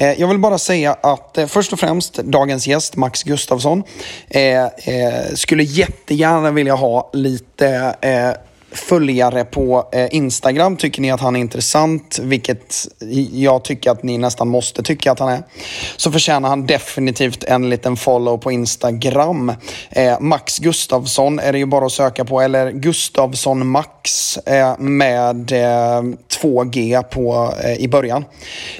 Eh, jag vill bara säga att eh, först och främst dagens gäst Max Gustafsson eh, skulle jättegärna vilja ha lite följare på eh, Instagram. Tycker ni att han är intressant, vilket jag tycker att ni nästan måste tycka att han är, så förtjänar han definitivt en liten follow på Instagram. Eh, Max Gustavsson är det ju bara att söka på, eller Gustavsson Max eh, med eh, 2G på, eh, i början.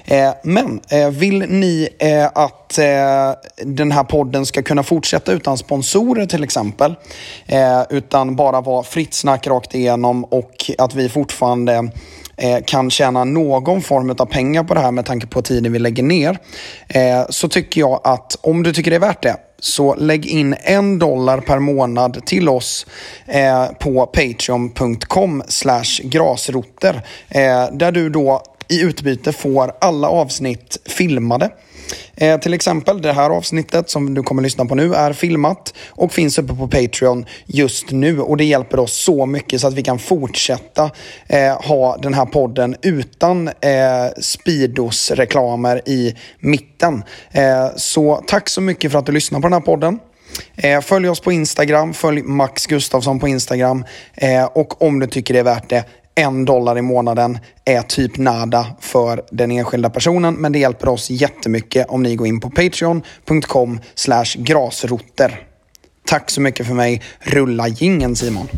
Eh, men vill ni att Eh, den här podden ska kunna fortsätta utan sponsorer till exempel, eh, utan bara vara fritt snack rakt igenom och att vi fortfarande eh, kan tjäna någon form av pengar på det här med tanke på tiden vi lägger ner. Eh, så tycker jag att om du tycker det är värt det så lägg in en dollar per månad till oss eh, på patreon.com grasrotter. Eh, där du då i utbyte får alla avsnitt filmade. Eh, till exempel det här avsnittet som du kommer att lyssna på nu är filmat och finns uppe på Patreon just nu. Och det hjälper oss så mycket så att vi kan fortsätta eh, ha den här podden utan eh, Speedos-reklamer i mitten. Eh, så tack så mycket för att du lyssnar på den här podden. Eh, följ oss på Instagram, följ Max Gustafsson på Instagram eh, och om du tycker det är värt det, en dollar i månaden är typ nada för den enskilda personen, men det hjälper oss jättemycket om ni går in på patreon.com grasrotter. Tack så mycket för mig. Rulla gingen Simon.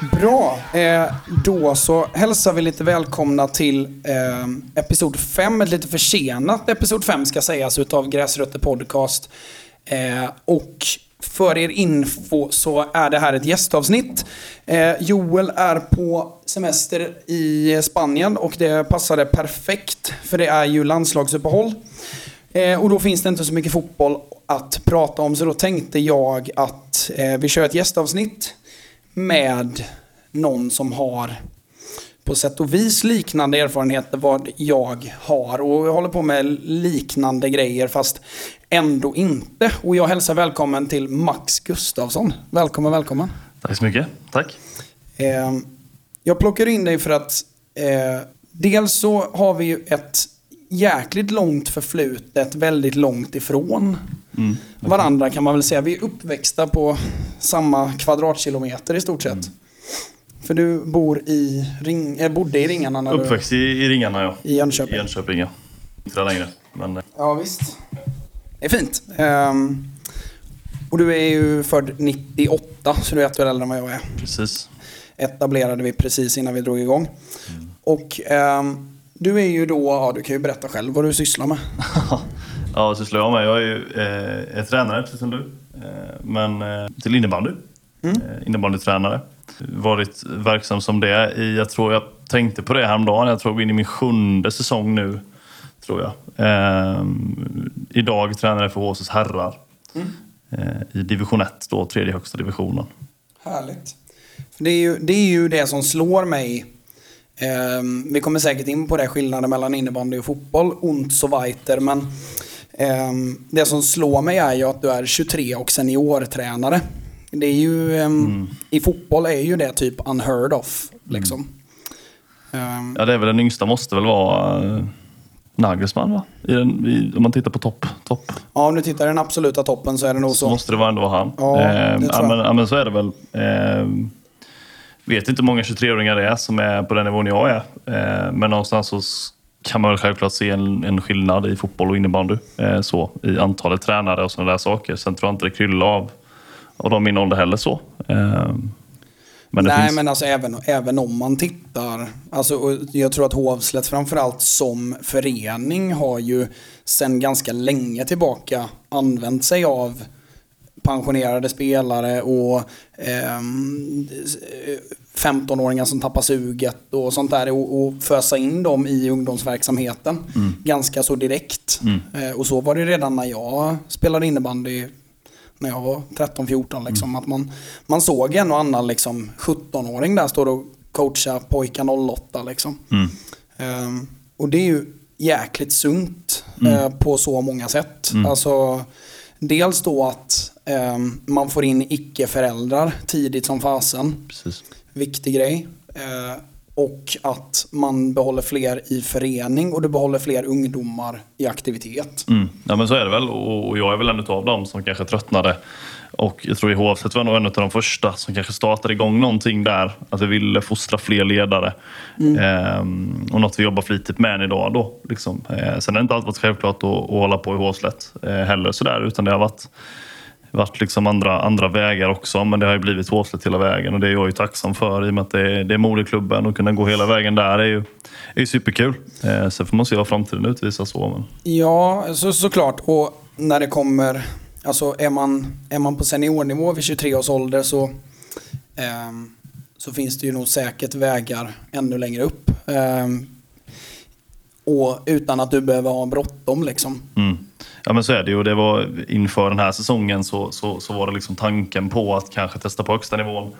Bra, eh, då så hälsar vi lite välkomna till eh, Episod 5. Ett lite försenat Episod 5 ska sägas utav Gräsrötter Podcast. Eh, och för er info så är det här ett gästavsnitt. Eh, Joel är på semester i Spanien och det passade perfekt för det är ju landslagsuppehåll. Eh, och då finns det inte så mycket fotboll att prata om så då tänkte jag att eh, vi kör ett gästavsnitt med någon som har på sätt och vis liknande erfarenheter vad jag har. Och jag håller på med liknande grejer fast ändå inte. Och jag hälsar välkommen till Max Gustafsson. Välkommen, välkommen. Tack så mycket. Tack. Eh, jag plockar in dig för att eh, dels så har vi ju ett jäkligt långt förflutet, väldigt långt ifrån mm, varandra kan man väl säga. Vi är uppväxta på samma kvadratkilometer i stort sett. Mm. För du bor i Ring, äh, bodde i Ringarna? När Uppväxt du... i, i Ringarna ja. I Jönköping? I Jönköping ja. Inte längre. Men... Eh. Ja visst. Det är fint. Um, och du är ju född 98 så du är ett år äldre än vad jag är. Precis. Etablerade vi precis innan vi drog igång. Mm. Och um, du är ju då, ja du kan ju berätta själv vad du sysslar med. ja, vad sysslar jag med? Jag är ju eh, är tränare precis som du. Eh, men eh, till innebandy. Mm. Eh, innebandytränare varit verksam som det i, jag tror jag tänkte på det häromdagen, jag tror vi är inne i min sjunde säsong nu. Tror jag. Eh, idag tränar jag för HSS herrar. Mm. Eh, I division 1, då, tredje högsta divisionen. Härligt. Det är ju det, är ju det som slår mig. Eh, vi kommer säkert in på det, skillnaden mellan innebandy och fotboll, ont så weiter, men ehm, det som slår mig är ju att du är 23 och seniortränare. Det är ju, um, mm. I fotboll är ju det typ unheard of. Liksom. Mm. Ja, det är väl den yngsta måste väl vara uh, Nagelsmann va? I den, i, om man tittar på topp. Top. Ja, om du tittar i den absoluta toppen så är det nog så. Så måste det vara ändå vara han. Ja, eh, men så är det väl. Eh, vet inte hur många 23-åringar det är som är på den nivån jag är. Eh, men någonstans så kan man väl självklart se en, en skillnad i fotboll och innebandy. Eh, så, I antalet tränare och sådana där saker. Sen tror jag inte det kryllar av och de min ålder heller så. Ehm, men Nej, finns... men alltså även, även om man tittar. Alltså, jag tror att Hovslätt framförallt som förening har ju sedan ganska länge tillbaka använt sig av pensionerade spelare och eh, 15-åringar som tappar suget och sånt där och, och fösa in dem i ungdomsverksamheten mm. ganska så direkt. Mm. Eh, och så var det redan när jag spelade innebandy när jag var 13-14. Liksom, mm. Att man, man såg en och annan liksom, 17-åring där stå och coacha pojkar 08 liksom. Um, och det är ju jäkligt sunt uh, på så många sätt. Alltså, dels då att um, man får in icke-föräldrar tidigt som fasen. Precis. Viktig grej. Uh, och att man behåller fler i förening och du behåller fler ungdomar i aktivitet. Mm. Ja, men så är det väl. Och jag är väl en av dem som kanske tröttnade. Och jag tror i HFC var nog en av de första som kanske startade igång någonting där. Att vi ville fostra fler ledare. Ehm, och något vi jobbar flitigt med än idag. Då, liksom. ehm, sen har det inte alltid varit självklart att, att hålla på i Håslätt eh, heller. Sådär, utan det har varit, varit liksom andra, andra vägar också. Men det har ju blivit Håslätt hela vägen. Och det är jag ju tacksam för i och med att det är, det är moderklubben. Och kunna gå hela vägen där är ju, är ju superkul. Ehm, sen får man se vad framtiden utvisar. Så, men... Ja, så, såklart. Och när det kommer... Alltså är man, är man på seniornivå vid 23 års ålder så, ehm, så finns det ju nog säkert vägar ännu längre upp. Ehm, och utan att du behöver ha bråttom liksom. Mm. Ja men så är det ju. Det var, inför den här säsongen så, så, så var det liksom tanken på att kanske testa på högsta nivån.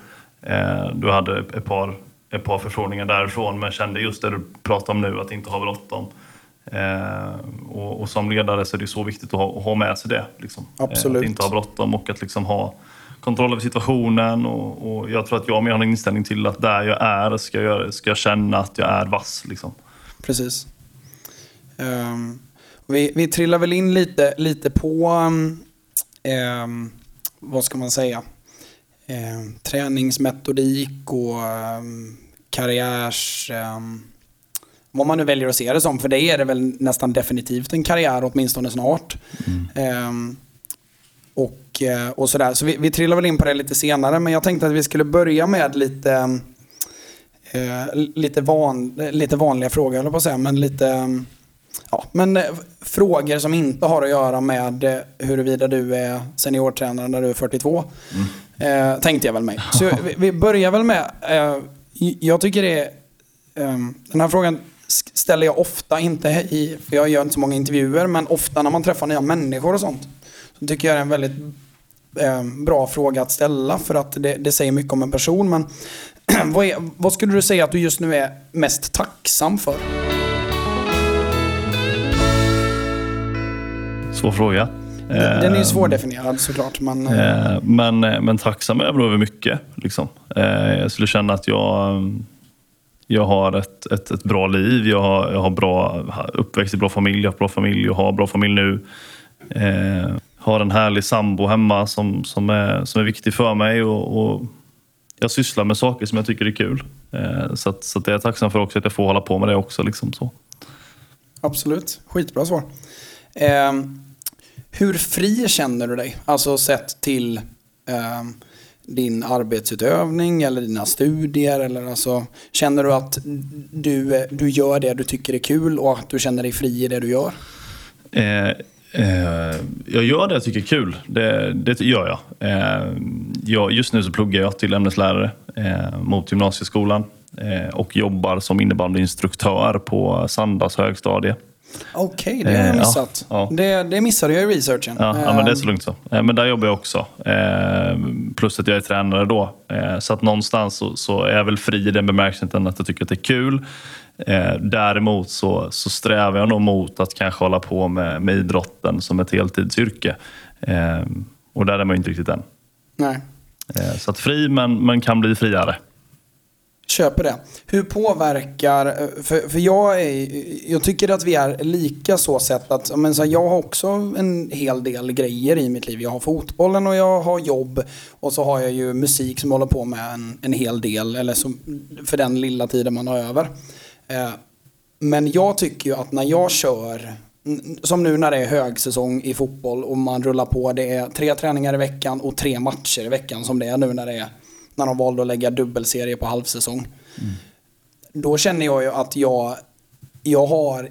Eh, du hade ett par, ett par förfrågningar därifrån men kände just det du pratar om nu, att inte ha bråttom. Eh, och, och som ledare så är det så viktigt att ha, att ha med sig det. Liksom. Absolut. Eh, att inte ha bråttom och att liksom ha kontroll över situationen. Och, och jag tror att jag mer har en inställning till att där jag är ska jag, ska jag känna att jag är vass. Liksom. Precis. Ehm, vi, vi trillar väl in lite, lite på, um, vad ska man säga, um, träningsmetodik och um, karriärs... Um, vad man nu väljer att se det som. För dig är det väl nästan definitivt en karriär åtminstone snart. Um, och, eh, och sådär. Så vi, vi trillar väl in på det lite senare. Men jag tänkte att vi skulle börja med lite, eh, lite, van, lite vanliga frågor, eller på att säga. Men lite... Ja, men eh, frågor som inte har att göra med eh, huruvida du är seniortränare när du är 42. Eh, tänkte jag väl mig. Så vi, vi börjar väl med, eh, jag tycker det är, eh, den här frågan ställer jag ofta, inte i, för jag gör inte så många intervjuer, men ofta när man träffar nya människor och sånt. Så tycker jag det är en väldigt eh, bra fråga att ställa för att det, det säger mycket om en person. Men vad, är, vad skulle du säga att du just nu är mest tacksam för? Svår fråga. Den är ju Eh, svårdefinierad såklart. Men, eh, Eh, Men, men tacksam är jag nog över mycket. Liksom. Eh, Jag skulle känna att jag, jag har ett, ett, ett bra liv. Jag har, jag har bra uppväxt i bra familj. Jag har bra familj. Jag har bra familj nu. Eh, har en härlig sambo hemma som, som, är, som är viktig för mig. Och, och jag sysslar med saker som jag tycker är kul. Eh, Så, att, så att det är jag tacksam för också att jag får hålla på med det också. Liksom så. Absolut. Skitbra svar. Eh, hur fri känner du dig? Alltså sett till eh, din arbetsutövning eller dina studier? Eller alltså, känner du att du, du gör det du tycker är kul och att du känner dig fri i det du gör? Eh, eh, jag gör det jag tycker är kul. Det, det gör jag. Eh, jag. Just nu så pluggar jag till ämneslärare eh, mot gymnasieskolan eh, och jobbar som innebandyinstruktör på Sandas högstadie. Okej, det har jag Eh, ja, missat. ja. Det, det missade jag i researchen. Ja, ja, men det är så Eh, lugnt så. Eh, Men där jobbar jag också. Plus att jag är tränare då. Så att någonstans så, så är jag väl fri i den bemärkelsen att jag tycker att det är kul. Däremot så, så strävar jag nog mot att kanske hålla på med, med idrotten som ett heltidsyrke. Och där är man ju inte riktigt än. Nej. Så att fri, men, men kan bli friare. Köper det. Hur påverkar, eh, för, för jag, är, jag tycker att vi är lika så sett att, men så här, jag har också en hel del grejer i mitt liv. Jag har fotbollen och jag har jobb och så har jag ju musik som jag håller på med en, en hel del, eller som, för den lilla tiden man har över. Eh, men jag tycker ju att när jag kör, som nu när det är högsäsong i fotboll och man rullar på, det är tre träningar i veckan och tre matcher i veckan som det är nu när det är när de valde att lägga dubbelserie på halvsäsong. Då känner jag ju att jag, jag har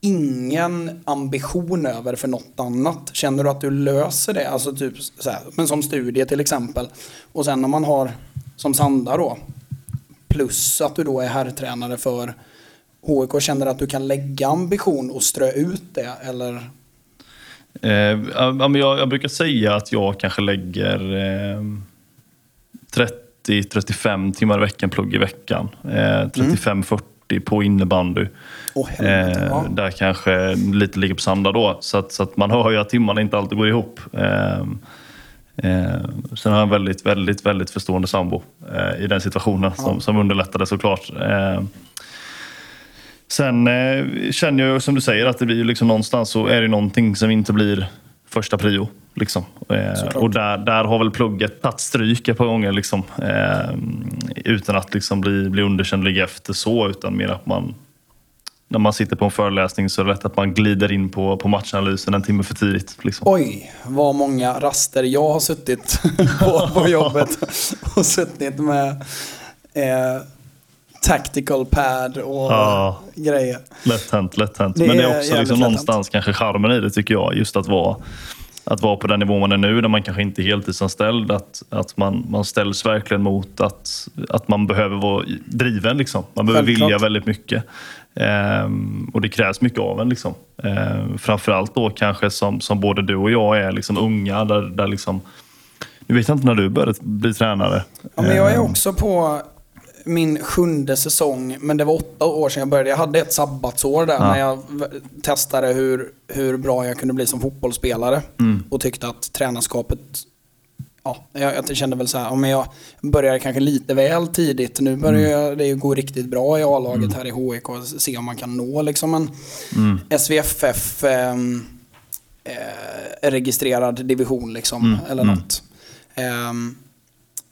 ingen ambition över för något annat. Känner du att du löser det? Alltså typ så här, men som studie till exempel. Och sen när man har, som Sanda då, plus att du då är herrtränare för HIK, känner du att du kan lägga ambition och strö ut det? Eller? Eh, jag, jag brukar säga att jag kanske lägger eh, 30-35 timmar i veckan plugg i veckan. Eh, 35-40 på innebandy. Helvete, Eh, ja. Där kanske lite ligger på sanda då. Så att, så att man hör ju att timmarna inte alltid går ihop. Eh, eh, sen har jag en väldigt, väldigt, väldigt förstående sambo eh, i den situationen som, som underlättade såklart. Eh, sen eh, känner jag som du säger att det blir liksom någonstans så är det någonting som inte blir första prio. Liksom. Eh, och där, där har väl plugget tagit stryk ett par gånger. Liksom, eh, utan att liksom bli, bli underkänd ligga efter så, utan mer att man när man sitter på en föreläsning så är det lätt att man glider in på, på matchanalysen en timme för tidigt. Liksom. Oj, vad många raster jag har suttit på, på jobbet och suttit med eh, tactical pad och Ja. grejer. Lätt hänt, lätt hänt. Men det är också liksom någonstans kanske charmen i det tycker jag. Just att vara, att vara på den nivå man är nu, där man kanske inte är heltidsanställd. Att, att man, man ställs verkligen mot att, att man behöver vara driven. Liksom. Man behöver Självklart. vilja väldigt mycket. Ehm, och det krävs mycket av en. Liksom. Ehm, framförallt då kanske som, som både du och jag är liksom unga. Där, där liksom, nu vet jag inte när du började bli tränare. Ja, men jag är Ehm, också på min sjunde säsong, men det var åtta år sedan jag började. Jag hade ett sabbatsår där Ja. när jag testade hur, hur bra jag kunde bli som fotbollsspelare. Mm. Och tyckte att tränarskapet, ja, jag, jag kände väl så här, ja, men jag började kanske lite väl tidigt. Nu börjar Mm. det ju gå riktigt bra i A-laget här i HIK och se om man kan nå liksom en Mm. SVFF ehm, eh, registrerad division liksom, Mm, eller mm. något. Ehm,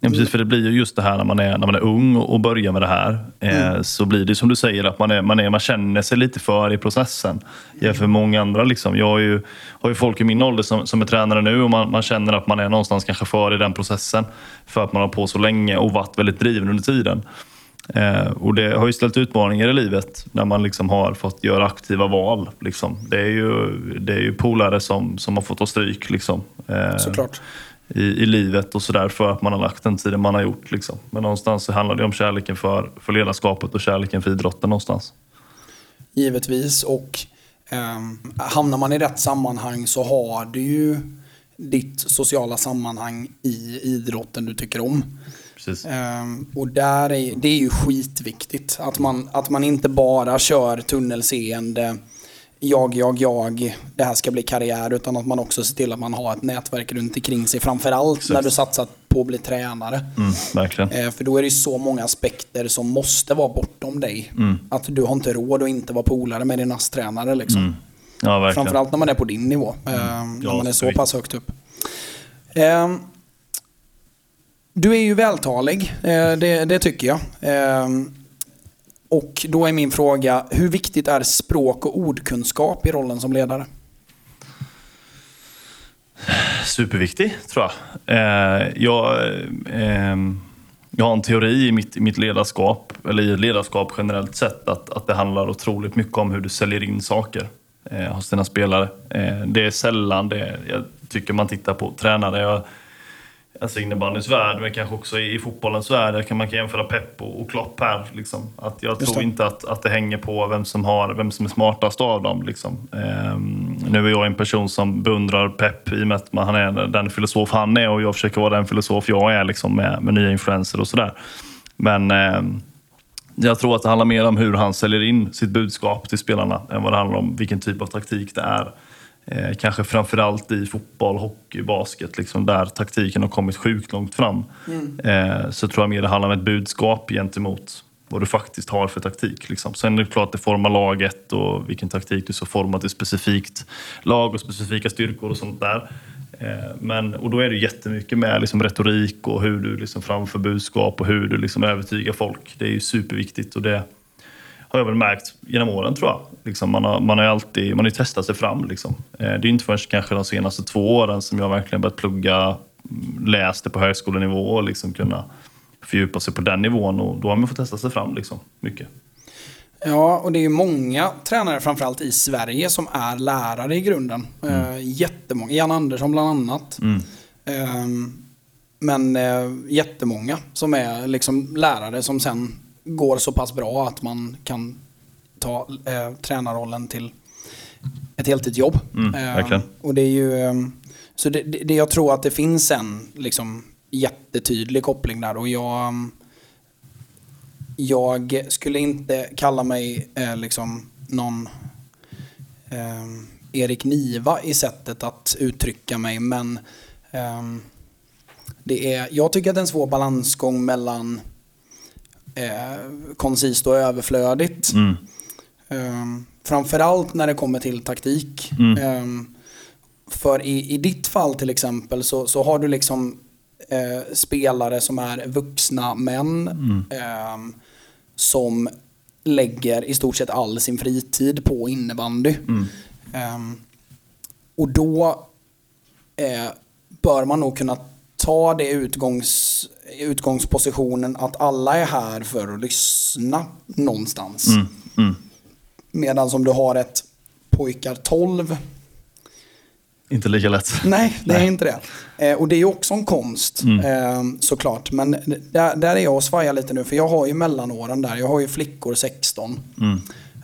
Ja, precis, för det blir ju just det här när man är, när man är ung och börjar med det här. Eh, Mm. Så blir det som du säger, att man, är, man, är, man känner sig lite för i processen. Jämfört med många andra. Liksom. Jag har ju, har ju folk i min ålder som, som är tränare nu och man, man känner att man är någonstans kanske för i den processen. För att man har på så länge och varit väldigt driven under tiden. Eh, och det har ju ställt utmaningar i livet när man liksom har fått göra aktiva val. Liksom. Det, är ju, det är ju polare som, som har fått ta stryk. Liksom. Eh, såklart. I, i livet och sådär för att man har lagt den tiden man har gjort. Liksom. Men någonstans så handlar det om kärleken för, för ledarskapet och kärleken för idrotten någonstans. Givetvis. Och um, hamnar man i rätt sammanhang så har du ju ditt sociala sammanhang i idrotten du tycker om. Ehm, och där är, det är ju skitviktigt. Att man, att man inte bara kör tunnelseende, jag, jag, jag, det här ska bli karriär. Utan att man också ser till att man har ett nätverk runt omkring sig. Framförallt när du satsat på att bli tränare. Mm, verkligen. Eh, För då är det ju så många aspekter som måste vara bortom dig. Mm. Att du har inte råd att inte vara polare med din ASS-tränare. Liksom. Ja, verkligen. Framförallt när man är på din nivå. eh, när Ja, man är så visst. pass högt upp. Eh, Du är ju vältalig, eh, det, det tycker jag. Och då är min fråga, hur viktigt är språk och ordkunskap i rollen som ledare? Superviktig, tror jag. Eh, jag, eh, jag har en teori i mitt, mitt ledarskap, eller i ledarskap generellt sett, att, att det handlar otroligt mycket om hur du säljer in saker eh, hos dina spelare. Eh, det är sällan det, jag tycker man tittar på tränare. Jag, alltså innebandyns värld, men kanske också i, i fotbollens värld. Kan man kan jämföra Pep och, och Klopp här. Liksom. Att jag Just tror det. inte att, att det hänger på vem som, har, vem som är smartast av dem. Liksom. Ehm, nu är jag en person som beundrar Pep i och med att han är den filosof han är och jag försöker vara den filosof jag är liksom, med, med nya influenser och sådär. Men ehm, jag tror att det handlar mer om hur han säljer in sitt budskap till spelarna än vad det handlar om vilken typ av taktik det är. Eh, kanske framförallt i fotboll, hockey, basket, liksom, där taktiken har kommit sjukt långt fram. Eh, så tror jag mer det handlar om ett budskap gentemot vad du faktiskt har för taktik. Liksom. Sen är det klart att det formar laget och vilken taktik du ska forma till specifikt lag och specifika styrkor och sånt där. Eh, Men, och då är det jättemycket med liksom retorik och hur du liksom framför budskap och hur du liksom övertygar folk. Det är ju superviktigt och det har jag väl märkt genom åren tror jag. Liksom man, har, man har alltid man har ju testat sig fram. Liksom. Eh, Det är inte förrän kanske de senaste två åren som jag verkligen börjat plugga, mm, läst det på högskolenivå och liksom kunna fördjupa sig på den nivån. Och då har man fått testa sig fram liksom, mycket. Ja, och det är många tränare, framförallt i Sverige, som är lärare i grunden. Eh, jättemånga. Jan Andersson bland annat. Ehm, men eh, jättemånga som är liksom lärare som sen går så pass bra att man kan ta eh, tränarrollen till ett heltidsjobb. Mm, Ehm, verkligen. och det är ju... ehm, så det, det, jag tror att det finns en liksom jättetydlig koppling där. Och jag, jag skulle inte kalla mig eh, liksom någon eh, Erik Niva i sättet att uttrycka mig. Men eh, det är, jag tycker att det är en svår balansgång mellan eh, koncist och överflödigt. Mm. Um, framförallt när det kommer till taktik. Mm. Um, för i, i ditt fall till exempel så, så har du liksom eh, spelare som är vuxna män ehm, som lägger i stort sett all sin fritid på innebandy. Ehm, och då eh, bör man nog kunna ta det utgångs, utgångspositionen att alla är här för att lyssna någonstans. Mm. Mm. Medan som du har ett pojkar 12 Inte lika lätt. Nej, det är inte det. Eh, och det är ju också en konst eh, såklart. Men där, där är jag och svajar lite nu för jag har ju mellanåren där. Jag har ju flickor 16.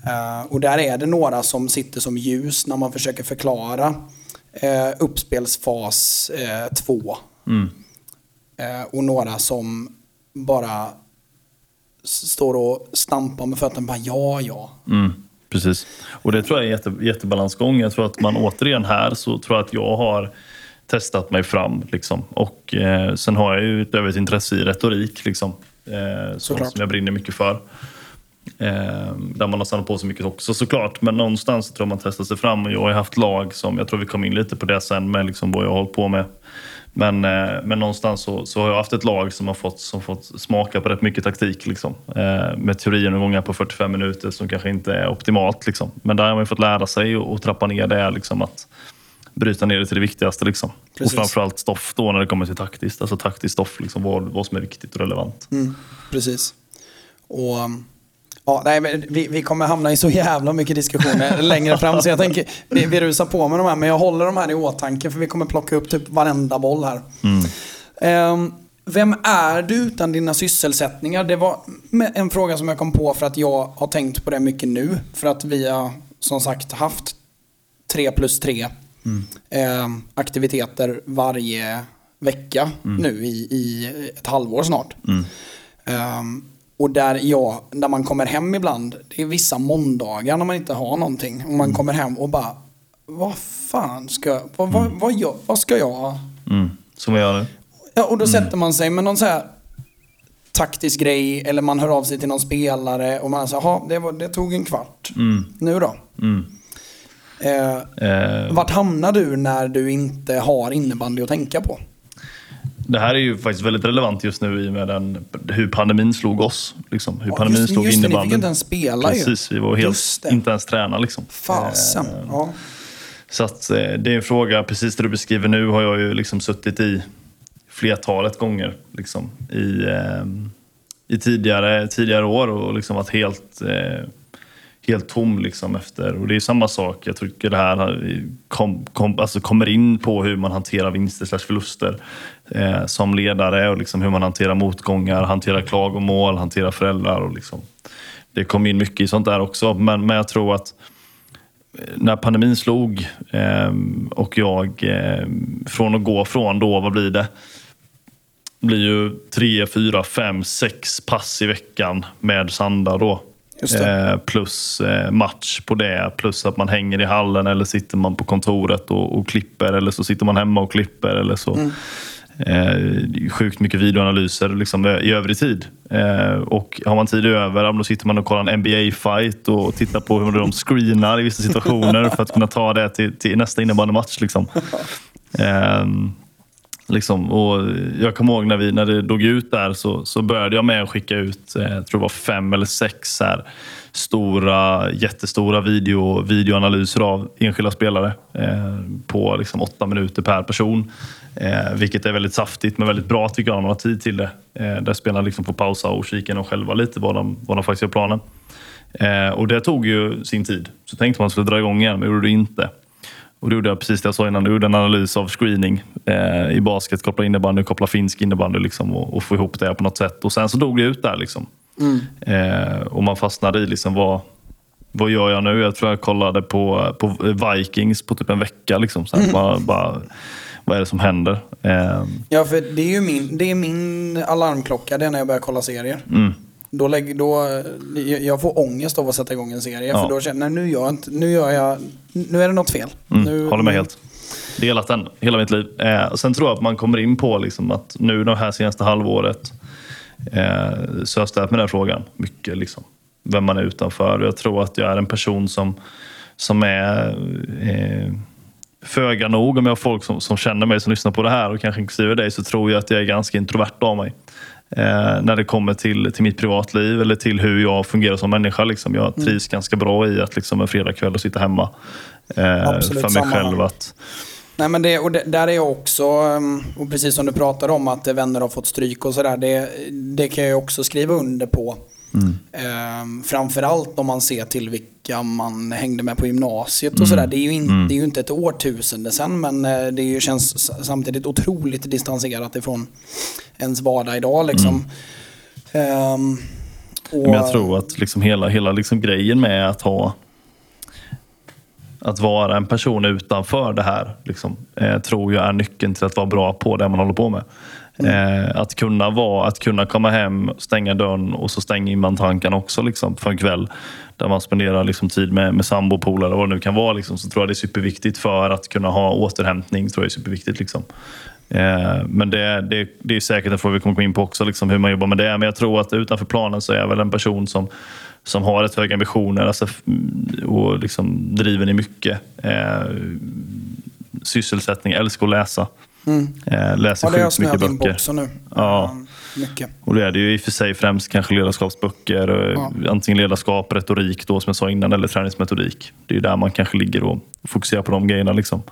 Eh, och där är det några som sitter som ljus när man försöker förklara eh, uppspelsfas 2. Mm. Eh, och några som bara står och stampar med fötterna. Bara ja, ja. Mm, precis. Och det tror jag är jätte, jättebalansgång. Jag tror att man återigen här så tror jag att jag har testat mig fram. Liksom. Och eh, sen har jag ju ett intresse i retorik liksom, eh, som, som jag brinner mycket för. Eh, där man har stannat på så mycket också såklart. Men någonstans så tror jag man testar sig fram. Och jag har haft lag som, jag tror vi kom in lite på det sen med liksom vad jag har hållit på med. Men, eh, men någonstans så, så har jag haft ett lag som har fått, som fått smaka på rätt mycket taktik. Liksom. Eh, med teorigenomgångar på 45 minuter som kanske inte är optimalt. Liksom. Men där har man ju fått lära sig och, och trappa ner det. Liksom, att bryta ner det till det viktigaste. Liksom. Och framförallt stoff då när det kommer till taktiskt. Alltså taktiskt stoff, liksom, vad, vad som är viktigt och relevant. Mm, precis. Och ja, nej, men vi, vi kommer hamna i så jävla mycket diskussioner längre fram. Så jag tänker, vi, vi rusar på med de här. Men jag håller de här i åtanke för vi kommer plocka upp typ varenda boll här. Ehm, vem är du utan dina sysselsättningar? Det var en fråga som jag kom på för att jag har tänkt på det mycket nu. För att vi har som sagt haft 3 plus 3 ehm, aktiviteter varje vecka nu i, i ett halvår snart. Ehm, och där, jag, där man kommer hem ibland, det är vissa måndagar när man inte har någonting. Och man kommer hem och bara, vad fan ska, vad, vad, vad, gör, vad ska jag? Mm. Som jag gör nu. Ja, och då sätter man sig med någon så här taktisk grej eller man hör av sig till någon spelare och man säger, jaha, det, var- det tog en kvart. Nu då? Mm. Eh, Eh, vart hamnar du när du inte har innebandy att tänka på? Det här är ju faktiskt väldigt relevant just nu i och med den, hur pandemin slog oss. Liksom. Hur Ja, pandemin just- slog just det, ni fick innebandyn. inte ens spela ju. Precis, vi var helt, inte ens träna. Liksom. Fasen. Eh, Ja. Så att, eh, det är en fråga, precis det du beskriver nu har jag ju liksom suttit i flertalet gånger liksom, i, eh, i tidigare, tidigare år och liksom varit helt, eh, helt tom liksom efter. Och det är samma sak, jag tycker det här kom, kom, alltså kommer in på hur man hanterar vinster slash förluster eh, som ledare och liksom hur man hanterar motgångar, hanterar klagomål, hanterar föräldrar. Och liksom. Det kom in mycket i sånt där också, men, men jag tror att när pandemin slog eh, och jag eh, från att gå från då, vad blir det? Det blir ju tre, fyra, fem, sex pass i veckan med Sanda då. Eh, plus eh, match på det, plus att man hänger i hallen eller sitter man på kontoret och, och klipper eller så sitter man hemma och klipper eller så. Mm. Eh, sjukt mycket videoanalyser liksom, eh, i övrig tid. Eh, och har man tid över, då sitter man och kollar en NBA-fight och tittar på hur de screenar i vissa situationer för att kunna ta det till, till nästa innebandymatch. Liksom. Eh, liksom, och jag kommer ihåg när, vi, när det dog ut där så, så började jag med att skicka ut, eh, jag tror det var fem eller sex här, stora, jättestora video, videoanalyser av enskilda spelare eh, på liksom åtta minuter per person. Eh, vilket är väldigt saftigt men väldigt bra tycker jag om man har tid till det. Eh, där spelarna liksom får pausa och kika igenom själva lite vad de, vad de faktiskt gör planen. Eh, och det tog ju sin tid. Så tänkte man att man skulle dra igång igen, men gjorde det inte. Och då gjorde jag precis det jag sa innan. Jag gjorde en analys av screening eh, i basket, koppla innebandy, koppla finsk innebandy liksom, och, och få ihop det på något sätt. Och sen så dog det ut där. Liksom. Eh, och man fastnade i liksom, vad, vad gör jag nu? Jag tror jag kollade på, på Vikings på typ en vecka. Liksom, så här, bara, bara, vad är det som händer? Eh, Ja, för det är ju min, det är min alarmklocka, det är när jag börjar kolla serier. mm, Då lägger, då, jag jag får ångest av att sätta igång en serie. Ja. För då känner jag, nu gör jag inte, nu gör jag, nu är det något fel. mm, nu, håller med helt. Delat den hela mitt liv. Eh, sen tror jag att man kommer in på liksom att nu det här senaste halvåret eh, så har jag ställt mig den frågan mycket. Liksom, vem man är utanför. Jag tror att jag är en person som, som är eh, föga nog. Om jag har folk som, som känner mig som lyssnar på det här och kanske inklusive dig så tror jag att jag är ganska introvert av mig. Eh, när det kommer till, till mitt privatliv eller till hur jag fungerar som människa. Liksom. Jag trivs ganska bra i att liksom, en fredagkväll och sitta hemma eh, Absolut för mig samma själv. Att, Nej, men det, och det, där är jag också, um, och precis som du pratar om att vänner har fått stryk och sådär, det, det kan jag också skriva under på. Um, framförallt om man ser till vilka man hängde med på gymnasiet och sådär. Det, är ju in, det är ju inte ett årtusende sen men eh, det ju, känns samtidigt otroligt distanserat ifrån ens vardag idag. Liksom. Ehm, och, Men jag tror att liksom hela, hela liksom grejen med att ha att vara en person utanför det här liksom, eh, tror jag är nyckeln till att vara bra på det man håller på med. Mm. Eh, att kunna vara, att kunna komma hem, stänga dörren och så stänger man tankarna också liksom, för en kväll. Där man spenderar liksom, tid med, med sambo, polare och vad det nu kan vara. Liksom, så tror jag det är superviktigt för att kunna ha återhämtning. tror jag är superviktigt. Liksom. Eh, men det, det, det är säkert en fråga vi kommer komma in på också, liksom, hur man jobbar med det. Men jag tror att utanför planen så är jag väl en person som, som har rätt höga ambitioner alltså, och liksom driven i mycket. Eh, sysselsättning, älskar att läsa. Eh, läser ja, sjukt mycket böcker. också nu. Ja. Mycket. Och det är det ju i och för sig främst kanske ledarskapsböcker. Ja. Antingen ledarskap, retorik då som jag sa innan eller träningsmetodik. Det är där man kanske ligger och fokuserar på de grejerna. Liksom.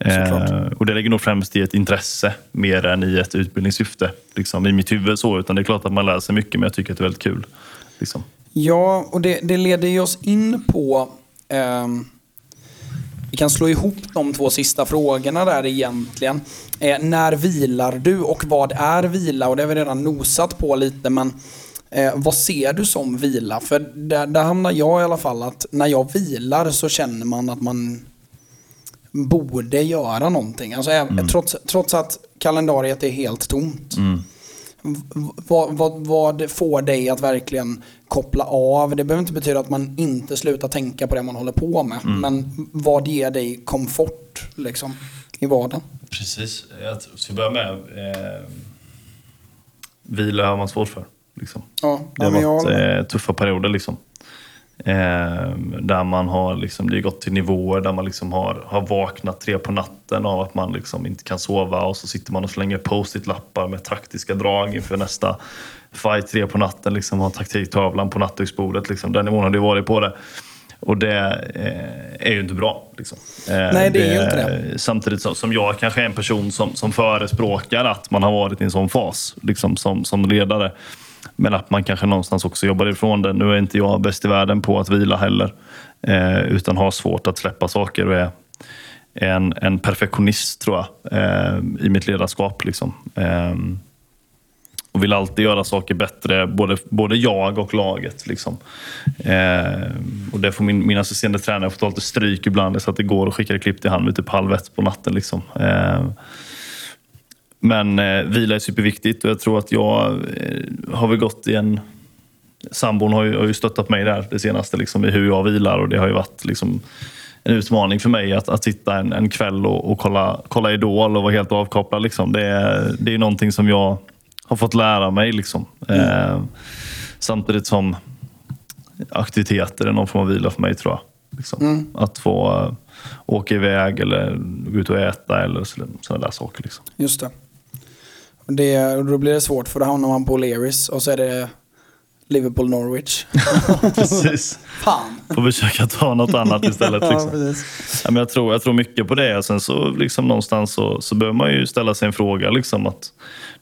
Eh, och det ligger nog främst i ett intresse mer än i ett utbildningssyfte. Liksom, I mitt huvud så. Utan det är klart att man lär sig mycket men jag tycker att det är väldigt kul. Liksom. Ja, och det, det leder ju oss in på... ehm, vi kan slå ihop de två sista frågorna där egentligen. Eh, när vilar du och vad är vila? Och det har vi redan nosat på lite men eh, vad ser du som vila? För där, där hamnar jag i alla fall att när jag vilar så känner man att man borde göra någonting. Alltså, även- trots, trots att kalendariet är helt tomt. V- vad, vad, vad får dig att verkligen koppla av? Det behöver inte betyda att man inte slutar tänka på det man håller på med. Men vad ger dig komfort liksom, i vardagen? Precis. Jag ska börja med. Eh, vila har man svårt för. Liksom. Ja, Det har men jag, varit eh, tuffa perioder. Liksom. Eh, där man har liksom, det gått till nivåer där man liksom har, har vaknat tre på natten av att man liksom inte kan sova och så sitter man och slänger post-it-lappar med taktiska drag inför nästa fight tre på natten. Liksom, har taktiktavlan på nattduksbordet. Liksom. Den nivån har det varit på det. Och det eh, är ju inte bra. Liksom. Eh, Nej, det är ju inte det. Samtidigt som, som jag kanske är en person som, som förespråkar att man har varit i en sån fas liksom, som, som ledare. Men att man kanske någonstans också jobbar ifrån det. Nu är inte jag bäst i världen på att vila heller. Eh, utan har svårt att släppa saker och är en, en perfektionist tror jag. Eh, I mitt ledarskap. Liksom. Eh, och vill alltid göra saker bättre, både, både jag och laget. Liksom. Eh, och det får min, min assisterande tränare få ta lite stryk ibland. Så att det går och skickade klipp till honom vid typ halv ett på natten. Liksom. Eh, men eh, vila är superviktigt och jag tror att jag eh, har väl gått i en... Sambon har ju, har ju stöttat mig där det senaste liksom, i hur jag vilar och det har ju varit liksom, en utmaning för mig att, att sitta en, en kväll och, och kolla, kolla Idol och vara helt avkopplad. Liksom. Det, är, det är någonting som jag har fått lära mig. Liksom. Eh, samtidigt som aktiviteter är någon form av vila för mig tror jag. Liksom. Att få eh, åka iväg eller gå ut och äta eller sådana där saker. Liksom. just det. Det. Då blir det svårt för då hamnar man på Leris och så är det Liverpool-Norwich. Precis. Fan. Får försöka ta något annat istället. Liksom. Ja, men jag, tror, jag tror mycket på det. Och sen så liksom någonstans så, så behöver man ju ställa sig en fråga. Liksom, att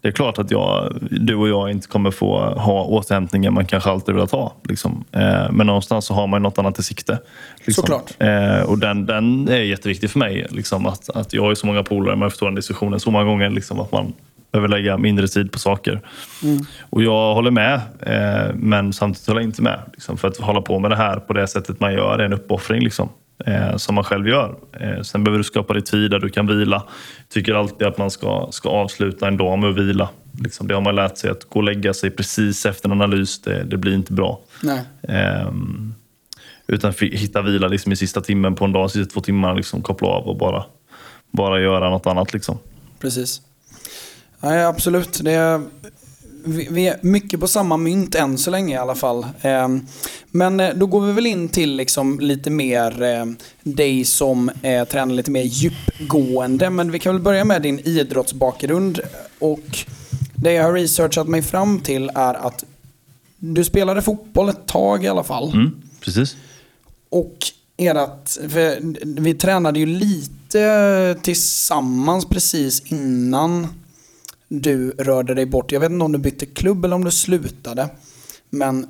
det är klart att jag, du och jag inte kommer få ha återhämtningen man kanske alltid velat ha. Liksom. Eh, men någonstans så har man ju något annat i sikte. Liksom. Såklart. Eh, och den, den är jätteviktig för mig. Liksom, att, att jag har så många polare, man förstår den diskussionen så många gånger. Liksom, att man behöver lägga mindre tid på saker. Och jag håller med, eh, men samtidigt håller jag inte med. Liksom, för att hålla på med det här på det sättet man gör är en uppoffring. Liksom. eh, som man själv gör. Eh, sen behöver du skapa dig tid där du kan vila. Tycker alltid att man ska, ska avsluta en dag med att vila. Liksom, det har man lärt sig, att gå och lägga sig precis efter en analys, det, det blir inte bra. Ehm, utan hitta vila liksom, i sista timmen på en dag, sista två timmar, liksom, koppla av och bara, bara göra något annat. Liksom. Precis. Ja, absolut. Det är, vi är mycket på samma mynt än så länge i alla fall. Ehm, men eh, då går vi väl in till liksom lite mer eh, dig som eh, tränar lite mer djupgående. Men vi kan väl börja med din idrottsbakgrund. Och det jag har researchat mig fram till är att du spelade fotboll ett tag i alla fall. Mm, precis. Och för vi tränade ju lite tillsammans precis innan du rörde dig bort. Jag vet inte om du bytte klubb eller om du slutade. Men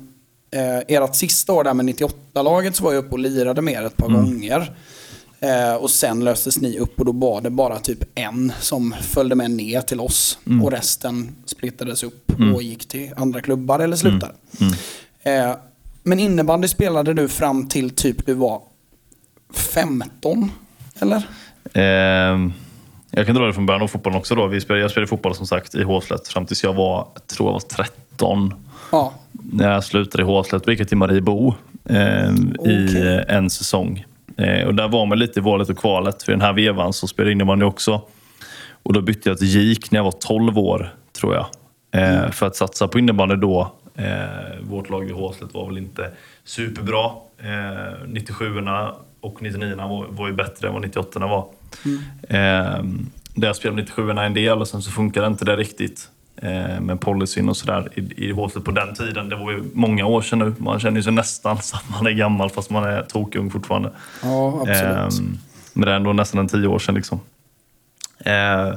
eh, ert sista år där med 98-laget så var jag uppe och lirade med er ett par mm. gånger. Eh, och sen löstes ni upp och då var det bara typ en som följde med ner till oss. Mm. Och resten splittades upp mm. och gick till andra klubbar eller slutade. Mm. mm. Eh, men innebandy spelade du fram till typ du var 15? Eller? Eh, jag kan dra det från början av fotbollen också. Då. Vi spelade, jag spelade fotboll som sagt i Håslet fram tills jag var, jag tror jag var 13. Ja. När jag slutade i Håslet gick jag till Mariebo eh, okay. i en säsong. Eh, och där var man lite i valet och kvalet. För den här vevan så spelade innebandy också. Och då bytte jag till GIK när jag var 12 år, tror jag. Eh, mm. För att satsa på innebandy då. Eh, vårt lag i Håslet var väl inte superbra. Eh, 97orna och 99orna var, var ju bättre än vad 98orna var. Mm. Där spelade 97orna en del och sen så funkade inte det riktigt eh, med policyn och sådär i, i Håslet på den tiden. Det var ju många år sedan nu. Man känner ju sig nästan som att man är gammal fast man är tokung fortfarande. Ja, absolut. Eh, men det är ändå nästan en tio år sedan liksom. Eh,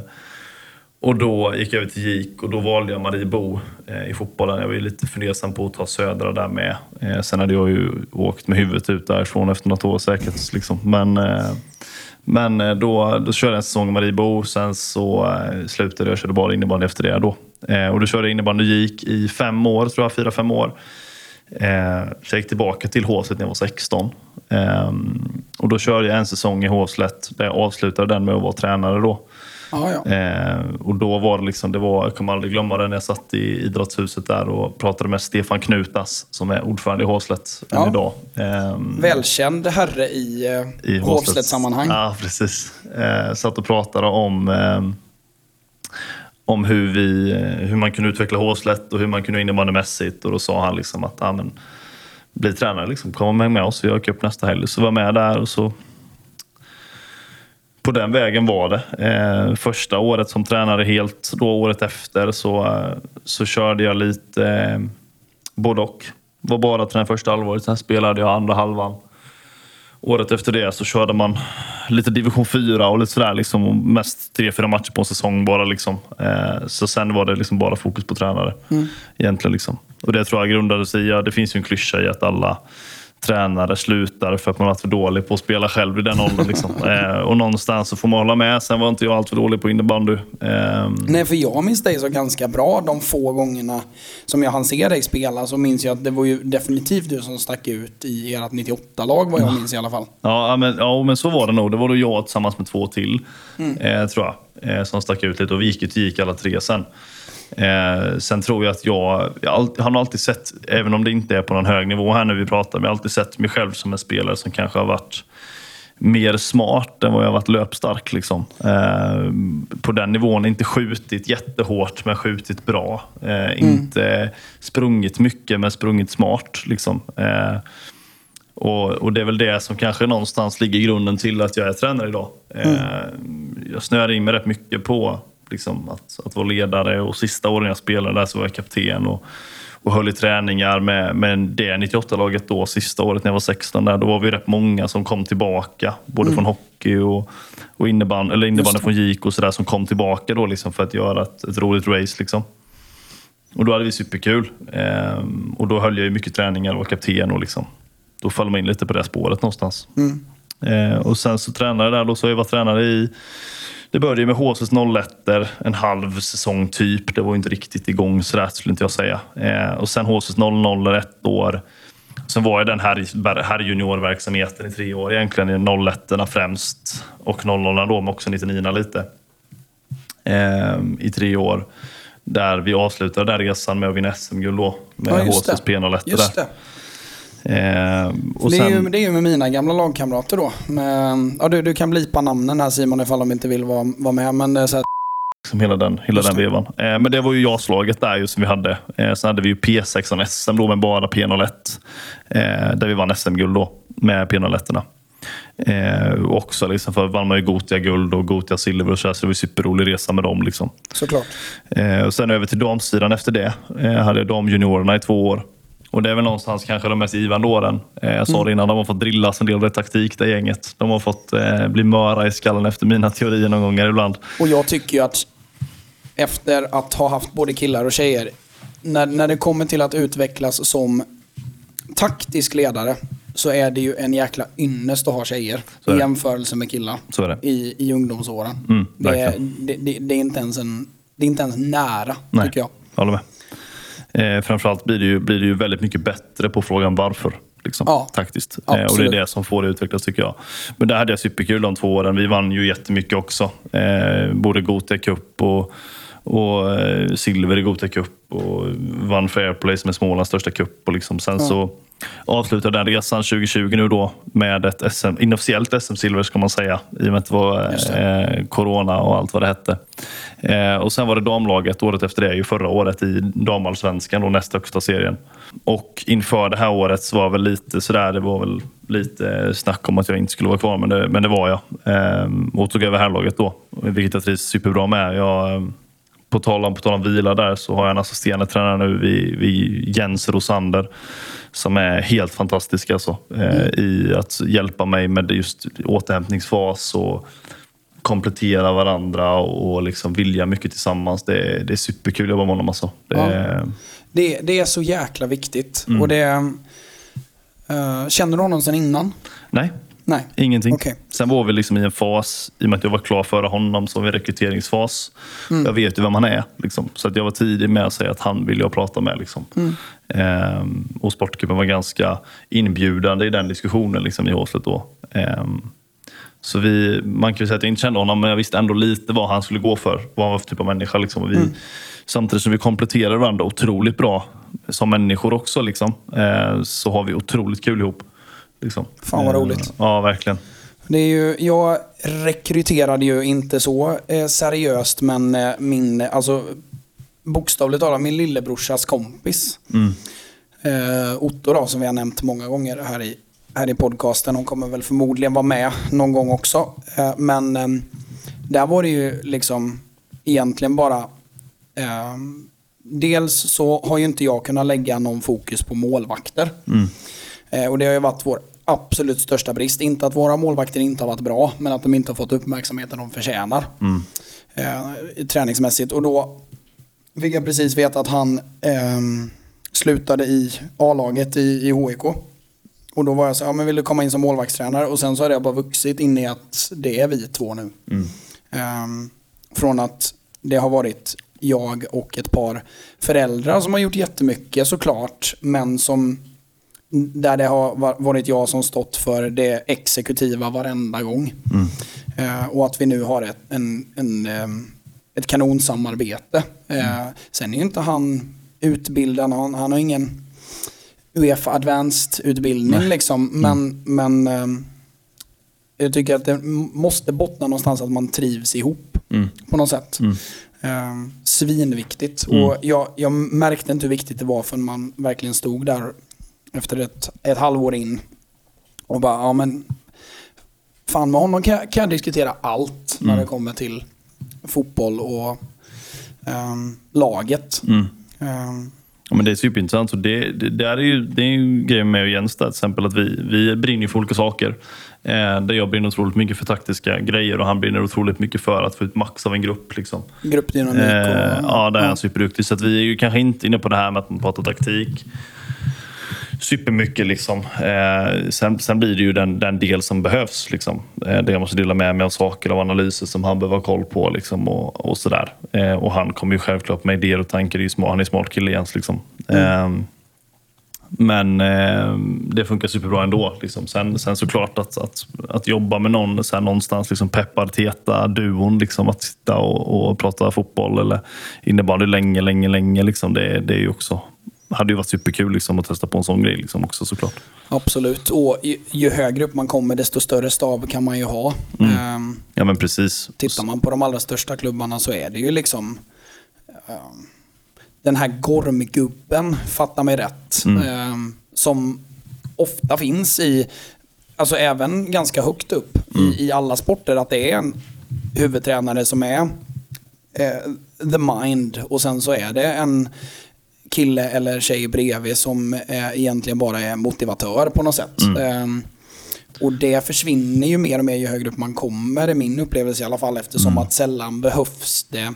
och då gick jag över till GIK och då valde jag Mariebo eh, i fotbollen. Jag var ju lite fundersam på att ta Södra där med. Eh, sen hade jag ju åkt med huvudet ut därifrån efter något år säkert. Liksom. Men, eh, men eh, då, då körde jag en säsong i Mariebo. Sen så eh, slutade jag och körde bara innebandy efter det. Då. Eh, och då körde jag innebandy och gick i fem år, tror jag. Fyra, fem år. Eh, så jag gick tillbaka till Håslet när jag var 16. Ehm, och då körde jag en säsong i Håslet där jag avslutade den med att vara tränare. då. Ah, ja. eh, och då var det liksom, det var, jag kommer aldrig glömma det när jag satt i idrottshuset där och pratade med Stefan Knutas som är ordförande i Håslet ja. idag. Eh, Välkänd herre i, eh, i Håslet-sammanhang. Ja, precis. Eh, satt och pratade om eh, om hur, vi, hur man kunde utveckla Håslet och hur man kunde innebandymässigt. Och då sa han liksom att ah, men, bli tränare, liksom, kom med, med oss. Vi har cup nästa helg. Så var med där och så på den vägen var det. Eh, första året som tränare helt, då året efter så, eh, så körde jag lite eh, både och. Var bara tränare första halvåret, sen spelade jag andra halvan. Året efter det så körde man lite division 4 och lite sådär. Liksom, mest tre, fyra matcher på en säsong bara. Liksom. Eh, så sen var det liksom bara fokus på tränare. Mm. Egentligen liksom. Och det tror jag grundade sig i, ja, det finns ju en klyscha i att alla tränare slutar för att man varit för dålig på att spela själv i den åldern. Liksom. eh, och någonstans så får man hålla med. Sen var inte jag allt för dålig på innebandy. Eh, Nej, för jag minns dig så ganska bra de få gångerna som jag hann se dig spela. Så minns jag att det var ju definitivt du som stack ut i ert 98-lag vad jag minns i alla fall. Ja, men, ja, men så var det nog. Det var då jag tillsammans med två till, mm. eh, tror jag, eh, som stack ut lite. Och vi gick ju till gick alla tre sen. Eh, sen tror jag att jag, jag har alltid sett, även om det inte är på någon hög nivå här när vi pratar, men jag har alltid sett mig själv som en spelare som kanske har varit mer smart än vad jag har varit löpstark. Liksom. Eh, på den nivån, inte skjutit jättehårt men skjutit bra. Eh, mm. Inte sprungit mycket men sprungit smart. Liksom. Eh, och, och, det är väl det som kanske någonstans ligger grunden till att jag är tränare idag. Mm. Eh, jag snöar in mig rätt mycket på liksom, att, att vara ledare. Och sista åren jag spelade där så var jag kapten och, och höll i träningar med, med det 98-laget då. Sista året när jag var 16 där, då var vi rätt många som kom tillbaka. Både mm. från hockey och, och innebandy, eller innebandy från JIK och sådär som kom tillbaka då liksom för att göra ett, ett roligt race. Liksom. Och då hade vi superkul. Ehm, och då höll jag ju mycket träningar och var kapten och liksom, då föll man in lite på det spåret någonstans. Mm. Ehm, och sen så tränade jag där då, så jag var tränare i det började med HCs 01 en halv säsong typ. Det var inte riktigt igång sådär skulle inte jag säga. Eh, och sen HCs 00 ett år. Sen var jag den här, här juniorverksamheten i tre år egentligen. I 01 främst och 00 då, men också 99 lite. Eh, I tre år. Där vi avslutade den resan med att vinna SM-guld då. Med Ja, det. P01 Just där. det. Eh, och det, är ju, sen, det är ju med mina gamla lagkamrater då. Men, ja, du, du kan blipa namnen här Simon ifall de inte vill vara, vara med. Men det är så här, liksom hela den, hela den vevan. Eh, men det var ju JAS-laget där ju som vi hade. Eh, sen hade vi ju P16 SM då med bara P01. Eh, där vi vann SM-guld då med P01. Eh, också liksom för vann man ju Gotia-guld och Gotia-silver och så, här, så det var en superrolig resa med dem. Liksom. såklart. Eh, och sen över till damsidan efter det. Eh, hade jag damjuniorerna i två år. Och det är väl någonstans kanske de mest givande åren. Eh, jag sa det innan, de har fått drillas en del rätt taktik, det gänget. De har fått eh, bli möra i skallen efter mina teorier någon gånger ibland. Och jag tycker ju att efter att ha haft både killar och tjejer, när, när det kommer till att utvecklas som taktisk ledare så är det ju en jäkla ynnest att ha tjejer i jämförelse med killar i, i ungdomsåren. Mm, det, är, det, det, det, är inte ens en, det är inte ens nära, Nej, tycker jag. håller med. Eh, framförallt blir det, ju, blir det ju väldigt mycket bättre på frågan varför. Liksom, Ja, taktiskt. Eh, och det är det som får det utvecklas tycker jag. Men där hade jag superkul de två åren. Vi vann ju jättemycket också. Eh, både Gothia Cup och, och eh, silver i Gothia Cup. Och vann Fairplay som är Smålands största cup. Och liksom, sen så avslutade den resan 2020 nu då med ett SM, inofficiellt SM-silver ska man säga. I och med att det var eh, corona och allt vad det hette. Eh, och sen var det damlaget året efter det, ju förra året i damallsvenskan, då näst högsta serien. Och inför det här året så var väl lite sådär, det var väl lite snack om att jag inte skulle vara kvar, men det, men det var jag. Eh, och tog över herrlaget då, vilket jag trivs superbra med. Jag, eh, på tal om, på tal om vila där så har jag en assisterande tränare nu vid, vid Jens Rosander som är helt fantastisk alltså, eh, i att hjälpa mig med just återhämtningsfas och komplettera varandra och liksom vilja mycket tillsammans. Det är, det är superkul att jobba med honom. Alltså. Det Ja. är, Det, det är så jäkla viktigt. Mm. Och det, eh, känner du honom sen innan? Nej, Nej. ingenting. Okej. Sen var vi liksom i en fas, i och med att jag var klar före honom, så var vi i rekryteringsfas. Mm. Jag vet ju vem han är. Liksom. Så att jag var tidig med att säga att han vill jag prata med. Liksom. Mm. Ehm, och Sportcupen var ganska inbjudande i den diskussionen liksom, i Håslet då. Ehm, så vi, man kan ju säga att jag inte kände honom, men jag visste ändå lite vad han skulle gå för. Vad han var för typ av människa. Liksom. Vi, Mm. Samtidigt som vi kompletterar varandra otroligt bra som människor också, liksom, eh, så har vi otroligt kul ihop. Liksom. Fan vad Eh, roligt. Ja, verkligen. Det är ju, jag rekryterade ju inte så eh, seriöst, men eh, min, alltså bokstavligt talat min lillebrorsas kompis. Mm. Eh, Otto då, som vi har nämnt många gånger här i, här i podcasten. Hon kommer väl förmodligen vara med någon gång också. Eh, men eh, där var det ju liksom egentligen bara eh, Dels så har ju inte jag kunnat lägga någon fokus på målvakter. Mm. Eh, och det har ju varit vår absolut största brist. Inte att våra målvakter inte har varit bra, men att de inte har fått uppmärksamheten de förtjänar. Mm. Eh, träningsmässigt. Och då fick jag precis veta att han ehm, slutade i A-laget i, i HIK. Och då var jag så ja men vill du komma in som målvaktstränare? Och sen så har jag bara vuxit in i att det är vi två nu. Mm. Ehm, från att det har varit jag och ett par föräldrar som har gjort jättemycket såklart. Men som där det har va- varit jag som stått för det exekutiva varenda gång. Mm. Eh, och att vi nu har ett, en, en, ehm, ett kanonsamarbete. Eh, sen är ju inte han utbildad, han, han har ingen Uefa Advanced utbildning liksom. Men, men ehm, jag tycker att det måste bottna någonstans att man trivs ihop Mm. på något sätt. Mm. Ehm, svinviktigt. Mm. Och jag, jag märkte inte hur viktigt det var förrän man verkligen stod där efter ett, ett halvår in och bara, ja men fan med honom kan, kan jag diskutera allt när Mm. det kommer till fotboll och ehm, laget. Mm. Ehm, Ja, men det är superintressant. Och det, det, det, är ju, det är ju grejen med Jens där, till exempel att vi, vi brinner för olika saker. Eh, där jag brinner otroligt mycket för taktiska grejer och han brinner otroligt mycket för att få ut max av en grupp. Liksom. gruppdynamik och... Eh, ja, där är han superduktig. Så vi är ju kanske inte inne på det här med att man pratar taktik supermycket. Liksom. Eh, sen, sen blir det ju den, den del som behövs. Liksom. Eh, där jag måste dela med mig av saker och analyser som han behöver ha koll på. Liksom, och, och sådär. Eh, och han kommer ju självklart med idéer och tankar. Är smart, han är smart kille Jens. Liksom. Eh, Men eh, det funkar superbra ändå. Liksom. Sen, sen såklart att, att, att jobba med någon så här, någonstans, liksom peppar teta duon liksom, att sitta och, och prata fotboll eller innebandy länge, länge, länge. Liksom, det, det är ju också hade ju varit superkul liksom, att testa på en sån grej liksom, också såklart. Absolut, och ju, ju högre upp man kommer desto större stab kan man ju ha. Mm. Um, ja men precis. Tittar man på de allra största klubbarna så är det ju liksom um, den här gormgubben, fatta mig rätt, mm. um, som ofta finns i, alltså även ganska högt upp mm. i, i alla sporter, att det är en huvudtränare som är eh, the mind och sen så är det en kille eller tjej bredvid som eh, egentligen bara är motivatör på något sätt. Mm. Eh, och det försvinner ju mer och mer ju högre upp man kommer, i min upplevelse i alla fall, eftersom mm. att sällan behövs det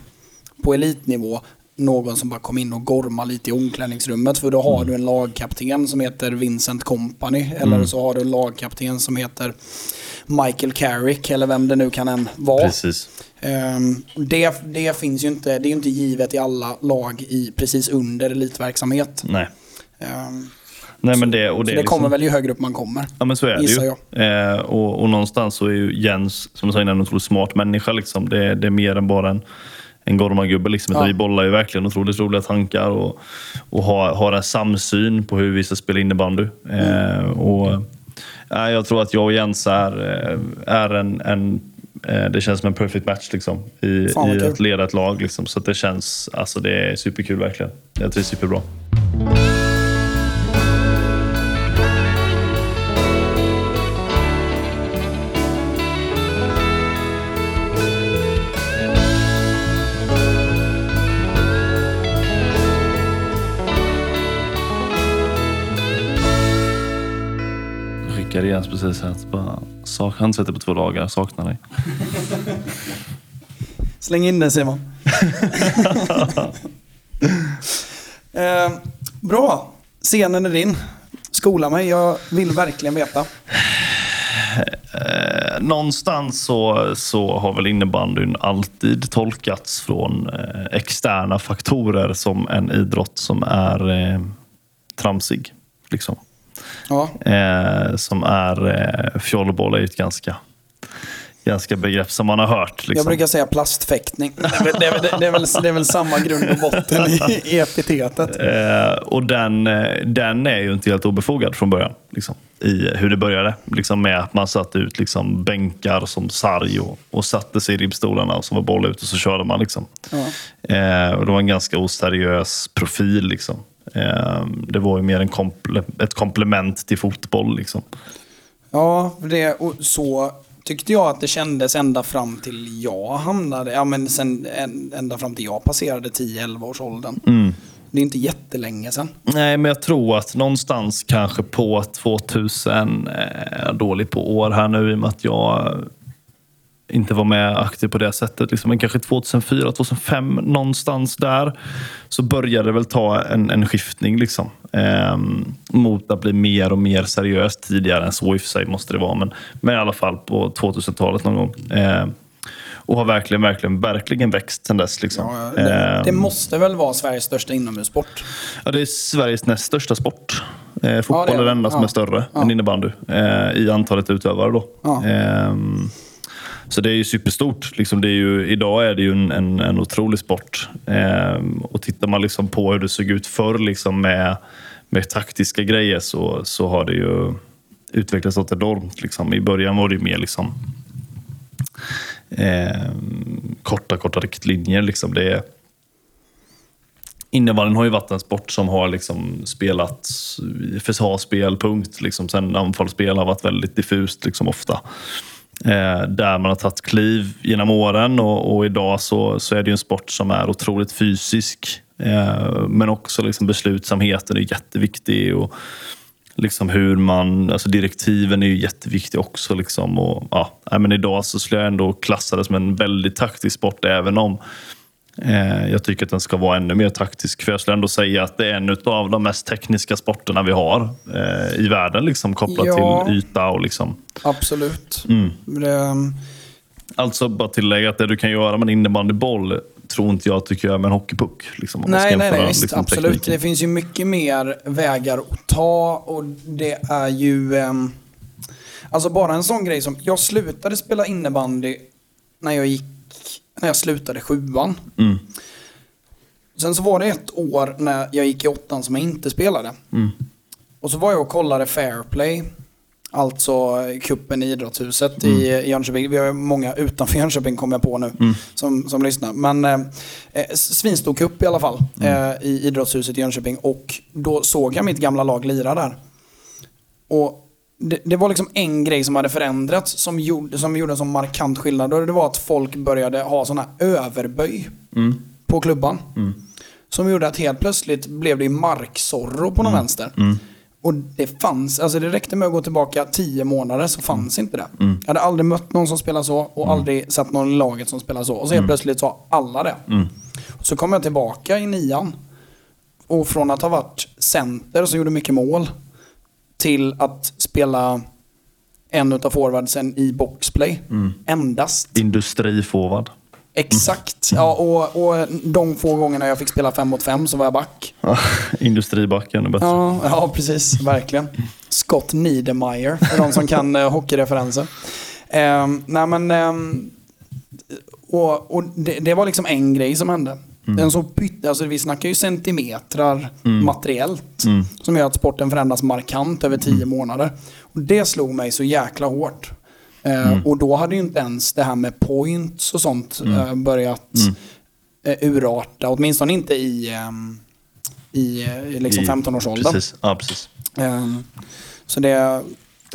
på elitnivå någon som bara kommer in och gormar lite i omklädningsrummet. För då har mm. du en lagkapten som heter Vincent Company. Eller mm. så har du en lagkapten som heter Michael Carrick eller vem det nu kan än vara. Precis. Um, det, det finns ju inte, det är inte givet i alla lag i precis under elitverksamhet. Nej. Um, Nej, men det, och det, så det kommer liksom... väl ju högre upp man kommer. Ja, men så är det ju. Eh, och, och någonstans så är ju Jens, som jag sa innan, en otroligt smart människa. Liksom. Det, det är mer än bara en, en gormagubbe. Liksom. Ja. Vi bollar ju verkligen otroligt roliga tankar och, och har, har en samsyn på hur vi ska spela innebandy. Eh, och, eh, jag tror att jag och Jens är, eh, är en, en det känns som en perfect match liksom, i, i att leda ett lag. Liksom. Så det känns, alltså det är superkul verkligen. Jag trivs superbra. Jens precis här. Bara Sak handtvättat på två dagar. Saknar dig. Släng in den Simon. eh, bra. Scenen är din. Skola mig. Jag vill verkligen veta. Eh, någonstans så, så har väl innebandyn alltid tolkats från eh, externa faktorer som en idrott som är eh, tramsig. Liksom. Ja. Eh, som är, eh, fjollboll är ju ett ganska ganska begrepp som man har hört. Liksom. Jag brukar säga plastfäktning. Det är, det, är, det, är väl, det är väl samma grund och botten i, i epitetet. Eh, och den, eh, den är ju inte helt obefogad från början. Liksom, I hur det började. Liksom med att man satte ut liksom, bänkar som sarg och, och satte sig i ribbstolarna och som var boll ut och så körde man. Liksom. Ja. Eh, och det var en ganska oseriös profil. Liksom. Ehm, det var ju mer en komple ett komplement till fotboll. Liksom. Ja, det, och så tyckte jag att det kändes ända fram till jag hamnade, ja men sen ända fram till jag passerade 10-11 års åldern. Mm. Det är inte jättelänge sedan. Nej, men jag tror att någonstans kanske på 2000, eh, dålig på år här nu i och med att jag inte var med aktiv på det sättet. Liksom. Men kanske 2004, 2005 någonstans där så började det väl ta en, en skiftning liksom. Eh, mot att bli mer och mer seriöst. Tidigare än så i och för sig måste det vara, men, men i alla fall på 2000-talet någon gång. Eh, och har verkligen, verkligen, verkligen växt sen dess. Liksom. Ja, det, ehm. det, måste väl vara Sveriges största inomhussport? Ja, det är Sveriges näst största sport. Eh, fotboll ja, det är, den enda ja. som är större än innebandy eh, i antalet utövare. Då. Eh, så det är ju superstort. Liksom det är ju, idag är det ju en, en, en otrolig sport. Eh, och tittar man liksom på hur det såg ut förr liksom med, med taktiska grejer så, så har det ju utvecklats något enormt. Liksom. I början var det ju mer liksom, eh, korta, korta riktlinjer. Liksom. Det, Innebandyn har ju varit en sport som har liksom spelat försvarsspel, punkt. Liksom. Sen anfallsspel har varit väldigt diffust liksom, ofta. Eh, där man har tagit kliv genom åren och, och, idag så, så är det en sport som är otroligt fysisk. Eh, men också liksom beslutsamheten är jätteviktig. Och liksom hur man, alltså direktiven är ju jätteviktiga också. Liksom och, ja, men idag så skulle jag ändå klassa det som en väldigt taktisk sport även om jag tycker att den ska vara ännu mer taktisk. För jag skulle ändå säga att det är en av de mest tekniska sporterna vi har eh, i världen. Liksom, kopplat ja, till yta och liksom. Absolut. Mm. Det... Alltså bara tillägga att det du kan göra med en innebandyboll tror inte jag att du kan göra med en hockeypuck. Liksom, Nej, nej, nej visst, liksom, absolut. tekniken. Det finns ju mycket mer vägar att ta och det är ju... ehm, alltså bara en sån grej som... Jag slutade spela innebandy när jag gick... När jag slutade sjuan. Mm. Sen så var det ett år när jag gick i åttan som jag inte spelade. Mm. Och så var jag och kollade Fairplay. Alltså kuppen i Idrottshuset Mm. i Jönköping. Vi har ju många utanför Jönköping kommer jag på nu Mm. som, som lyssnar. Men eh, eh, svinstor cup i alla fall Mm. eh, i Idrottshuset i Jönköping. Och då såg jag mitt gamla lag lira där. Och det, det var liksom en grej som hade förändrats som gjorde, som gjorde en sån markant skillnad. Och det var att folk började ha såna överböj Mm. på klubban. Mm. Som gjorde att helt plötsligt blev det marksorro på någon vänster. Mm. Och det fanns, alltså det räckte med att gå tillbaka tio månader så fanns inte det. Mm. Jag hade aldrig mött någon som spelade så och aldrig sett någon i laget som spelade så. Och så helt plötsligt sa alla det. Mm. Så kom jag tillbaka i nian. Och från att ha varit center som gjorde mycket mål till att spela en utav forwardsen i boxplay. Mm. Endast. Industriforward. Exakt. Ja, och, och de få gångerna jag fick spela fem mot fem så var jag back. Ja, är bättre. Ja, ja precis. Verkligen. Scott Niedermeyer, för de som kan uh, hockeyreferenser. Um, nej men, ehm, och, och det, det var liksom en grej som hände. Den så pytte, alltså vi snackar ju centimetrar materiellt. Mm. Som gör att sporten förändras markant över tio månader. Och det slog mig så jäkla hårt. Eh, Och då hade ju inte ens det här med points och sånt eh, börjat eh, urarta. Åtminstone inte i, ehm, i eh, liksom I- 15-årsåldern. Precis. Ja, precis. Ehm, så det...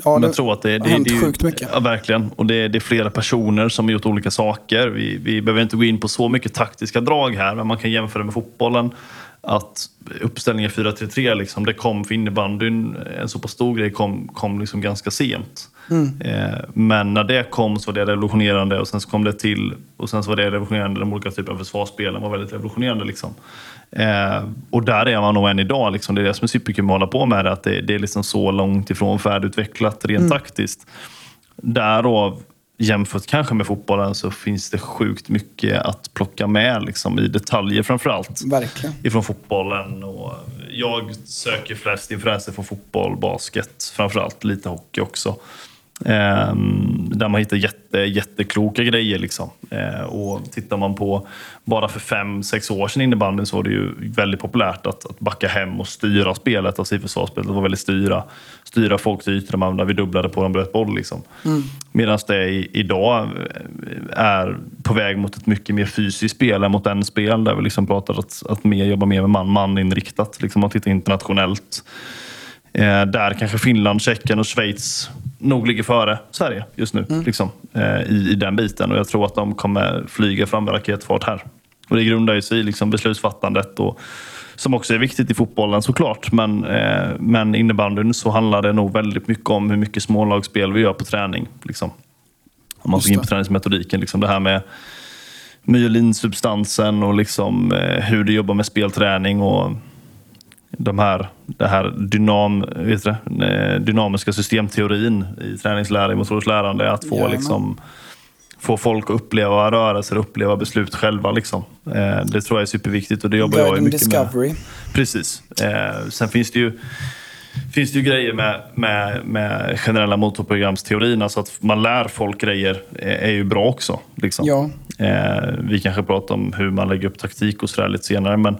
Ja, Men det jag tror att det, har det, hänt det är ju- sjukt mycket. Ja, verkligen. Och det, det är flera personer som har gjort olika saker. Vi, vi behöver inte gå in på så mycket taktiska drag här, men man kan jämföra med fotbollen. Att uppställningen 4-3-3, liksom, det kom för innebandyn, en så pass stor grej kom, kom liksom ganska sent. Mm. Eh, men när det kom så var det revolutionerande och sen så kom det till och sen så var det revolutionerande. De olika typerna av försvarsspelen var väldigt revolutionerande. Liksom. Eh, och där är man nog än idag. Liksom. Det är det som är superkul med att hålla på med. Att det, det är liksom så långt ifrån färdigutvecklat rent Mm. taktiskt. Därav, jämfört kanske med fotbollen, så finns det sjukt mycket att plocka med liksom, i detaljer framför allt Verkligen. ifrån fotbollen. Och jag söker flest influenser från fotboll, basket, framförallt lite hockey också. Ehm, där man hittar jätte, jättekloka grejer. Liksom. Eh, och tittar man på bara för fem, sex år sedan innebandyn så var det ju väldigt populärt att, att backa hem och styra spelet. Alltså i försvarsspelet var väldigt styra, styra folks ytor när vi dubblade på en bröt boll. Liksom. Medan det i, idag eh, är på väg mot ett mycket mer fysiskt spel än mot en spel där vi liksom pratar att, att mer jobba mer med man-man inriktat. Liksom att titta internationellt. Eh, där kanske Finland, Tjeckien och Schweiz nog ligger före Sverige just nu. Liksom, eh, i, I den biten. Och jag tror att de kommer flyga fram med raketfart här. Och det grundar ju sig i liksom beslutsfattandet. Och, som också är viktigt i fotbollen såklart. Men, eh, men innebandyn så handlar det nog väldigt mycket om hur mycket smålagsspel vi gör på träning. Liksom. Om man går in på träningsmetodiken. Liksom det här med myelinsubstansen och liksom, eh, hur du jobbar med spelträning. och de här, det här dynam, vet du, eh, dynamiska systemteorin i träningslära, i motoriskt lärande. Att få, liksom, få folk att uppleva rörelser, uppleva beslut själva. Liksom. Eh, det tror jag är superviktigt och det jobbar jag ju Guiding mycket med. Discovery. Precis. Eh, sen finns det ju finns det ju grejer med, med, med generella motorprogramsteorin. Alltså att man lär folk grejer är, ju bra också. Liksom. Ja. Vi kanske pratar om hur man lägger upp taktik och sådär lite senare. Men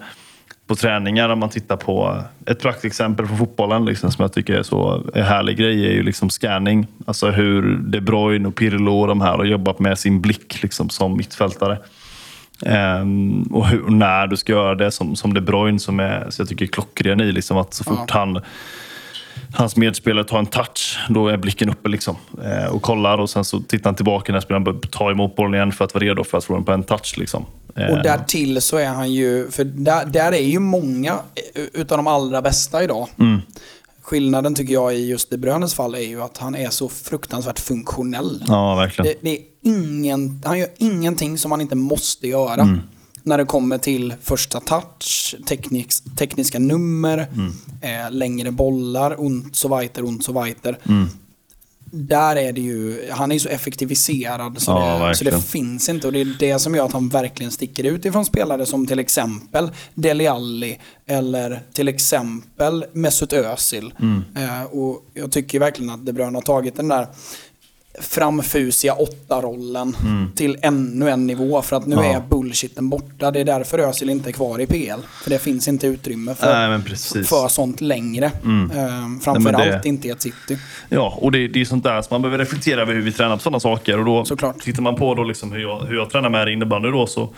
på träningar, om man tittar på ett praktexempel från fotbollen liksom, som jag tycker är så en härlig grej, är ju liksom scanning. Alltså hur De Bruyne och Pirlo och de här har jobbat med sin blick liksom, som mittfältare. Ehm, och, hur, och när du ska göra det som, som De Bruyne som är, så jag tycker är klockren i. Liksom, att så fort Ja. han hans medspelare tar en touch, då är blicken uppe liksom. Eh, och kollar och sen så tittar han tillbaka när spelaren börjar ta emot bollen igen för att vara redo för att få den på en touch. Liksom. Eh, Och därtill så är han ju, för där, där är ju många eh, utav de allra bästa idag. Mm. Skillnaden tycker jag i just De Bruynes fall är ju att han är så fruktansvärt funktionell. Ja, verkligen. Det, det är ingen, han gör ingenting som han inte måste göra. Mm. När det kommer till första touch, tekniks, tekniska nummer, Mm. eh, längre bollar, und so weiter, und so weiter. Mm. där är det ju, han är ju så effektiviserad så, Ja, det, så det finns inte. Och det är det som gör att han verkligen sticker ut ifrån spelare som till exempel Dele Alli eller till exempel Mesut Özil. Mm. Eh, och jag tycker verkligen att De Bruyne har tagit den där framfusiga åtta-rollen till ännu en nivå. För att nu Mm. Ja. är bullshiten borta. Det är därför Özil inte är kvar i PL. För det finns inte utrymme för, precis. för sånt längre. Eh, framförallt Nej, men det- inte i ett city. Ja, och det, det är sånt där som man behöver reflektera över hur vi tränar på sådana saker. Och då Såklart. tittar man på då liksom hur, jag, hur jag tränar med innebandy då så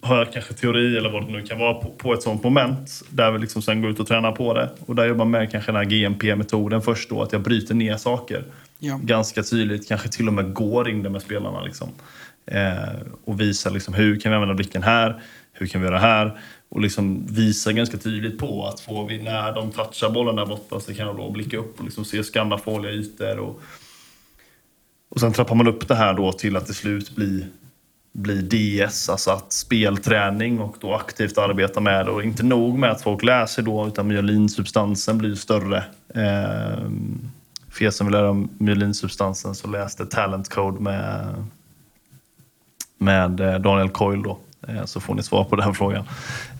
har jag kanske teori eller vad det nu kan vara på, på ett sånt moment där vi liksom sen går ut och tränar på det. Och där jobbar man med kanske den här GMP-metoden först då, att jag bryter ner saker. Ja. Ganska tydligt, kanske till och med går in det med spelarna. Liksom. Eh, och visar liksom, hur kan vi använda blicken här? Hur kan vi göra här? Och liksom visa ganska tydligt på att får vi, när de touchar bollen där borta så kan de då blicka upp och liksom se skanna farliga ytor. Och, och sen trappar man upp det här då till att till slut bli, bli DS, alltså att spelträning och då aktivt arbeta med det. Och inte nog med att folk läser då, utan myelinsubstansen blir större. Eh, för er som vill lära om myelinsubstansen så läste Talent Code med, med eh, Daniel Coyle då. Eh, Så får ni svar på den frågan.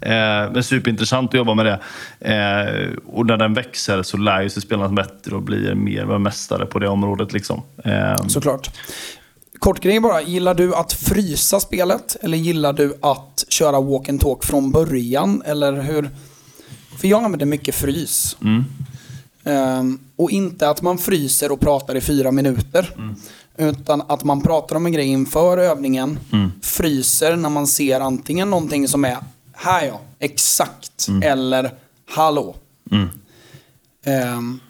Eh, Men superintressant att jobba med det. Och när den växer så lär ju sig spelarna bättre och blir mer mästare på det området. Liksom. Såklart. Grej bara. Gillar du att frysa spelet? Eller gillar du att köra walk and talk från början? Eller hur? För jag använder mycket frys. Ehm, och inte att man fryser och pratar i fyra minuter. Utan att man pratar om en grej inför övningen. Fryser när man ser antingen någonting som är här ja, exakt. Eller hallå. Ehm,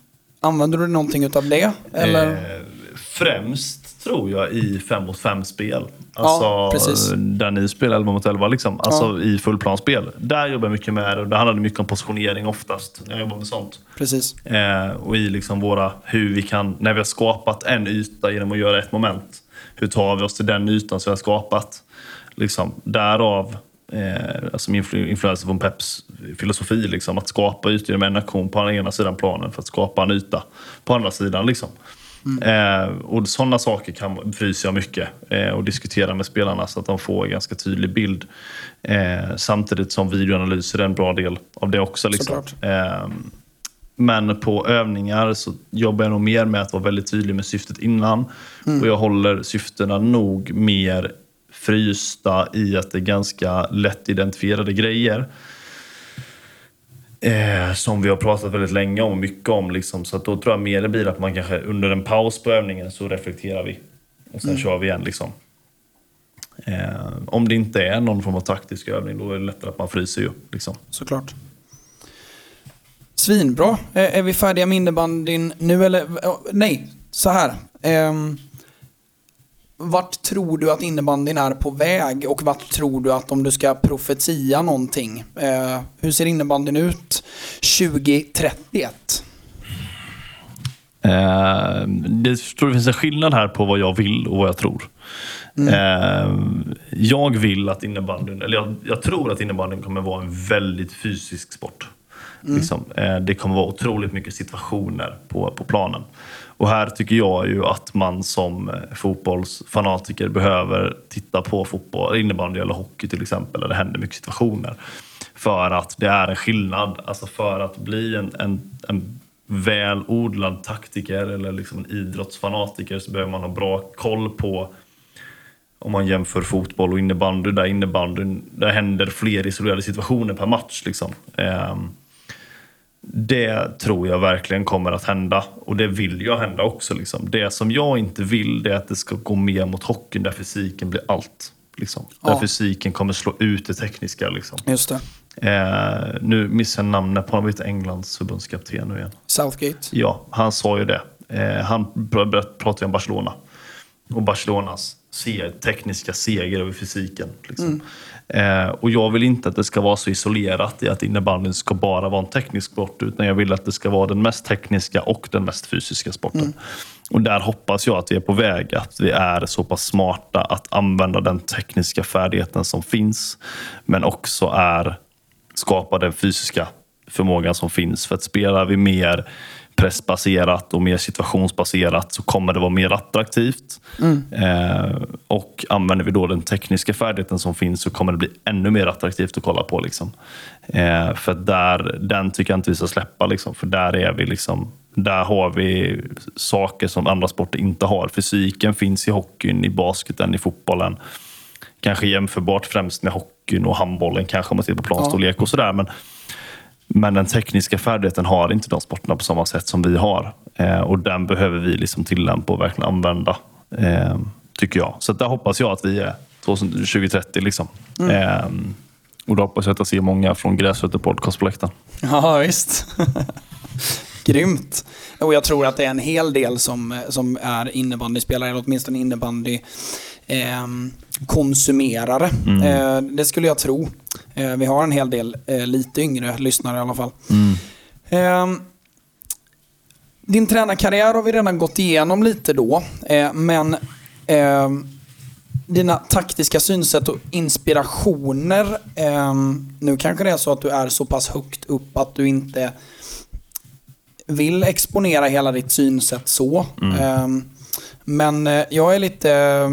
använder du någonting utav det? Eller? Eh, främst tror jag i 5 mot 5 spel. Alltså Ja, precis. där ni spelar 11 mot 11 liksom. Alltså i fullplanspel. Där jobbar jag mycket med det och det handlar mycket om positionering oftast. Jag jobbar med sånt. Precis. Eh, och i liksom våra, hur vi kan, när vi har skapat en yta genom att göra ett moment. Hur tar vi oss till den ytan som vi har skapat? Liksom, därav eh, alltså influ- influenser från Peps filosofi. Liksom, att skapa ytor genom en aktion på den ena sidan planen för att skapa en yta på andra sidan. Liksom. Eh, och sådana saker kan, fryser jag mycket eh, och diskuterar med spelarna så att de får en ganska tydlig bild. Eh, samtidigt som videoanalyser är en bra del av det också. Liksom. Eh, men på övningar så jobbar jag nog mer med att vara väldigt tydlig med syftet innan. Och jag håller syftena nog mer frysta i att det är ganska lätt identifierade grejer. Eh, som vi har pratat väldigt länge om och mycket om. Liksom. Så att då tror jag mer det blir att man kanske under en paus på övningen så reflekterar vi. Och sen kör vi igen. Liksom. Eh, om det inte är någon form av taktisk övning då är det lättare att man fryser ju. Liksom. Såklart. Svinbra. Är vi färdiga med innebandyn nu eller? Nej, så här. Ehm, vart tror du att innebandyn är på väg och vart tror du att om du ska profetia någonting. Eh, hur ser innebandyn ut 2031? Eh, det, tror det finns en skillnad här på vad jag vill och vad jag tror. Eh, jag vill att innebandyn, eller jag, jag tror att innebandyn kommer vara en väldigt fysisk sport. Liksom. Eh, det kommer vara otroligt mycket situationer på, på planen. Och här tycker jag ju att man som eh, fotbollsfanatiker behöver titta på fotboll, innebandy eller hockey till exempel, där det händer mycket situationer. För att det är en skillnad. Alltså för att bli en, en, en välodlad taktiker eller liksom en idrottsfanatiker så behöver man ha bra koll på om man jämför fotboll och innebandy, där innebandyn, där händer fler isolerade situationer per match. Liksom. Ehm, det tror jag verkligen kommer att hända och det vill jag hända också. Liksom. Det som jag inte vill det är att det ska gå mer mot hockeyn där fysiken blir allt. Liksom. Där Ja. fysiken kommer slå ut det tekniska. Liksom. Just det. Eh, nu missar jag namnet på honom, Englands förbundskapten nu igen. Southgate. Ja, han sa ju det. Eh, han pr- pr- pratade om Barcelona. Och Barcelonas se- tekniska seger över fysiken. Liksom. Eh, och jag vill inte att det ska vara så isolerat i att innebandyn ska bara vara en teknisk sport. Utan jag vill att det ska vara den mest tekniska och den mest fysiska sporten. Och där hoppas jag att vi är på väg. Att vi är så pass smarta att använda den tekniska färdigheten som finns. Men också är skapa den fysiska förmågan som finns. För att spelar vi mer pressbaserat och mer situationsbaserat så kommer det vara mer attraktivt. Mm. Eh, och använder vi då den tekniska färdigheten som finns så kommer det bli ännu mer attraktivt att kolla på. Liksom. Eh, för där, den tycker jag inte vi ska släppa. Liksom, för där är vi liksom där har vi saker som andra sporter inte har. Fysiken finns i hockeyn, i basketen, i fotbollen. Kanske jämförbart främst med hockeyn och handbollen kanske om man ser på planstorlek och sådär. Men, men den tekniska färdigheten har inte de sporterna på samma sätt som vi har. Eh, och den behöver vi liksom tillämpa och verkligen använda. Eh, tycker jag. Så där hoppas jag att vi är 2030. Liksom. Mm. Eh, och då hoppas jag att jag ser många från Gräsrötter Podcast på läktaren. Ja, visst. Grymt. Och jag tror att det är en hel del som, som är innebandyspelare, eller åtminstone innebandy eh, konsumerare. Mm. Eh, det skulle jag tro. Eh, vi har en hel del eh, lite yngre lyssnare i alla fall. Mm. Ehm, din tränarkarriär har vi redan gått igenom lite då, eh, men ehm, dina taktiska synsätt och inspirationer. Ehm, nu kanske det är så att du är så pass högt upp att du inte vill exponera hela ditt synsätt så. Mm. Men jag är lite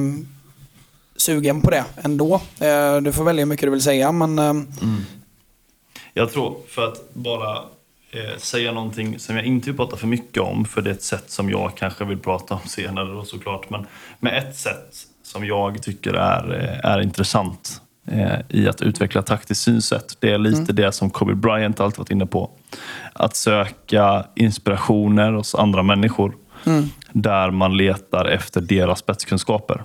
sugen på det ändå. Eh, du får välja hur mycket du vill säga, men... Eh, mm. Jag tror, för att bara eh, säga någonting som jag inte vill prata för mycket om, för det är ett sätt som jag kanske vill prata om senare då såklart, men med ett sätt som jag tycker är, är intressant i att utveckla taktiskt synsätt. Det är lite mm. det som Kobe Bryant alltid varit inne på. Att söka inspirationer hos andra människor mm. där man letar efter deras spetskunskaper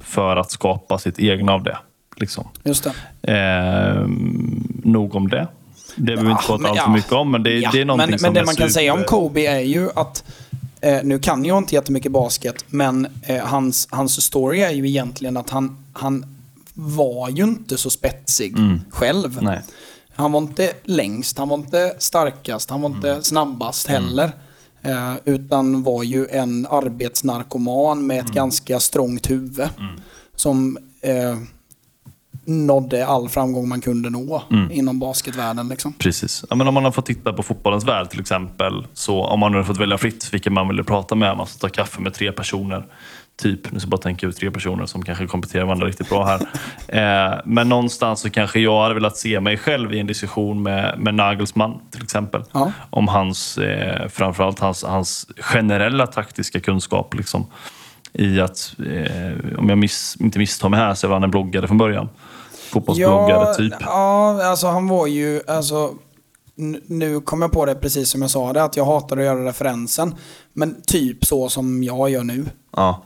för att skapa sitt egna av det. Liksom. Just det. Eh, nog om det. Det behöver vi inte prata allt för mycket om, men det, ja, det är någonting men, som Men det man kan säga om Kobe är ju att Eh, nu kan jag inte jättemycket basket, men eh, hans, hans story är ju egentligen att han, han var ju inte så spetsig mm. själv. Nej. Han var inte längst, han var inte starkast, han var inte mm. snabbast heller. Mm. Eh, utan var ju en arbetsnarkoman med ett mm. ganska strångt huvud. Mm. Som eh, nådde all framgång man kunde nå mm. inom basketvärlden. Liksom. Precis. Ja, men om man har fått titta på fotbollens värld till exempel. Så om man har fått välja fritt vilken man vill prata med. Man ska ta kaffe med tre personer typ, nu ska jag bara tänka ut tre personer som kanske kompletterar varandra riktigt bra här. Eh, men någonstans så kanske jag hade velat se mig själv i en diskussion med, med Nagelsmann till exempel. Ja. Om hans, eh, framförallt hans, hans generella taktiska kunskap. Liksom, I att, eh, om jag miss, inte misstar mig här, så var han en bloggare från början. Fotbollsbloggare ja, typ. Ja, alltså han var ju, alltså nu kom jag på det precis som jag sa det, att jag hatar att göra referensen. Men typ så som jag gör nu. Ja.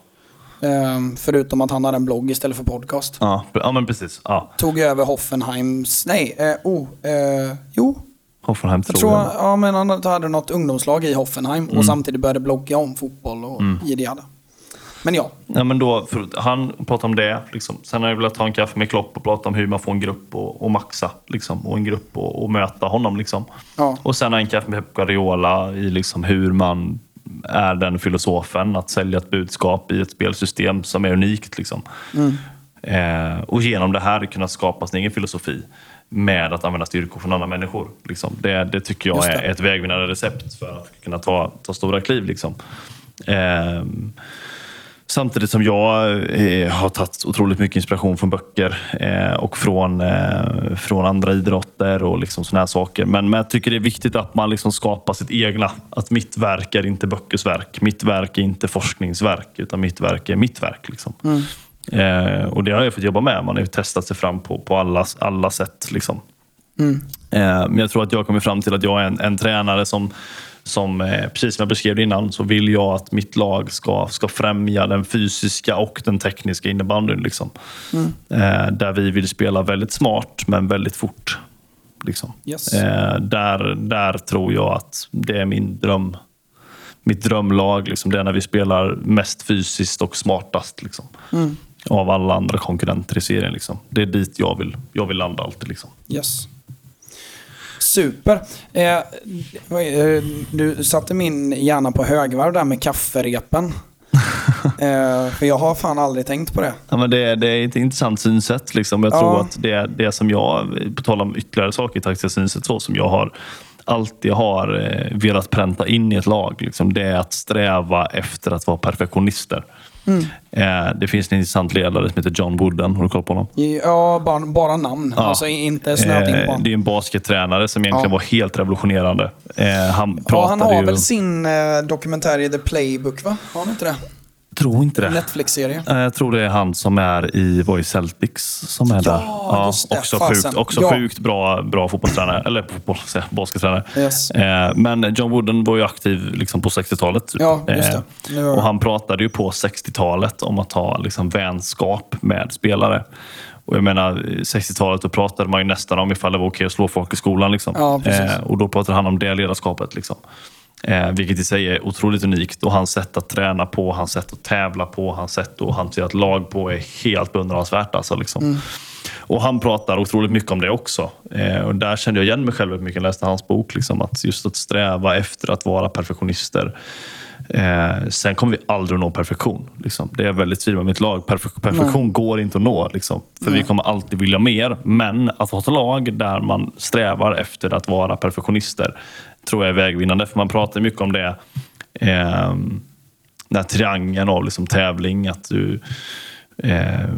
Um, förutom att han har en blogg istället för podcast. Ja, ja men precis. Ja. Tog över Hoffenheims, nej, uh, oh, uh, jo. Hoffenheim jag tror jag. Ja, men han hade något ungdomslag i Hoffenheim mm. och samtidigt började blogga om fotboll och mm. Men ja. ja men då, han pratade om det. Liksom. Sen har jag velat ta en kaffe med Klopp och prata om hur man får en grupp och, och maxa. Liksom, och en grupp och, och möta honom. Liksom. Ja. Och sen har jag en kaffe med Pep Guardiola i liksom hur man är den filosofen att sälja ett budskap i ett spelsystem som är unikt. Liksom. Mm. Eh, och genom det här kunna skapa sin egen filosofi med att använda styrkor från andra människor. Liksom. Det, det tycker jag är ett vägvinnande recept för att kunna ta, ta stora kliv. Liksom. Eh, Samtidigt som jag eh, har tagit otroligt mycket inspiration från böcker eh, och från, eh, från andra idrotter och liksom såna här saker. Men, men jag tycker det är viktigt att man liksom skapar sitt egna. Att mitt verk är inte böckers verk. Mitt verk är inte forskningsverk, utan mitt verk är mitt verk. Liksom. Mm. Eh, och det har jag fått jobba med. Man har ju testat sig fram på, på alla, alla sätt. Liksom. Mm. Eh, men jag tror att jag kommer fram till att jag är en, en tränare som som, eh, precis som jag beskrev innan, så vill jag att mitt lag ska, ska främja den fysiska och den tekniska innebandyn. Liksom. Mm. Eh, där vi vill spela väldigt smart, men väldigt fort. Liksom. Yes. Eh, där, där tror jag att det är min dröm. Mitt drömlag, liksom, det är när vi spelar mest fysiskt och smartast. Liksom. Mm. Av alla andra konkurrenter i serien. Liksom. Det är dit jag vill, jag vill landa alltid. Liksom. Yes. Super. Eh, eh, du satte min hjärna på högvarv där med kafferepen. eh, för jag har fan aldrig tänkt på det. Ja, men det, det är ett intressant synsätt. Liksom. Jag ja. tror att det, det som jag, på tal om ytterligare saker i taktiska synsätt, så som jag har alltid har eh, velat pränta in i ett lag. Liksom, det är att sträva efter att vara perfektionister. Mm. Eh, det finns en intressant ledare som heter John Wooden. Har du koll på honom? Ja, bara, bara namn. Ja. Alltså inte snöat in på honom. det är en baskettränare som egentligen Ja. var helt revolutionerande. Eh, han Ja, han har ju... väl sin eh, dokumentär i The Playbook, va? Har han inte det? Tror inte det. Netflix-serie. Eh, Jag tror det är han som är i i Celtics som är där. just det. också Fasen. sjukt, också Ja. sjukt bra, bra fotbollstränare. Eller fotboll, baskettränare. Yes. Eh, Men John Wooden var ju aktiv liksom på 60-talet. typ. Ja, just det. Eh, har jag- Och han pratade ju på 60-talet om att ha liksom vänskap med spelare. Och jag menar, 60-talet då pratade man ju nästan om ifall det var okej att slå folk i skolan. Liksom. Ja, precis. och då pratade han om det ledarskapet. Liksom. Eh, vilket i sig är otroligt unikt. Och hans sätt att träna på, hans sätt att tävla på, hans sätt att hantera ett lag på är helt beundransvärt. Alltså, liksom. Mm. Och han pratar otroligt mycket om det också. Eh, och där kände jag igen mig själv mycket när jag läste hans bok. Liksom, att just att sträva efter att vara perfektionister. Eh, sen kommer vi aldrig att nå perfektion. Liksom. Det är jag väldigt tydlig med mitt lag. Perfe- perfektion går inte att nå. Liksom. För vi kommer alltid vilja mer. Men att ha ett lag där man strävar efter att vara perfektionister tror jag är vägvinnande. För man pratar mycket om det. Eh, den här triangeln av liksom tävling. Att du eh,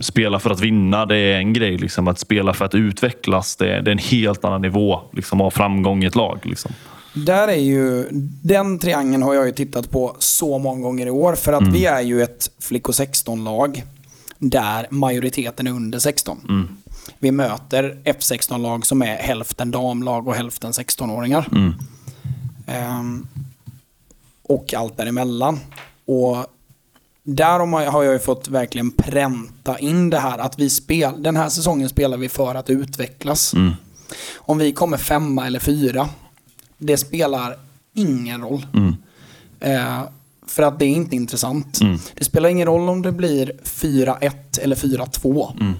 spelar för att vinna, det är en grej. Liksom. Att spela för att utvecklas, det är, det är en helt annan nivå liksom, av framgång i ett lag. Liksom. Där är ju, den triangeln har jag ju tittat på så många gånger i år. För att Mm. vi är ju ett flickor 16-lag där majoriteten är under 16. Mm. Vi möter F16-lag som är hälften damlag och hälften 16-åringar. Mm. Ehm, och allt däremellan. Och där har jag ju fått verkligen pränta in det här att vi spel, den här säsongen spelar vi för att utvecklas. Mm. Om vi kommer femma eller fyra, det spelar ingen roll. Mm. Eh, för att det är inte intressant. Mm. Det spelar ingen roll om det blir 4-1 eller 4-2. Mm.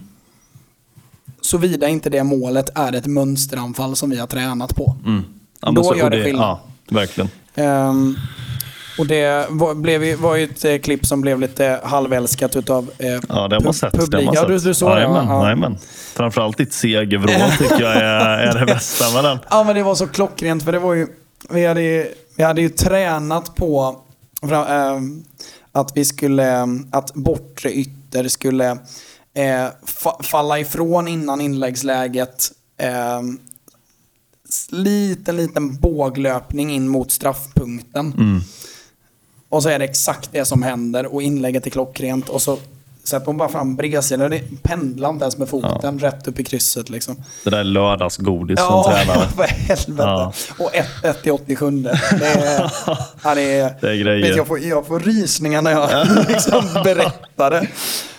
Såvida inte det målet är ett mönsteranfall som vi har tränat på. Mm. Ja, Då så- gör och det skillnad. Ja, verkligen. Ehm, och det var, blev, var ju ett eh, klipp som blev lite halvälskat utav eh, Ja, det har man sett. Det publik. har man Ja, du, du såg det? Jajamän? Ja. jajamän. Framförallt ditt segervrål tycker jag är, är det bästa med den. Ja men det var så klockrent för det var ju, vi hade ju, vi hade ju tränat på ehm, att vi skulle, att bortre ytter skulle eh, fa- falla ifrån innan inläggsläget. s- liten, liten båglöpning in mot straffpunkten. Mm. Och så är det exakt det som händer och inlägget är klockrent och så sätter hon bara fram bredsidan. Pendlar inte ens med foten rätt upp i krysset liksom. Det där är lördagsgodis Ja, tränare. för helvete. Ja. Och 1 till 87. Det är, ja, det är, Det är grejer. Vet, jag, får, jag får rysningar när jag liksom berättar det.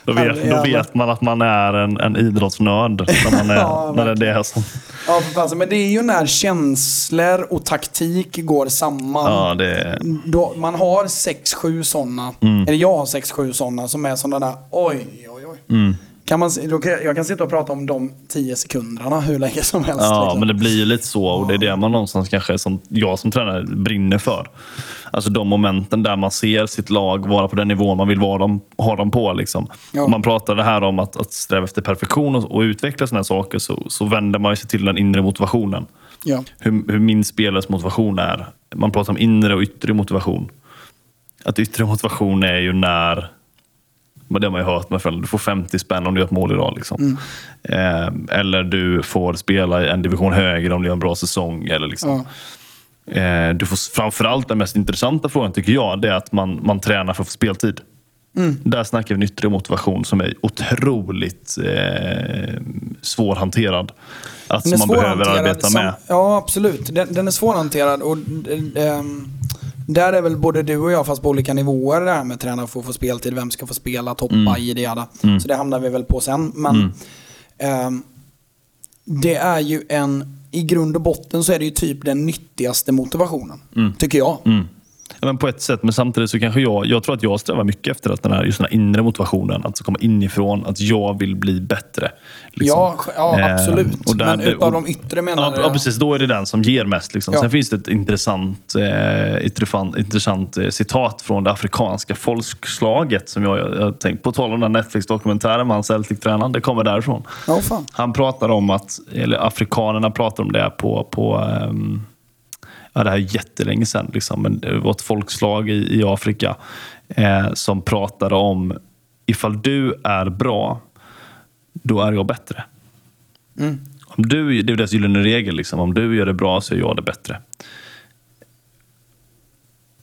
Då vet, då vet man att man är en, en idrottsnörd. När, man är, Ja, när det är det som... Ja, för fasen, men det är ju när känslor och taktik går samman. Ja, det. Då, man har 6-7 sådana, Mm. eller jag har 6-7 sådana som är sådana där oj, oj, oj. Mm. Kan man, jag- kan sitta och prata om de 10 sekunderna hur länge som helst. Ja, liksom. men det blir ju lite så och det är det man någonstans kanske som jag som tränare brinner för. Alltså de momenten där man ser sitt lag vara på den nivån man vill vara dem, ha dem på. Liksom. Ja. Man pratar det här om att, att sträva efter perfektion och, och utveckla sådana saker så, så vänder man sig till den inre motivationen. ja. Hur, hur min spelares motivation är. Man pratar om inre och yttre motivation. Att yttre motivation är ju när men det har man ju hört med föräldrar. Du får 50 spänn om du gör ett mål idag. Liksom. Eh, eller du får spela i en division högre om du gör en bra säsong. Eller liksom. Ja. eh, du får framförallt den mest intressanta frågan tycker jag, det är att man, man tränar för att få speltid. Där snackar vi en yttre motivation som är otroligt eh, svårhanterad. Att är man behöver arbeta med. Ja, absolut. Den, den är svårhanterad och ehm, där är väl både du och jag fast på olika nivåer det här med träna för att få speltid, vem ska få spela, toppa, Mm. i det jada. Så det hamnar vi väl på sen. Men ehm, det är ju en, i grund och botten så är det ju typ den nyttigaste motivationen. Tycker jag. Men på ett sätt, men samtidigt så kanske jag, jag tror att jag strävar mycket efter att den här, just den här inre motivationen, att komma inifrån, att jag vill bli bättre. Liksom. Ja, ja, eh, absolut. Eh, där, men utav de yttre menar ja, du? Ja, precis. Då är det den som ger mest. Liksom. Ja. Sen finns det ett intressant, eh, intressant, intressant eh, citat från det afrikanska folkslaget som jag, jag, jag tänkt på. tal om den Netflix-dokumentären med han Celtic-tränaren, det kommer därifrån. Oh, fan. Han pratar om att, eller afrikanerna pratar om det på, på um, ja, det här är jättelänge sedan, liksom, men det var ett folkslag i, i Afrika eh, som pratade om ifall du är bra, då är jag bättre. Mm. Om du, det är deras gyllene regel. Liksom. Om du gör det bra så är jag det bättre.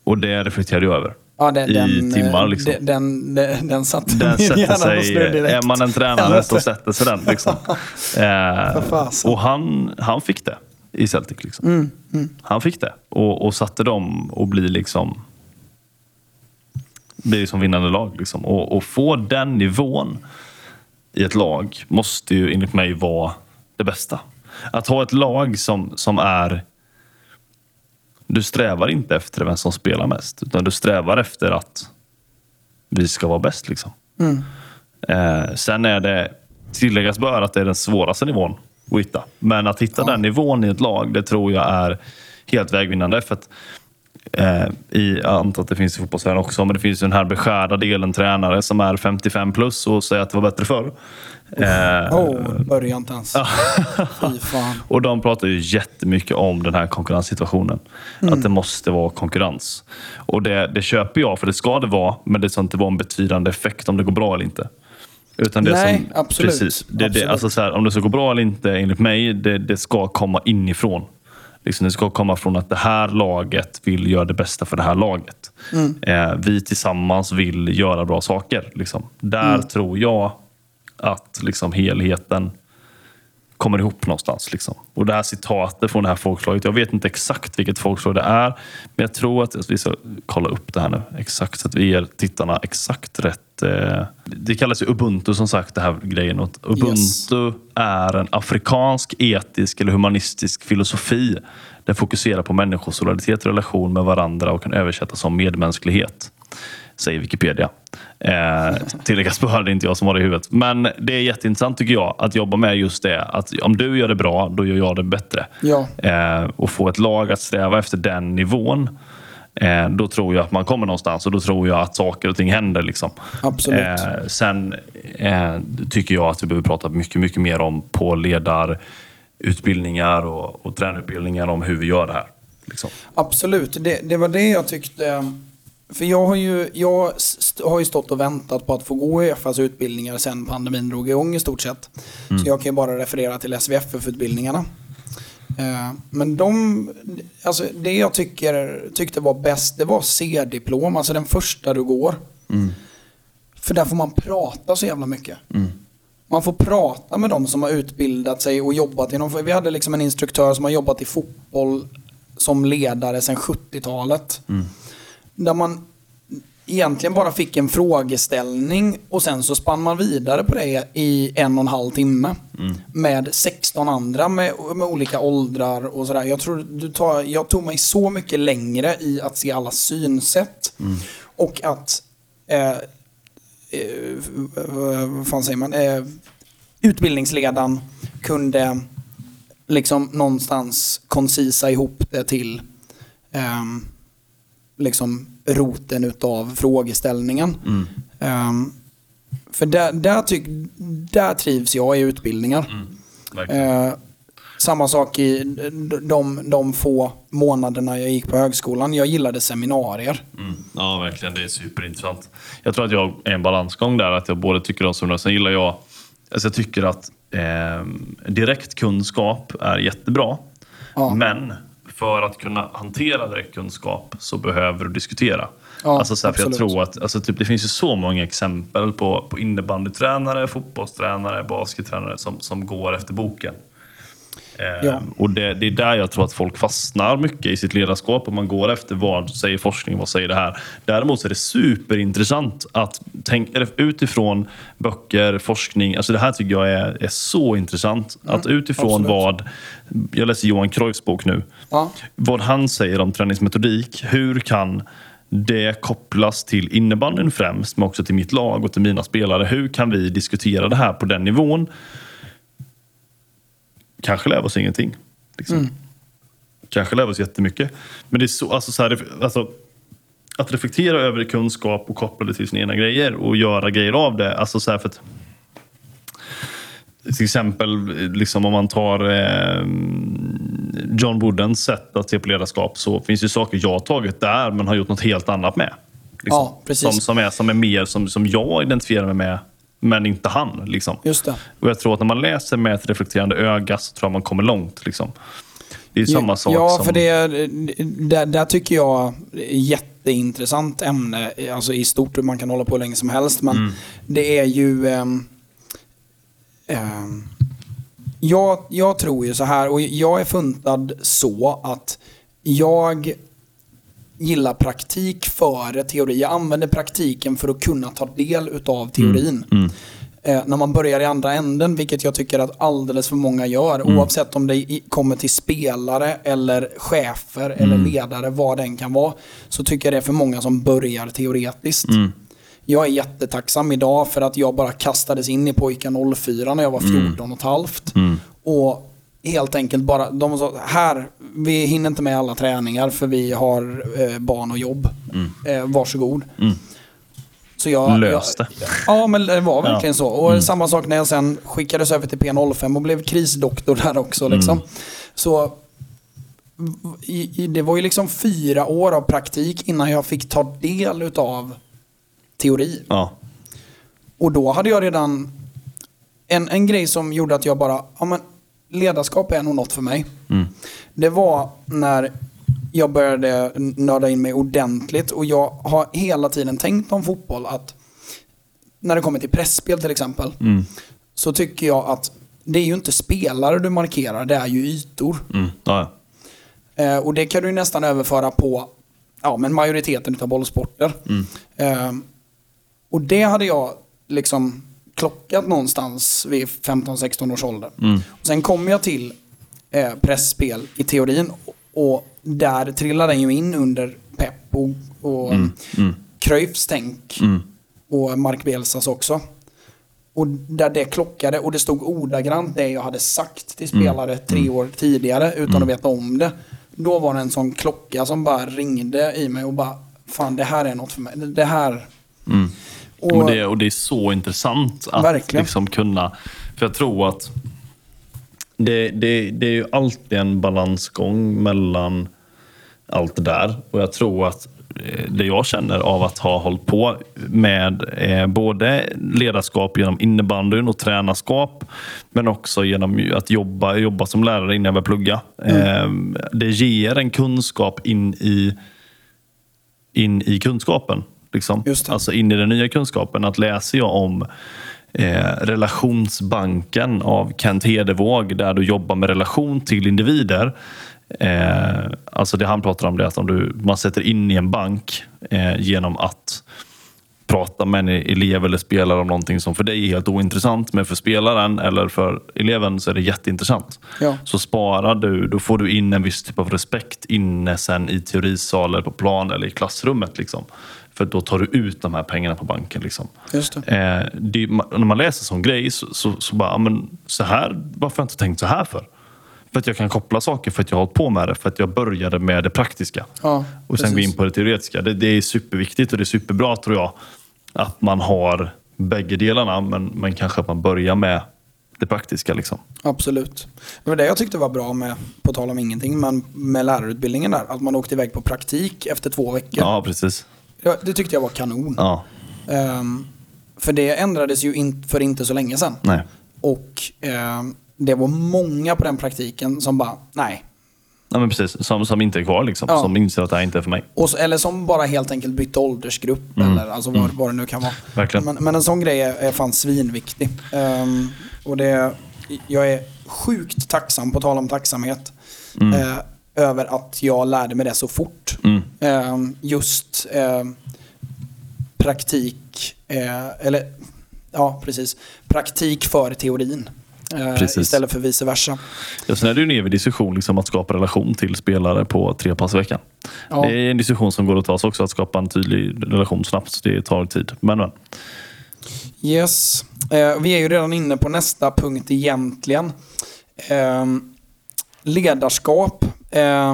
Och det reflekterade jag över. Ja, den, I timmar. Liksom. Den, den, den satt den sätter sig, Är man en tränare så sätter sig den. Liksom. eh, och han, han fick det i Celtic. Liksom. Mm, mm. Han fick det och, och satte dem att bli liksom bli som vinnande lag. Liksom. Och, och, få den nivån i ett lag måste ju enligt mig vara det bästa. Att ha ett lag som, som är... Du strävar inte efter vem som spelar mest, utan du strävar efter att vi ska vara bäst. Liksom. Mm. Eh, sen är det tilläggas bör att det är den svåraste nivån att hitta. Men att hitta ja. den nivån i ett lag, det tror jag är helt vägvinnande. För att, eh, i, jag antar att det finns i fotbollsvärlden också, men det finns ju den här beskärda delen tränare som är 55 plus och säger att det var bättre förr. Eh, oh, börja inte ens. Och de pratar ju jättemycket om den här konkurrenssituationen. Mm. Att det måste vara konkurrens. Och det, det köper jag, för det ska det vara, men det ska inte vara en betydande effekt om det går bra eller inte. Utan det Nej, som, absolut. Precis, det, absolut. Det, alltså så här, om det ska gå bra eller inte, enligt mig, det, det ska komma inifrån. Liksom, det ska komma från att det här laget vill göra det bästa för det här laget. Mm. Eh, vi tillsammans vill göra bra saker. Liksom. Där mm. tror jag att liksom, helheten kommer ihop någonstans. Liksom. Och det här citatet från det här folkslaget, jag vet inte exakt vilket folkslag det är, men jag tror att vi ska kolla upp det här nu exakt så att vi ger tittarna exakt rätt. Eh, det kallas ju ubuntu som sagt, det här grejen. Och ubuntu yes. är en afrikansk etisk eller humanistisk filosofi. Den fokuserar på människors solidaritet och relation med varandra och kan översättas som medmänsklighet säger Wikipedia. Eh, tilläggas är inte jag som har det i huvudet. Men det är jätteintressant tycker jag att jobba med just det. Att om du gör det bra, då gör jag det bättre. Ja. Eh, och få ett lag att sträva efter den nivån. Eh, då tror jag att man kommer någonstans och då tror jag att saker och ting händer. Liksom. Absolut. Eh, sen eh, tycker jag att vi behöver prata mycket, mycket mer om på ledarutbildningar och, och tränarutbildningar om hur vi gör det här. Liksom. Absolut, det, det var det jag tyckte för jag har ju, jag har ju stått och väntat på att få gå Uefas utbildningar sen pandemin drog igång i stort sett. Mm. Så jag kan ju bara referera till SVFF-utbildningarna. Eh, men de, alltså det jag tycker, tyckte var bäst, det var C-diplom, alltså den första du går. Mm. För där får man prata så jävla mycket. Mm. Man får prata med de som har utbildat sig och jobbat inom, vi hade liksom en instruktör som har jobbat i fotboll som ledare sedan 70-talet. Mm. Där man egentligen bara fick en frågeställning och sen så spann man vidare på det i en och en halv timme. Mm. Med 16 andra med, med olika åldrar och sådär. Jag, tror du tar, jag tog mig så mycket längre i att se alla synsätt. Mm. Och att, eh, eh, vad fan säger man, eh, utbildningsledaren kunde liksom någonstans koncisa ihop det till um, liksom roten utav frågeställningen. Mm. Um, för där, där, tyck, där trivs jag i utbildningar. Mm. Uh, samma sak i de, de få månaderna jag gick på högskolan. Jag gillade seminarier. Mm. Ja, verkligen. Det är superintressant. Jag tror att jag är en balansgång där. Att jag både tycker om seminarier, sen gillar jag... Alltså jag tycker att eh, direktkunskap är jättebra. Ja. Men för att kunna hantera direktkunskap så behöver du diskutera. Ja, alltså så här, för jag tror att alltså, typ, det finns ju så många exempel på, på innebandytränare, fotbollstränare, baskettränare som, som går efter boken. Eh, Ja. Och det, det är där jag tror att folk fastnar mycket i sitt ledarskap. Och man går efter vad säger forskning, vad säger det här. Däremot så är det superintressant att tänka utifrån böcker, forskning. Alltså det här tycker jag är, är så intressant. att utifrån absolut. vad, jag läser Johan Cruyffs bok nu. Ja. Vad han säger om träningsmetodik. Hur kan det kopplas till innebandyn främst, men också till mitt lag och till mina spelare. Hur kan vi diskutera det här på den nivån? Kanske lär vi oss ingenting. Liksom. Kanske lär vi oss jättemycket. Men det är så, alltså, så här, alltså, att reflektera över kunskap och koppla det till sina egna grejer och göra grejer av det. Alltså, så här, för att, till exempel liksom om man tar eh, John Woodens sätt att se på ledarskap så finns det saker jag har tagit där men har gjort något helt annat med. Liksom. Ja, precis. Som, som, är, som är mer som, som jag identifierar mig med men inte han. Liksom. Just det. Och jag tror att när man läser med ett reflekterande öga så tror jag man kommer långt. Liksom. Det är samma sak Ja, som... för det, där, där tycker jag är jätteintressant ämne. Alltså i stort, man kan hålla på hur länge som helst. Men Mm. det är ju... ehm, ehm, jag, jag tror ju så här, och jag är funtad så att jag gillar praktik före teori. Jag använder praktiken för att kunna ta del utav teorin. Mm. Eh, när man börjar i andra änden, vilket jag tycker att alldeles för många gör, Mm. oavsett om det kommer till spelare eller chefer eller Mm. ledare, vad den kan vara, så tycker jag det är för många som börjar teoretiskt. Mm. Jag är jättetacksam idag för att jag bara kastades in i pojkar 04 när jag var 14 och ett halvt. Mm. Och helt enkelt bara, de sa här, vi hinner inte med alla träningar för vi har eh, barn och jobb. Eh, varsågod. Mm. Så jag, Lös det. jag, Ja, men det var verkligen Ja. så. Och samma sak när jag sen skickades över till P05 och blev krisdoktor där också. Liksom. Så i, i, det var ju liksom fyra år av praktik innan jag fick ta del utav teori. Ja. Och då hade jag redan en, en grej som gjorde att jag bara, ja men ledarskap är nog något för mig. Mm. Det var när jag började nörda in mig ordentligt och jag har hela tiden tänkt om fotboll att när det kommer till pressspel till exempel Mm. så tycker jag att det är ju inte spelare du markerar, det är ju ytor. Mm. Ja. Eh, och det kan du nästan överföra på ja, men majoriteten av bollsporter. Eh, och det hade jag liksom klockat någonstans vid 15-16 års ålder. Och sen kom jag till eh, pressspel i teorin och där trillade den ju in under Pep och, och Cruyffs tänk. Och Mark Bielsas också. Och där det klockade och det stod ordagrant det jag hade sagt till spelare tre år tidigare utan att veta om det. Då var det en sån klocka som bara ringde i mig och bara Fan det här är något för mig. Det här... Och, Men det, och det är så intressant att Verkligen. liksom kunna... För jag tror att det, det, det är ju alltid en balansgång mellan allt det där. Och jag tror att eh, det jag känner av att ha hållit på med eh, både ledarskap genom innebandyn och tränarskap men också genom att jobba, jobba som lärare innan jag började plugga. Eh, det ger en kunskap in i in i kunskapen. Liksom. Alltså in i den nya kunskapen. Att läser jag om eh, relationsbanken av Kent Hedevåg där du jobbar med relation till individer. Eh, alltså det han pratar om det är att om du, man sätter in i en bank eh, genom att prata med en elev eller spelare om någonting som för dig är helt ointressant men för spelaren eller för eleven så är det jätteintressant. Ja. Så sparar du, då får du in en viss typ av respekt inne sen i teorisal eller på plan eller i klassrummet. Liksom. För då tar du ut de här pengarna på banken. Liksom. Just det. Eh, det, är- när man läser sån grej så, så, så bara, men så här, varför har jag inte tänkt så här för? För att jag kan koppla saker, för att jag har hållit på med det, för att jag började med det praktiska. Ja, och sen gå precis. in på det teoretiska. Det, det är superviktigt och det är superbra tror jag. Att man har bägge delarna, men, men kanske att man börjar med det praktiska. Liksom. Absolut. Var det jag tyckte var bra med, på tal om ingenting, men med lärarutbildningen där. Att man åkte iväg på praktik efter två veckor. Ja, precis. Det, det tyckte jag var kanon. Ja, Ehm, för det ändrades ju in, för inte så länge sedan. nej. Och ehm, det var många på den praktiken som bara, nej. Ja, men precis. Som, som inte är kvar, liksom. Ja. som inser att det här inte är för mig. Så, eller som bara helt enkelt bytte åldersgrupp eller alltså vad, vad det nu kan vara. Verkligen. Men, men en sån grej är, är fan svinviktig. Ehm, och det, jag är sjukt tacksam, på tal om tacksamhet, Mm. eh, över att jag lärde mig det så fort. Eh, just eh, praktik, eh, eller ja precis, praktik för teorin. Eh, Precis. istället för vice versa. Ja, sen är det ju en evig diskussion liksom, att skapa relation till spelare på tre pass i veckan. Ja. Det är en diskussion som går att ta sig också, att skapa en tydlig relation snabbt. Det tar tid. Men, men. Yes. Eh, vi är ju redan inne på nästa punkt egentligen. Eh, ledarskap. Eh,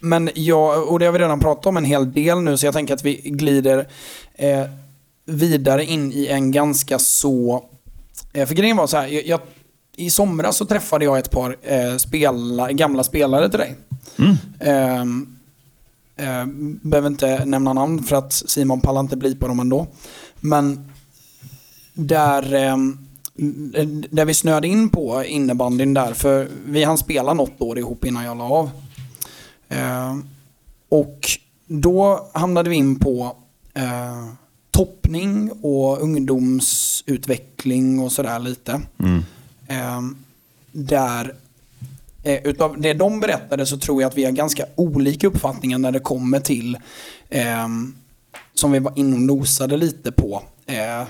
men jag, och det har vi redan pratat om en hel del nu, så jag tänker att vi glider eh, vidare in i en ganska så... Eh, för grejen var så här, jag, jag, i somras så träffade jag ett par eh, spela, gamla spelare till dig. Ehm, eh, behöver inte nämna namn för att Simon pallar inte bli på dem ändå. Men där, ehm, där vi snöade in på innebandyn där, för vi hann spela något år ihop innan jag la av. Ehm, och då hamnade vi in på eh, toppning och ungdomsutveckling och sådär lite. Ehm, där Eh, utav det de berättade så tror jag att vi har ganska olika uppfattningar när det kommer till, ehm, som vi var inne och nosade lite på, eh,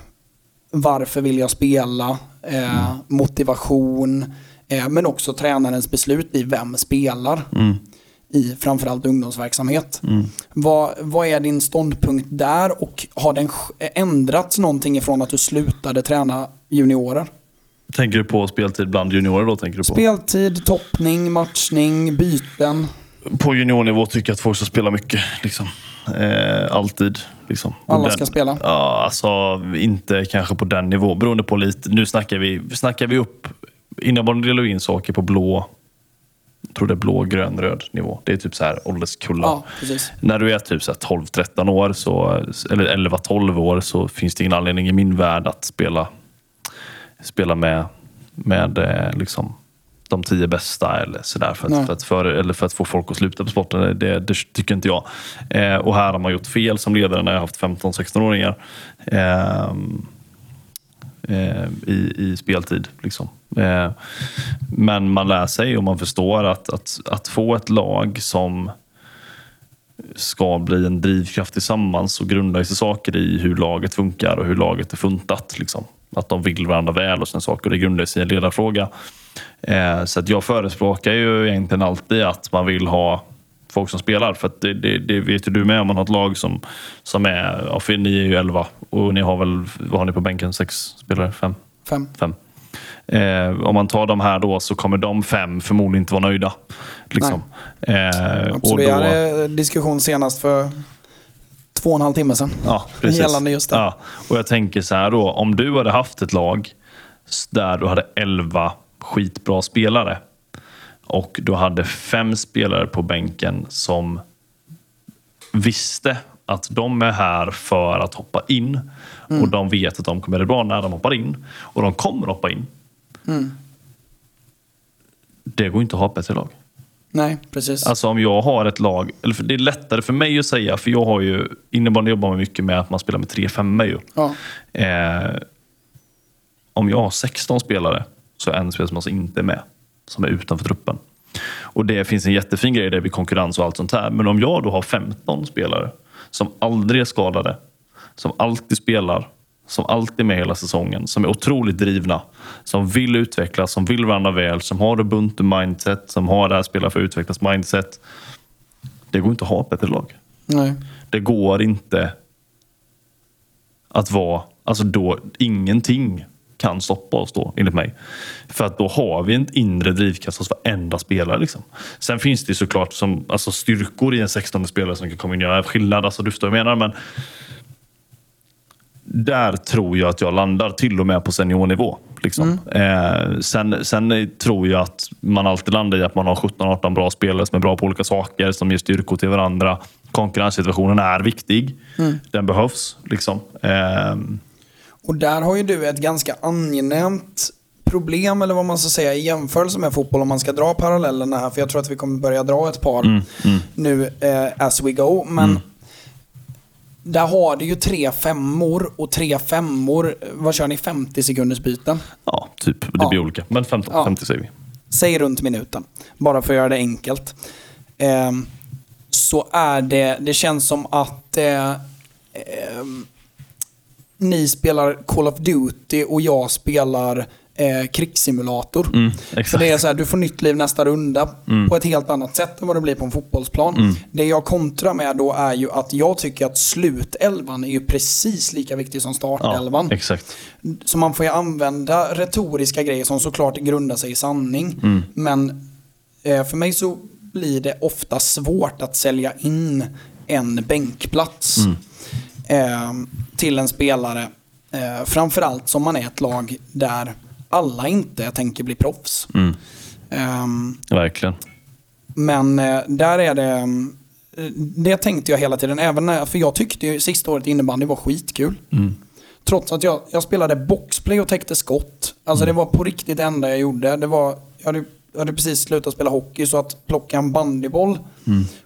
varför vill jag spela, eh, motivation, eh, men också tränarens beslut i vem spelar i framförallt ungdomsverksamhet. Vad, vad är din ståndpunkt där och har den ändrats någonting ifrån att du slutade träna juniorer? Tänker du på speltid bland juniorer då? Tänker du på? Speltid, toppning, matchning, byten. På juniornivå tycker jag att folk ska spela mycket. Liksom. Eh, alltid. Liksom. Alla ska spela. Ja, alltså inte kanske på den nivå. Beroende på lite. Nu snackar vi, snackar vi upp. Innebandyn delar in saker på blå, tror det är blå, grön, röd nivå. Det är typ så här ålderskullar. Ja. När du är typ så här 12-13 år, så, eller 11-12 år, så finns det ingen anledning i min värld att spela, spela med, med eh, liksom, de tio bästa eller sådär för att, för, att för, eller för att få folk att sluta på sporten. Det, det tycker inte jag. Eh, och här har man gjort fel som ledare när jag har haft 15-16-åringar. Eh, eh, i, i speltid. Liksom. Eh, men man lär sig och man förstår att, att, att få ett lag som ska bli en drivkraft tillsammans och grundar sig saker i hur laget funkar och hur laget är funtat. Liksom. Att de vill varandra väl och sådana saker. Det grundar sig i en ledarfråga. Eh, så att jag förespråkar ju egentligen alltid att man vill ha folk som spelar. För att det, det, det vet ju du med om man har ett lag som, som är, ja, för ni är ju 11 och ni har väl, vad har ni på bänken? Sex spelare? Fem? Fem. fem. Eh, om man tar de här då så kommer de fem förmodligen inte vara nöjda. Liksom. Eh, och Absolut. Jag då, hade diskussion senast för två och en halv timme sedan. ja, precis. Gällande just det. Ja. Och jag tänker så här då, om du hade haft ett lag där du hade 11 skitbra spelare och du hade fem spelare på bänken som visste att de är här för att hoppa in Mm. och de vet att de kommer göra det bra när de hoppar in och de kommer hoppa in. Mm. Det går inte att ha ett bättre lag. Nej, precis. Alltså om jag har ett lag, eller för det är lättare för mig att säga, för jag har ju, innebandy jobbar man mycket med att man spelar med 3-5 ju. ja. Eh, om jag har 16 spelare så är en spelare som alltså inte är med, som är utanför truppen. Och det finns en jättefin grej där vid konkurrens och allt sånt här. Men om jag då har 15 spelare som aldrig är skadade, som alltid spelar, som alltid är med hela säsongen, som är otroligt drivna, som vill utvecklas, som vill varandra väl, som har ubuntu mindset, som har det här spela för att utvecklas mindset. Det går inte att ha ett bättre lag. Nej. Det går inte att vara, alltså då, ingenting kan stoppa oss då, enligt mig. För att då har vi en inre drivkraft hos varenda spelare. Liksom. Sen finns det såklart som, alltså styrkor i en 16 spelare som kan komma in och göra skillnad. Alltså, du förstår vad jag menar. Men där tror jag att jag landar till och med på seniornivå. Liksom. Eh, sen, sen tror jag att man alltid landar i att man har 17-18 bra spelare som är bra på olika saker, som ger styrkor till varandra. Konkurrenssituationen är viktig. Den behövs. Liksom. Eh, Och där har ju du ett ganska angenämt problem, eller vad man ska säga, i jämförelse med fotboll om man ska dra parallellerna här. För jag tror att vi kommer börja dra ett par Mm, nu eh, as we go. Men där har du ju tre femmor och tre femmor, vad kör ni, 50 sekunders byten? Ja, typ. Det Ja. blir olika. Men 15, Ja. 50 säger vi. Säg runt minuten, bara för att göra det enkelt. Ehm, så är det, det känns som att eh, ehm, ni spelar Call of Duty och jag spelar eh, krigssimulator. Mm, exakt. det är så här, du får nytt liv nästa runda på ett helt annat sätt än vad det blir på en fotbollsplan. Mm. Det jag kontrar med då är ju att jag tycker att slutelvan är ju precis lika viktig som startelvan. Ja, exakt. Så man får ju använda retoriska grejer som såklart grundar sig i sanning. Mm. Men eh, för mig så blir det ofta svårt att sälja in en bänkplats Mm. Eh, till en spelare. Eh, framförallt som man är ett lag där alla inte tänker bli proffs. Mm. Ehm, Verkligen. men eh, där är det... eh, Det tänkte jag hela tiden, även när, för jag tyckte ju sista året innebandy var skitkul. Mm. Trots att jag, jag spelade boxplay och täckte skott. Alltså Mm. det var på riktigt det enda jag gjorde. Det var, jag, hade, jag hade precis slutat spela hockey så att plocka en bandyboll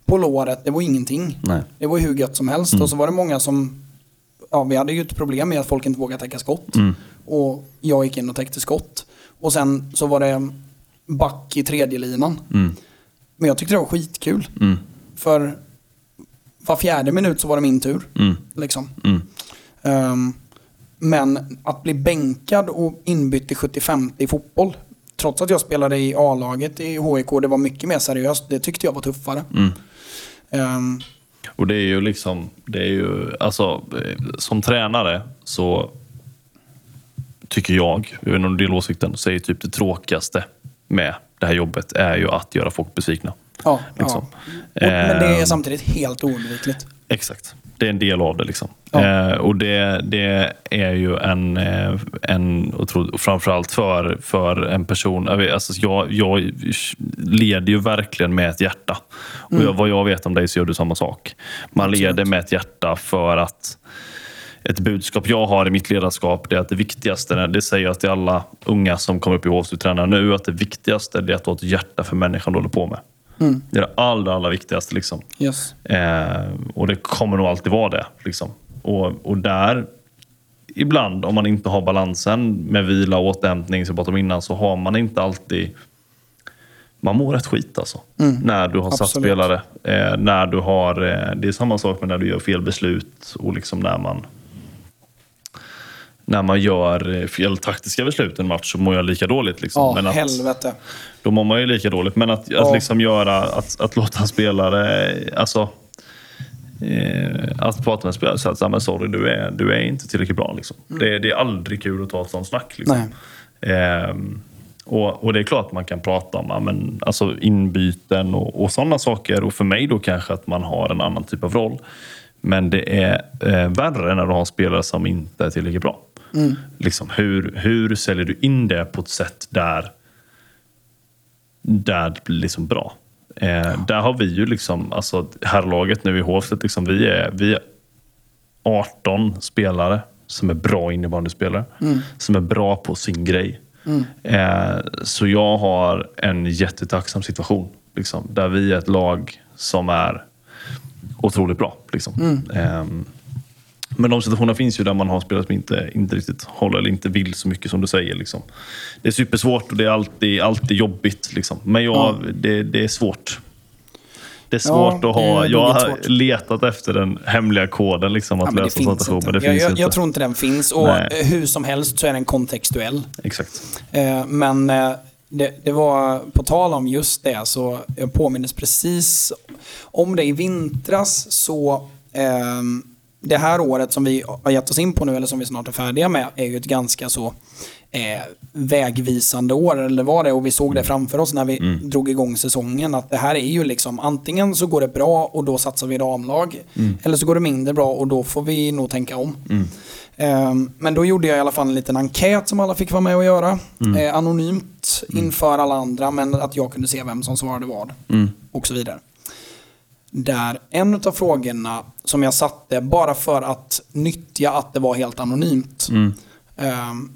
på låret, det var ingenting. Mm. Nej. Mm. Det var hur gött som helst. Och så var det många som... Ja, vi hade ju ett problem med att folk inte vågade täcka skott. Mm. Och jag gick in och täckte skott. Och sen så var det back i tredje linan. Mm. Men jag tyckte det var skitkul. Mm. För var fjärde minut så var det min tur. Mm. Liksom. Mm. Ehm, men att bli bänkad och inbytt i 75 i fotboll. Trots att jag spelade i A-laget i HIK, det var mycket mer seriöst. Det tyckte jag var tuffare. Mm. Ehm, Och det är ju liksom, det är ju, alltså eh, som tränare så tycker jag, jag vet inte om du delar åsikten, så är typ det tråkigaste med det här jobbet är ju att göra folk besvikna. ja, Liksom. ja. Och, men det är Ehm. samtidigt helt oundvikligt. Exakt. Det är en del av det. liksom. Ja. Eh, och det, det är ju en, eh, en otroligt, framförallt för, för en person. Jag, vet, alltså jag, jag leder ju verkligen med ett hjärta. Och jag, vad jag vet om dig så gör du samma sak. Man Mm. Absolut. leder med ett hjärta för att ett budskap jag har i mitt ledarskap det är att det viktigaste, det säger jag till alla unga som kommer upp i HSU-tränare nu, att det viktigaste är att ha ett hjärta för människan du håller på med. Mm. Det är det allra, allra viktigaste. Liksom. Yes. Eh, och det kommer nog alltid vara det. Liksom. Och, och där, ibland om man inte har balansen med vila och återhämtning, som jag pratade om innan, så har man inte alltid... Man mår rätt skit alltså. När du har satt Absolut. spelare. Eh, när du har, eh, det är samma sak med när du gör fel beslut och liksom när man när man gör eh, fel taktiska beslut en match så mår jag lika dåligt. Liksom. Ja, Men att, helvete. då mår man ju lika dåligt. Men att, att Ja. liksom göra, att, att låta en spelare, alltså eh, att prata med en spelare och säga att "Ja, men sorry, du är, du är inte tillräckligt bra. Liksom. Det, det är aldrig kul att ta ett sånt snack. Liksom. Ehm, och, och det är klart att man kan prata om men, alltså inbyten och, och sådana saker. Och för mig då kanske att man har en annan typ av roll. Men det är eh, värre när du har spelare som inte är tillräckligt bra. Liksom, hur, hur säljer du in det på ett sätt där där det blir liksom bra. Eh, Där har vi ju liksom, alltså herrlaget nu i Hovset, liksom, vi, är, vi är 18 spelare som är bra innebandyspelare. Som är bra på sin grej. Eh, så jag har en jättetacksam situation. Liksom, där vi är ett lag som är otroligt bra. Liksom. Ehm, men de situationerna finns ju där man har spelare som inte, inte riktigt håller eller inte vill så mycket som du säger. Liksom. Det är supersvårt och det är alltid, alltid jobbigt. Liksom. Men jag, Ja. det, det är svårt. Det är svårt Ja, att ha. Jag har letat efter den hemliga koden liksom, att Ja, lösa situationer. inte. Men det jag, finns jag, inte. jag tror inte den finns. Och Nej. hur som helst så är den kontextuell. Exakt. Eh, Men eh, det, det var på tal om just det så jag påminnes precis om det i vintras så ehm, det här året som vi har gett oss in på nu eller som vi snart är färdiga med är ju ett ganska så eh, vägvisande år eller var det och vi såg det framför oss när vi drog igång säsongen att det här är ju liksom antingen så går det bra och då satsar vi damlag eller så går det mindre bra och då får vi nog tänka om. Ehm, Men då gjorde jag i alla fall en liten enkät som alla fick vara med och göra. Eh, anonymt inför alla andra men att jag kunde se vem som svarade vad. Och så vidare. Där en av frågorna som jag satte bara för att nyttja att det var helt anonymt. ehm,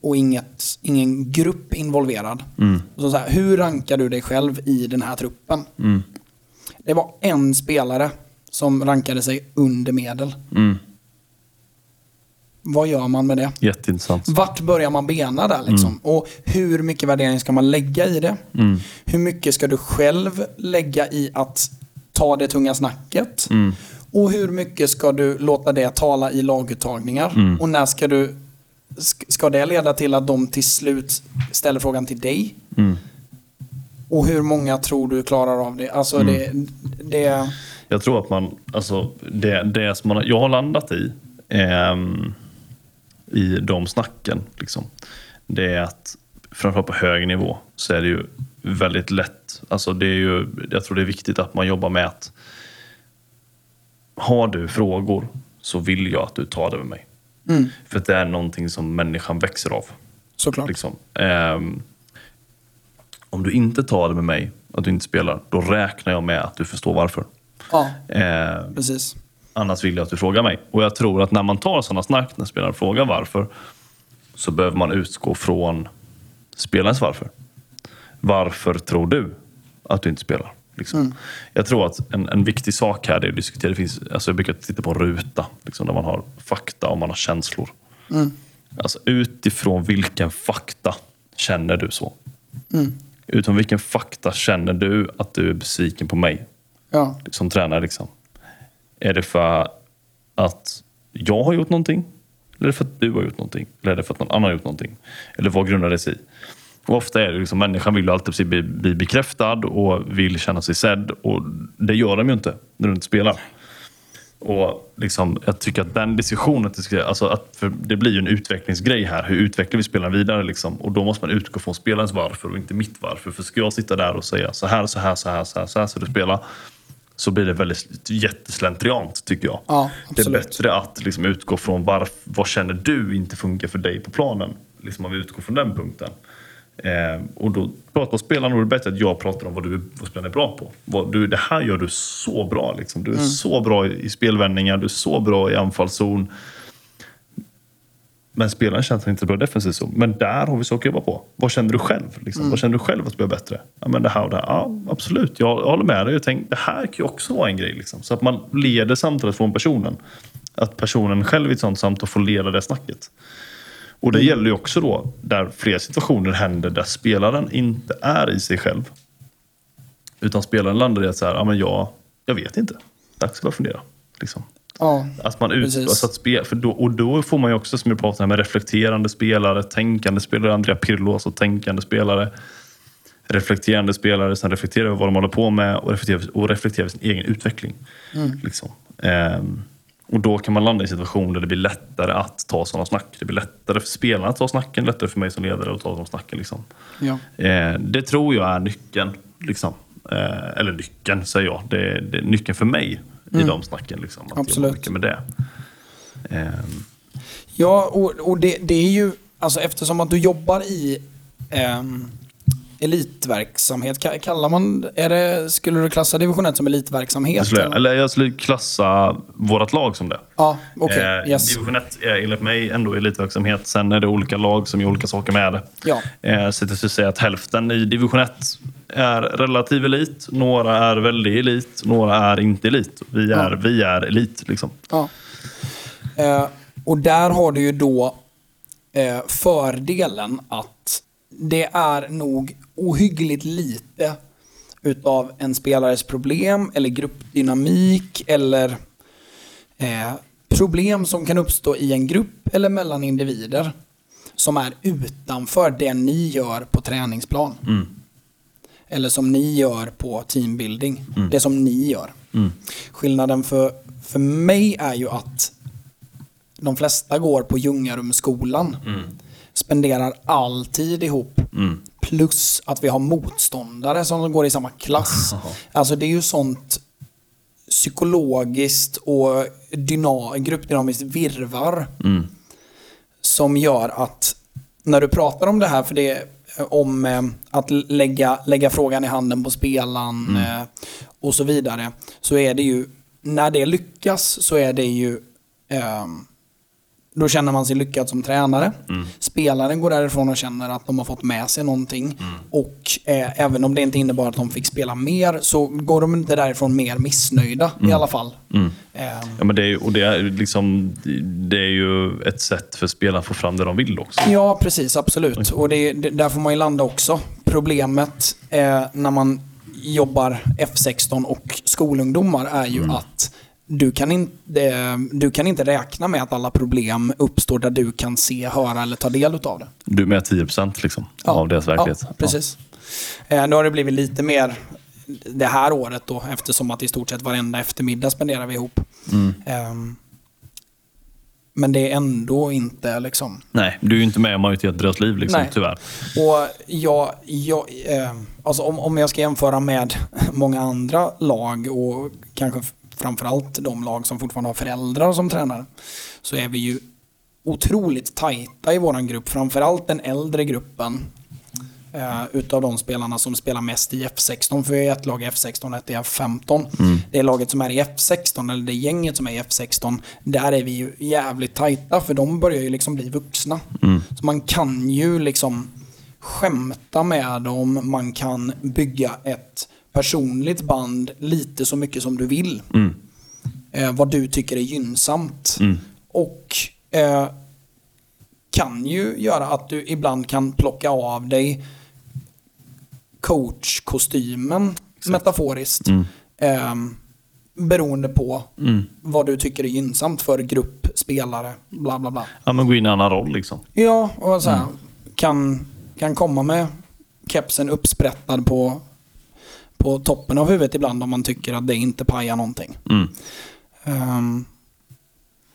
och inget, ingen grupp involverad. Så så här, hur rankar du dig själv i den här truppen? Det var en spelare som rankade sig under medel. Mm. Vad gör man med det? Jätteintressant. Vart börjar man bena där liksom? Och hur mycket värdering ska man lägga i det? Mm. Hur mycket ska du själv lägga i att ta det tunga snacket? Mm. Och hur mycket ska du låta det tala i laguttagningar? Mm. Och när ska du... sk- Ska det leda till att de till slut ställer frågan till dig? Mm. Och hur många tror du klarar av det? Alltså det... det Jag tror att man, alltså det, det som man, jag har landat i, ehm, i de snacken, liksom, det är att framförallt på hög nivå så är det ju väldigt lätt. Alltså det är ju, jag tror det är viktigt att man jobbar med att har du frågor så vill jag att du tar det med mig. mm, För det är någonting som människan växer av. såklart. Liksom. Ehm, om du inte tar det med mig, att du inte spelar, då räknar jag med att du förstår varför. Ja, Ehm, precis. Annars vill jag att du frågar mig. Och jag tror att när man tar sådana snack, när spelaren frågar varför, så behöver man utgå från spelarens varför. Varför tror du att du inte spelar? Liksom. Jag tror att en, en viktig sak här är att diskutera. Det finns, alltså jag brukar titta på en ruta liksom, där man har fakta och man har känslor. Alltså utifrån vilken fakta känner du så? Utifrån vilken fakta känner du att du är besviken på mig? Ja, som tränare. Liksom. Är det för att jag har gjort någonting? Eller är det för att du har gjort någonting? Eller är det för att någon annan har gjort någonting? Eller vad grundar det sig i? Och ofta är det liksom, människan vill alltid bli, bli bekräftad och vill känna sig sedd. Och det gör de ju inte när du inte spelar. Och liksom, jag tycker att den diskussionen, alltså att, det blir ju en utvecklingsgrej här. Hur utvecklar vi spelaren vidare? Liksom? Och då måste man utgå från spelarens varför och inte mitt varför. För ska jag sitta där och säga så här, så här, så här, så här, så här ska du spela. Så blir det väldigt jätteslentriant tycker jag. Ja, det är bättre att liksom utgå från varf, vad känner du inte funkar för dig på planen. Liksom om vi utgår från den punkten. Eh, och då pratar spelarna och det är bättre att jag pratar om vad, du, vad spelarna är bra på. Vad, du, det här gör du så bra. Liksom. Du är så bra i, spelvändningar, du är så bra i anfallszon. Men spelaren känner sig inte bra i defensiv zon. Men där har vi saker att jobba på. Vad känner du själv? Liksom? Vad känner du själv att spela bättre? Ja, men det här och det här. Ja, absolut. Jag, jag håller med dig. Jag tänk, det här kan ju också vara en grej. Liksom. Så att man leder samtalet från personen. Att personen själv i ett sånt samtal får leda det snacket. Och det gäller ju också då där fler situationer händer där spelaren inte är i sig själv. Utan spelaren landar i att så här, ja, men jag, jag vet inte. Dags att börja fundera. Liksom. ja, Att man ut, alltså att spel, för då, och då får man ju också, som jag pratade om, med reflekterande spelare, tänkande spelare, Andrea Pirlo, alltså tänkande spelare. Reflekterande spelare som reflekterar över vad de håller på med och reflekterar, och reflekterar över sin egen utveckling. Liksom. Ehm, och då kan man landa i en situation där det blir lättare att ta sådana snack. Det blir lättare för spelarna att ta snacken, lättare för mig som ledare att ta de snacken. Liksom. ja. Eh, det tror jag är nyckeln. Liksom. Eh, eller nyckeln, säger jag. Det, det är nyckeln för mig i de snacken. Liksom, att Absolut. med det. Ehm, Ja, och, och det, det är ju, alltså eftersom att du jobbar i ehm, elitverksamhet, ka- kallar man, är det, skulle du klassa division 1 som elitverksamhet? jag eller? eller jag skulle klassa vårt lag som det. Ja, okej. Eh, yes. Division 1 är enligt mig ändå elitverksamhet. Sen är det olika lag som gör olika saker med det. Ja. Eh, så jag skulle säga att hälften i division 1 är relativ elit. Några är väldigt elit. Några är inte elit. Vi är, vi är elit. Liksom. Ja. Eh, och där har du ju då eh, fördelen att det är nog ohyggligt lite utav en spelares problem eller gruppdynamik eller eh, problem som kan uppstå i en grupp eller mellan individer som är utanför det ni gör på träningsplan. Eller som ni gör på teambuilding. Det som ni gör. Skillnaden för, för mig är ju att de flesta går på Ljungarumsskolan. Spenderar all tid ihop. Plus att vi har motståndare som går i samma klass. Alltså det är ju sånt psykologiskt och dyna, gruppdynamiskt virvar. Som gör att när du pratar om det här, för det är om eh, att lägga, lägga frågan i handen på spelaren eh, och så vidare. Så är det ju, när det lyckas så är det ju ehm, Då känner man sig lyckad som tränare. Spelaren går därifrån och känner att de har fått med sig någonting. Och eh, även om det inte innebar att de fick spela mer så går de inte därifrån mer missnöjda i alla fall. Eh, Ja, men det, är, och det, är, liksom, det är ju ett sätt för spelarna att få fram det de vill också. Ja, precis. Absolut. Och det, det, där får man ju landa också. Problemet eh, när man jobbar F16 och skolungdomar är ju att du kan, inte, du kan inte räkna med att alla problem uppstår där du kan se, höra eller ta del av det. Du är med 10% liksom, av deras verklighet. Ja, precis. Eh, nu har det blivit lite mer det här året då eftersom att i stort sett varenda eftermiddag spenderar vi ihop. Mm. Ehm, men det är ändå inte liksom Nej, du är inte med i majoriteten av deras liv, liksom, Nej. tyvärr. Och jag, jag, eh, alltså om, om jag ska jämföra med många andra lag och kanske framförallt de lag som fortfarande har föräldrar som tränare. Så är vi ju otroligt tajta i våran grupp. Framförallt den äldre gruppen. Eh, utav de spelarna som spelar mest i F16. För vi är ett lag i F16 och ett i F15. Det laget som är i F16, eller det gänget som är i F16. Där är vi ju jävligt tajta för de börjar ju liksom bli vuxna. Så man kan ju liksom skämta med dem, man kan bygga ett personligt band lite så mycket som du vill. Eh, vad du tycker är gynnsamt. Och eh, kan ju göra att du ibland kan plocka av dig coachkostymen metaforiskt. Eh, beroende på vad du tycker är gynnsamt för grupp, spelare, bla bla bla. Ja, men gå in i en annan roll liksom. Ja, och så här, kan, kan komma med kepsen uppsprättad på, på toppen av huvudet ibland om man tycker att det inte pajar någonting. Mm. Ehm,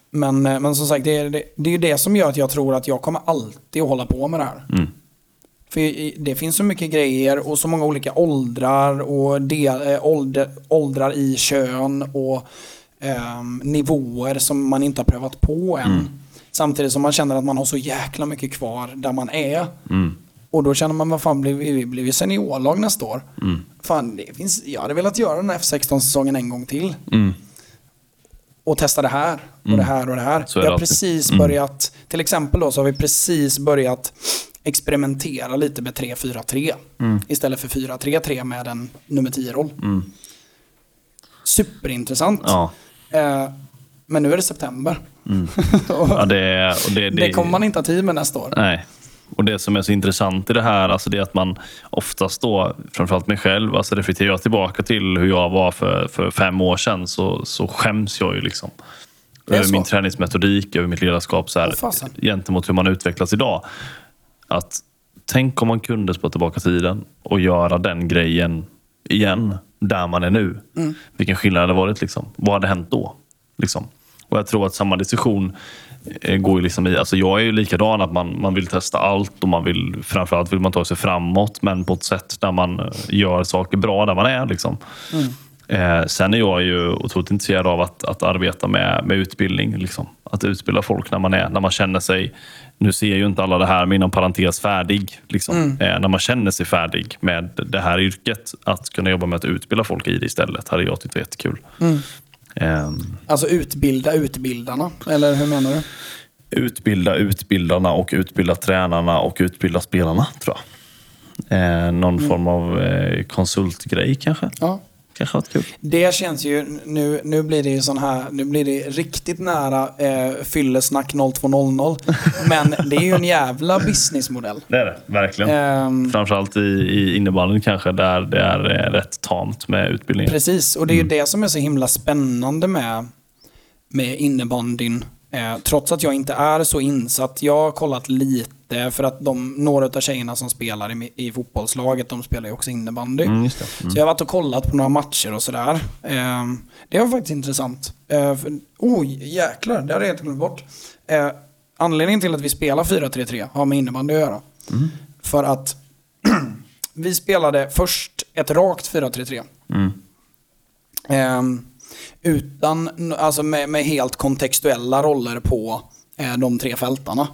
men, eh, men som sagt, det är, det, det är ju det som gör att jag tror att jag kommer alltid att hålla på med det här. Mm. För det finns så mycket grejer och så många olika åldrar och del, eh, ålder, åldrar i kön och ehm, nivåer som man inte har prövat på än. Samtidigt som man känner att man har så jäkla mycket kvar där man är. Mm. Och då känner man, vad fan blir vi, blir vi seniorlag nästa år? Mm. Fan, det finns, jag hade velat göra den här F16-säsongen en gång till. Mm. Och testa det här och det här och det här. Så vi det har precis Mm. börjat, till exempel då så har vi precis börjat experimentera lite med 3-4-3. Istället för 4-3-3 med en nummer 10-roll. Superintressant. Ja. Eh, men nu är det september. och Ja, det, och det, det kommer man inte ha tid med nästa år. Nej. Och det som är så intressant i det här, alltså det är att man oftast då, framförallt mig själv, alltså reflekterar jag tillbaka till hur jag var för, för fem år sedan så, så skäms jag ju liksom. Över min träningsmetodik, över mitt ledarskap så här, fasen. gentemot hur man utvecklas idag. Att tänk om man kunde spå tillbaka tiden och göra den grejen igen, där man är nu. Mm. Vilken skillnad det hade varit. Liksom. Vad hade hänt då? Liksom. Och jag tror att samma diskussion går ju liksom i... Alltså jag är ju likadan, att man, man vill testa allt och man vill, framförallt vill man ta sig framåt, men på ett sätt där man eh, gör saker bra där man är. Liksom. Eh, sen är jag ju otroligt intresserad av att, att arbeta med, med utbildning. Liksom. Att utbilda folk när man, är, när man känner sig... Nu ser ju inte alla det här, men inom parentes färdig. Liksom. Eh, när man känner sig färdig med det här yrket. Att kunna jobba med att utbilda folk i det istället hade jag tyckt var jättekul. Ehm, Alltså utbilda utbildarna, eller hur menar du? utbilda utbildarna och utbilda tränarna och utbilda spelarna, tror jag. Eh, någon form av eh, konsultgrej kanske. Ja. Kanske varit kul. Det känns ju, nu, nu blir det ju sån här, nu blir det riktigt nära eh, fyllesnack 0200. Men det är ju en jävla businessmodell. Det är det, verkligen. Ehm, Framförallt i, i innebandyn kanske, där det är eh, rätt tamt med utbildningen. precis, och det är ju det som är så himla spännande med, med innebandyn. Eh, trots att jag inte är så insatt. Jag har kollat lite för att de, några av tjejerna som spelar i, i fotbollslaget, de spelar ju också innebandy. Mm, just det. Så jag har varit och kollat på några matcher och sådär. Eh, det var faktiskt intressant. Eh, för, oh, jäklar, det hade jag helt glömt bort. Eh, anledningen till att vi spelar 4-3-3 har med innebandy att göra. För att vi spelade först ett rakt 4-3-3. Mm. Utan, alltså med, med helt kontextuella roller på eh, de tre fältarna.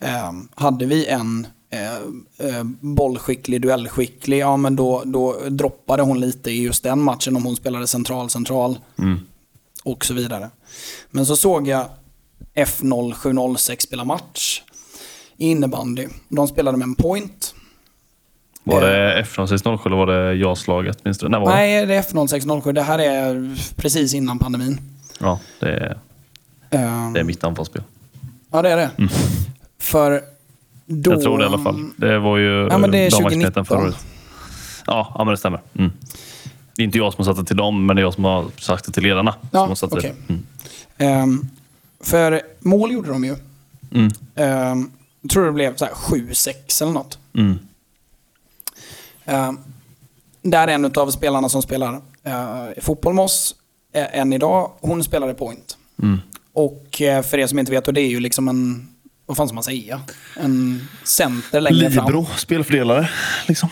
Eh, hade vi en eh, eh, bollskicklig, duellskicklig, ja men då, då droppade hon lite i just den matchen om hon spelade central, central Mm. och så vidare. Men så såg jag F0706 spela match i innebandy. De spelade med en point. Var det F0607 eller var det JAS-laget? Minns du? När var det? Nej, det är F0607. Det här är precis innan pandemin. Ja, det är, Ehm, det är mitt anfallsspel. Ja, det är det. För då... Jag tror det i alla fall. Det var ju Ja, men det är damvaktskneten 2019. förra året. Ja, ja, men det stämmer. Mm. Det är inte jag som har satt det till dem, men det är jag som har sagt det till ledarna. Ja, som har det. Mm. Ehm, för mål gjorde de ju. Mm. Jag tror det blev så här 7-6 eller något. Mm. Ehm, där är en av spelarna som spelar uh, fotboll med oss eh, än idag, hon spelade point. Mm. Och eh, för er som inte vet, och det är ju liksom en, vad fan ska man säga? En center längre fram. Libero, spelfördelare. Liksom.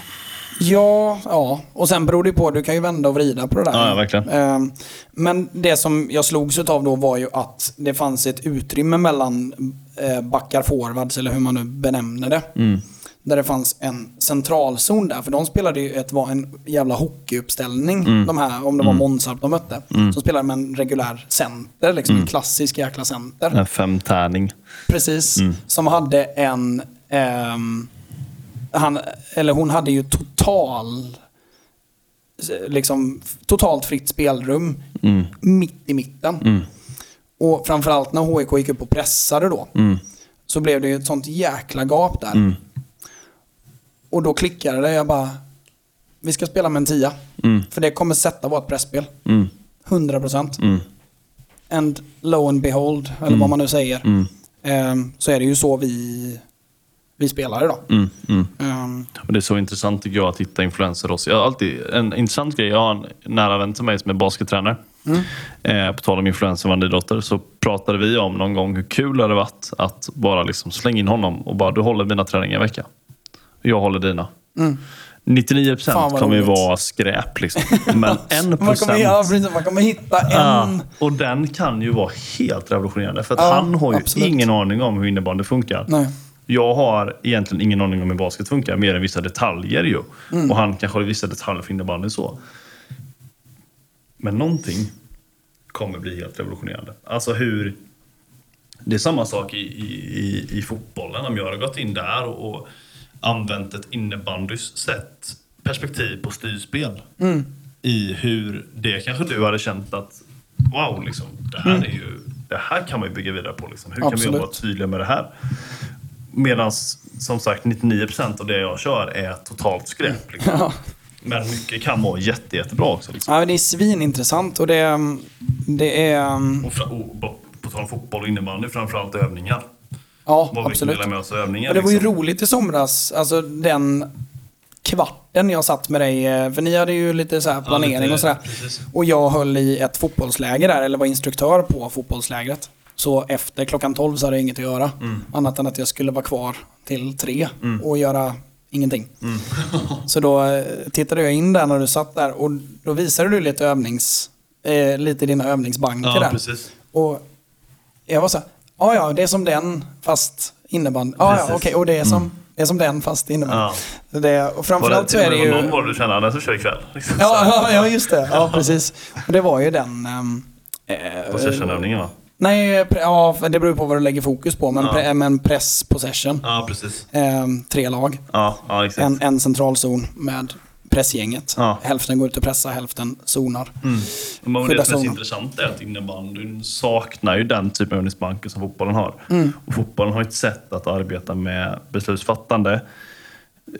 Ja, ja. Och sen beror det på, du kan ju vända och vrida på det där. Ja, verkligen. Ehm, Men det som jag slogs av då var ju att det fanns ett utrymme mellan eh, backar forwards, eller hur man nu benämner det. Mm. Där det fanns en centralzon där, för de spelade ju ett, var en jävla hockeyuppställning. Mm. De här, om det var Månsarp de mötte. Som spelade med en regulär center, liksom Mm. en klassisk jäkla center. En femtärning. Precis. Mm. Som hade en... ehm, han, eller hon hade ju total... Liksom totalt fritt spelrum Mm. mitt i mitten. Mm. Och framförallt när HIK gick upp och pressade då. Mm. Så blev det ju ett sånt jäkla gap där. Mm. Och då klickade det. Jag bara... Vi ska spela med en tia. Mm. För det kommer sätta vårt pressspel. Mm. 100%. Mm. And lo and behold, eller vad man nu säger. Mm. ehm, så är det ju så vi, vi spelar idag. Mm. Mm. Ehm, Och det är så intressant tycker jag att hitta influenser hos. Jag har alltid en intressant grej. Jag har en nära vän till mig som är baskettränare. Eh, på tal om influenser och idrotter så pratade vi om någon gång hur kul det hade varit att bara liksom slänga in honom och bara du håller mina träningar en vecka. Jag håller dina. 99% Fan, vad kommer ju vara skräp liksom. Men 1% man, kommer, ja, precis, man kommer hitta en... Och den kan ju vara helt revolutionerande. För att Ja, han har ju absolut. ingen aning om hur innebandy funkar. Nej. Jag har egentligen ingen aning om hur basket funkar, mer än vissa detaljer ju. Mm. Och han kanske har vissa detaljer för innebandy så. Men någonting kommer bli helt revolutionerande. Alltså hur... Det är samma sak i, i, i, i fotbollen. Om jag hade gått in där och, och använt ett innebandys sätt, perspektiv på styrspel. Mm. I hur det kanske du hade känt att wow, liksom, det här är ju det här kan man ju bygga vidare på. Liksom. Hur kan vi Absolut. vara tydliga med det här? Medan som sagt 99% av det jag kör är totalt skräp. Liksom. Ja. Men mycket kan vara jätte, jättebra också. Liksom. Ja, det är svinintressant och det, det är... Och, fra, och på, på tal om fotboll och innebandy, framförallt övningar. Ja, Vad vi kan absolut. med oss övningar. Och det var ju liksom. roligt i somras, alltså den kvarten jag satt med dig, eh, för ni hade ju lite så här planering lite- och sådär. precis. Och jag höll i ett fotbollsläger där, eller var instruktör på fotbollslägret. Så efter klockan 12 så hade jag inget att göra. Mm. Annat än att jag skulle vara kvar till tre och göra ingenting. så då eh, tittade jag in där när du satt där och då visade du lite övnings... Eh, lite dina övningsbanker Ja, där. precis. Och jag var så här, ja ja, det är som den fast innebandy. Ja ja, Precis. okej, och det är som, det är som den fast innebandy. Ja. Det, och framförallt så är det ju... någon var du kände, den som kör ikväll. Liksom. Ja, ja, ja, just det. Ja, precis. Och det var ju den... ehm, eh, Possession-övningen va? Nej, ja, det beror på vad du lägger fokus på. Men, pre, men press possession. Ja, precis. Ehm, tre lag. Ja, ja exakt. En, en centralzon med pressgänget. Ja. Hälften går ut och pressar, hälften zonar. Mm. Men det som är så intressant är att innebandyn saknar ju den typen av övningsbanker som fotbollen har. Mm. Och fotbollen har ett sätt att arbeta med beslutsfattande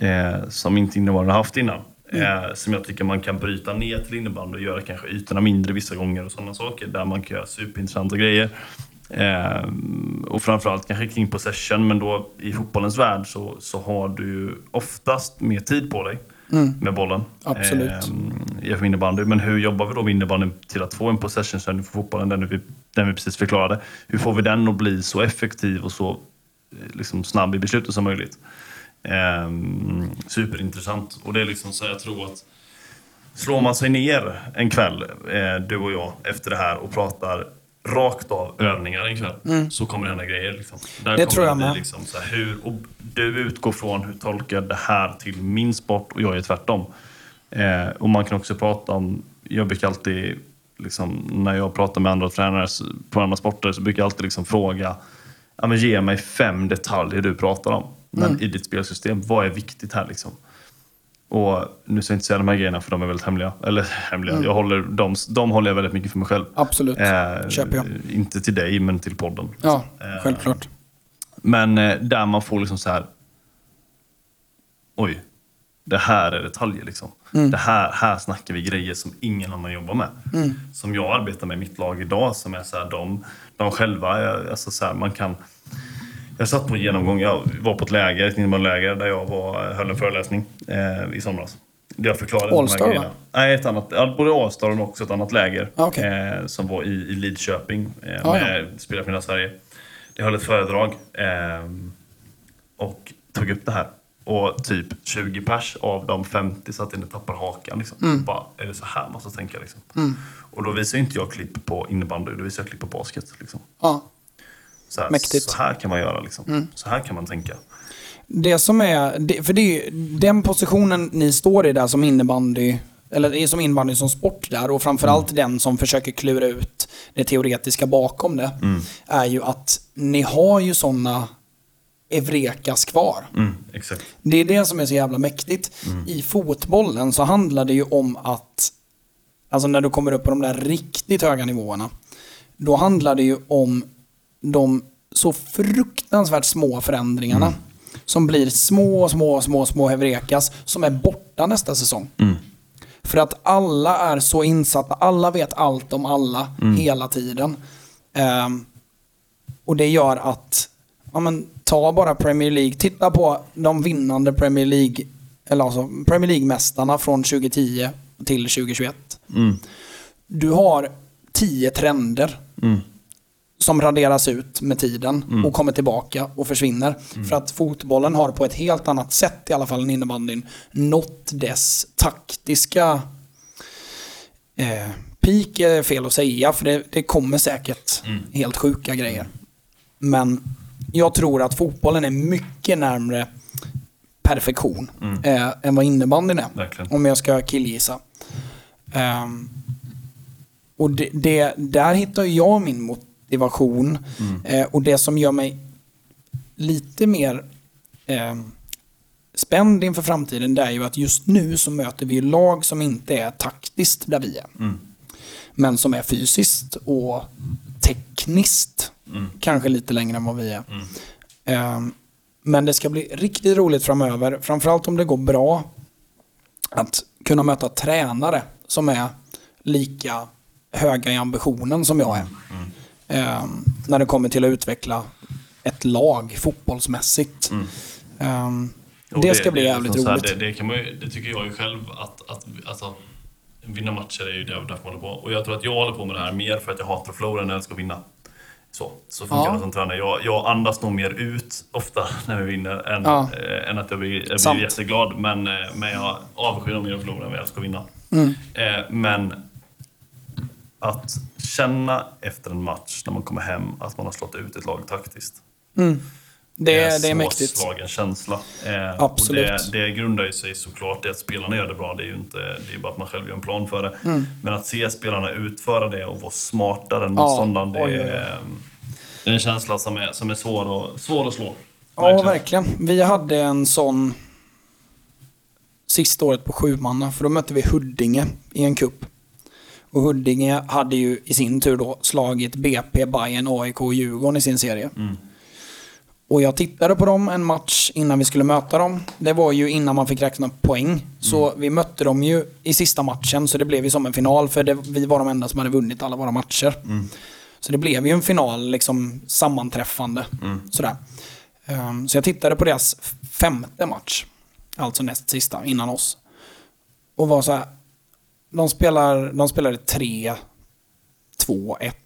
eh, som inte innebandyn har haft innan. Mm. Eh, som jag tycker man kan bryta ner till innebandy och göra kanske ytorna mindre vissa gånger och sådana saker. Där man kan göra superintressanta grejer. Eh, och framförallt kanske kring possession, men då i fotbollens värld så, så har du oftast mer tid på dig med bollen. Absolut. Eh, med innebandy. Men hur jobbar vi då med innebandyn till att få en possession för fotbollen, den vi, den vi precis förklarade. Hur får vi den att bli så effektiv och så eh, liksom, snabb i beslutet som möjligt? Eh, superintressant. Och det är liksom så jag tror att slår man sig ner en kväll, eh, du och jag, efter det här och pratar rakt av övningar en kväll, så kommer det hända grejer. Liksom. Där Mm. Det tror jag med. Liksom, så här, hur, och du utgår från hur tolkar jag det här till min sport och jag är tvärtom. Eh, och man kan också prata om, jag brukar alltid liksom, när jag pratar med andra tränare på andra sporter så brukar jag alltid liksom fråga ja, men ge mig fem detaljer du pratar om men mm. i ditt spelsystem. Vad är viktigt här liksom? Och nu ska jag inte säga de här grejerna för de är väldigt hemliga. Eller hemliga, mm. jag håller, de, de håller jag väldigt mycket för mig själv. Absolut, eh, köper jag. Inte till dig, men till podden. Ja, eh, självklart. Men eh, där man får liksom så här... Oj, det här är detaljer liksom. Mm. Det här, här snackar vi grejer som ingen annan jobbar med. Mm. Som jag arbetar med i mitt lag idag, som är så här, de, de själva, alltså så här, man kan... Jag satt på en genomgång, jag var på ett läger, ett innebandyläger där jag var, höll en föreläsning eh, i somras. Där jag förklarade Allstar va? Nej, ett annat, både Allstar och också ett annat läger. Ah, okay. eh, som var i, i Lidköping eh, ah, med ja. Spela för Sverige. Jag höll ett föredrag eh, och tog upp det här. Och typ 20 pers av de 50 satt inne och tappade hakan. Liksom. Mm. Bara, är det så här man måste tänka? Liksom? Mm. Och då visar inte jag klipp på innebandy, då visar jag klipp på basket. Liksom. Ja. Så här, Mäktigt. Så här kan man göra. Liksom. Mm. Så här kan man tänka. Det som är, för det är den positionen ni står i där som innebandy, eller som innebandy som sport där och framförallt mm. den som försöker klura ut det teoretiska bakom det, mm. är ju att ni har ju sådana Evrekas kvar. Mm. Det är det som är så jävla mäktigt. Mm. I fotbollen så handlar det ju om att, alltså när du kommer upp på de där riktigt höga nivåerna, då handlar det ju om de så fruktansvärt små förändringarna. Mm. Som blir små, små, små, små Hevrekas som är borta nästa säsong. Mm. För att alla är så insatta, alla vet allt om alla mm. hela tiden. Um, och det gör att ja, men, ta bara Premier League. Titta på de vinnande Premier League, eller alltså Premier League-mästarna från 2010 till 2021. Mm. Du har tio trender mm. Som raderas ut med tiden mm. och kommer tillbaka och försvinner. Mm. För att fotbollen har på ett helt annat sätt, i alla fall än innebandyn, nått dess taktiska eh, peak är fel att säga, för det, det kommer säkert mm. helt sjuka grejer. Men jag tror att fotbollen är mycket närmre perfektion mm. eh, än vad innebandyn är. Verkligen. Om jag ska killgissa. Um, och det, det, där hittar jag min motivation. Mm. Eh, och det som gör mig lite mer eh, spänd inför framtiden det är ju att just nu så möter vi lag som inte är taktiskt där vi är. Mm. Men som är fysiskt och tekniskt Mm. Kanske lite längre än vad vi är. Mm. Um, men det ska bli riktigt roligt framöver. Framförallt om det går bra. Att kunna möta tränare som är lika höga i ambitionen som jag är. Mm. Um, när det kommer till att utveckla ett lag fotbollsmässigt. Mm. Um, det, ska bli jävligt liksom roligt. Här, det, det, ju, det tycker jag ju själv att, att alltså, vinna matcher är ju därför man håller på. Och jag tror att jag håller på med det här mer för att jag hatar att förlora än jag att vinna. Så, så funkar Ja. det som tränare. Jag, jag andas nog mer ut ofta när vi vinner än, Ja. eh, än att jag blir, jag blir jätteglad. Men, eh, men jag avskyr nog mer att förlora än vad jag att vinna. Mm. Eh, men att känna efter en match när man kommer hem att man har slått ut ett lag taktiskt. Mm. Det, är- en det är mäktigt. svårslagen känsla. Eh, Absolut. Och det, det grundar ju sig såklart i att spelarna gör det bra. Det är ju inte, det är bara att man själv gör en plan för det. Mm. Men att se spelarna utföra det och vara smartare än Ja, motståndaren, det, oj, oj. är, det är en känsla som är, som är svår, att, svår att slå. Ja, verkligen. Vi hade en sån sista året på sjumanna, för då mötte vi Huddinge i en kupp. Och Huddinge hade ju i sin tur då slagit BP, Bayern, AIK och Djurgården i sin serie. Mm. Och jag tittade på dem en match innan vi skulle möta dem. Det var ju innan man fick räkna poäng. Så vi mötte dem ju i sista matchen, så det blev ju som en final. För det, vi var de enda som hade vunnit alla våra matcher. Mm. Så det blev ju en final, liksom sammanträffande. Mm. Sådär. Ehm, så jag tittade på deras femte match. Alltså näst sista, innan oss. Och var så här. De, spelar, de spelade 3, 2, 1.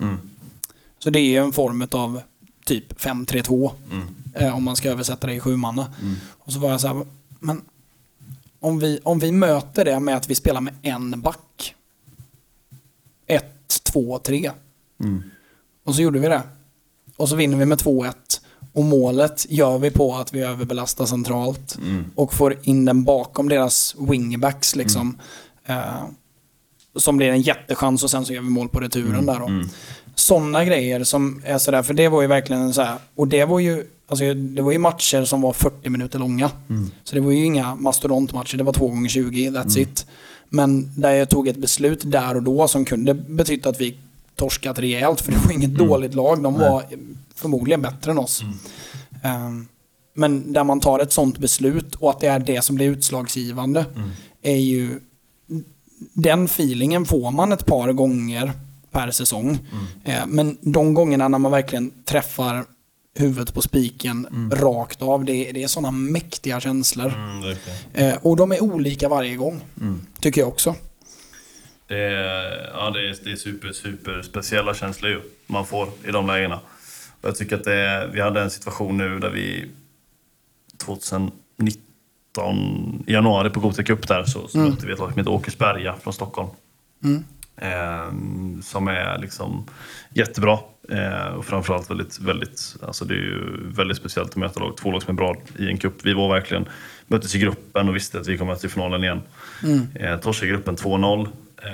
Mm. Så det är en form av typ 5-3-2. Mm. Eh, om man ska översätta det i sjumanna. Mm. Och så var jag så här, men om vi, om vi möter det med att vi spelar med en back. 1, 2, 3. Mm. Och så gjorde vi det. Och så vinner vi med 2-1. Och målet gör vi på att vi överbelastar centralt. Mm. Och får in den bakom deras wingbacks liksom. Eh, som blir en jättechans och sen så gör vi mål på returen där då. Sådana grejer som är sådär, för det var ju verkligen så här, och det var ju Alltså, det var ju matcher som var 40 minuter långa. Så det var ju inga mastodontmatcher, det var 2 gånger 20 that's it. Men där jag tog ett beslut där och då som kunde betyda att vi torskat rejält, för det var inget dåligt lag. De var förmodligen bättre än oss. Ehm, men där man tar ett sånt beslut och att det är det som blir utslagsgivande är ju... Den feelingen får man ett par gånger per säsong. Eh, men de gångerna när man verkligen träffar huvudet på spiken rakt av, det, det är sådana mäktiga känslor. Eh, och de är olika varje gång, tycker jag också. Det är, ja, det är, det är super, super speciella känslor man får i de lägena. Och jag tycker att det vi hade en situation nu där vi 2019 i januari på Gothia Cup där så, så mötte vi ett lag som heter Åkersberga från Stockholm. Eh, som är liksom jättebra. Eh, och framförallt väldigt, väldigt, alltså det är ju väldigt speciellt att möta lag, två lag som är bra i en cup. Vi var verkligen, möttes i gruppen och visste att vi kommer till finalen igen. Eh, torskade gruppen 2-0. Eh,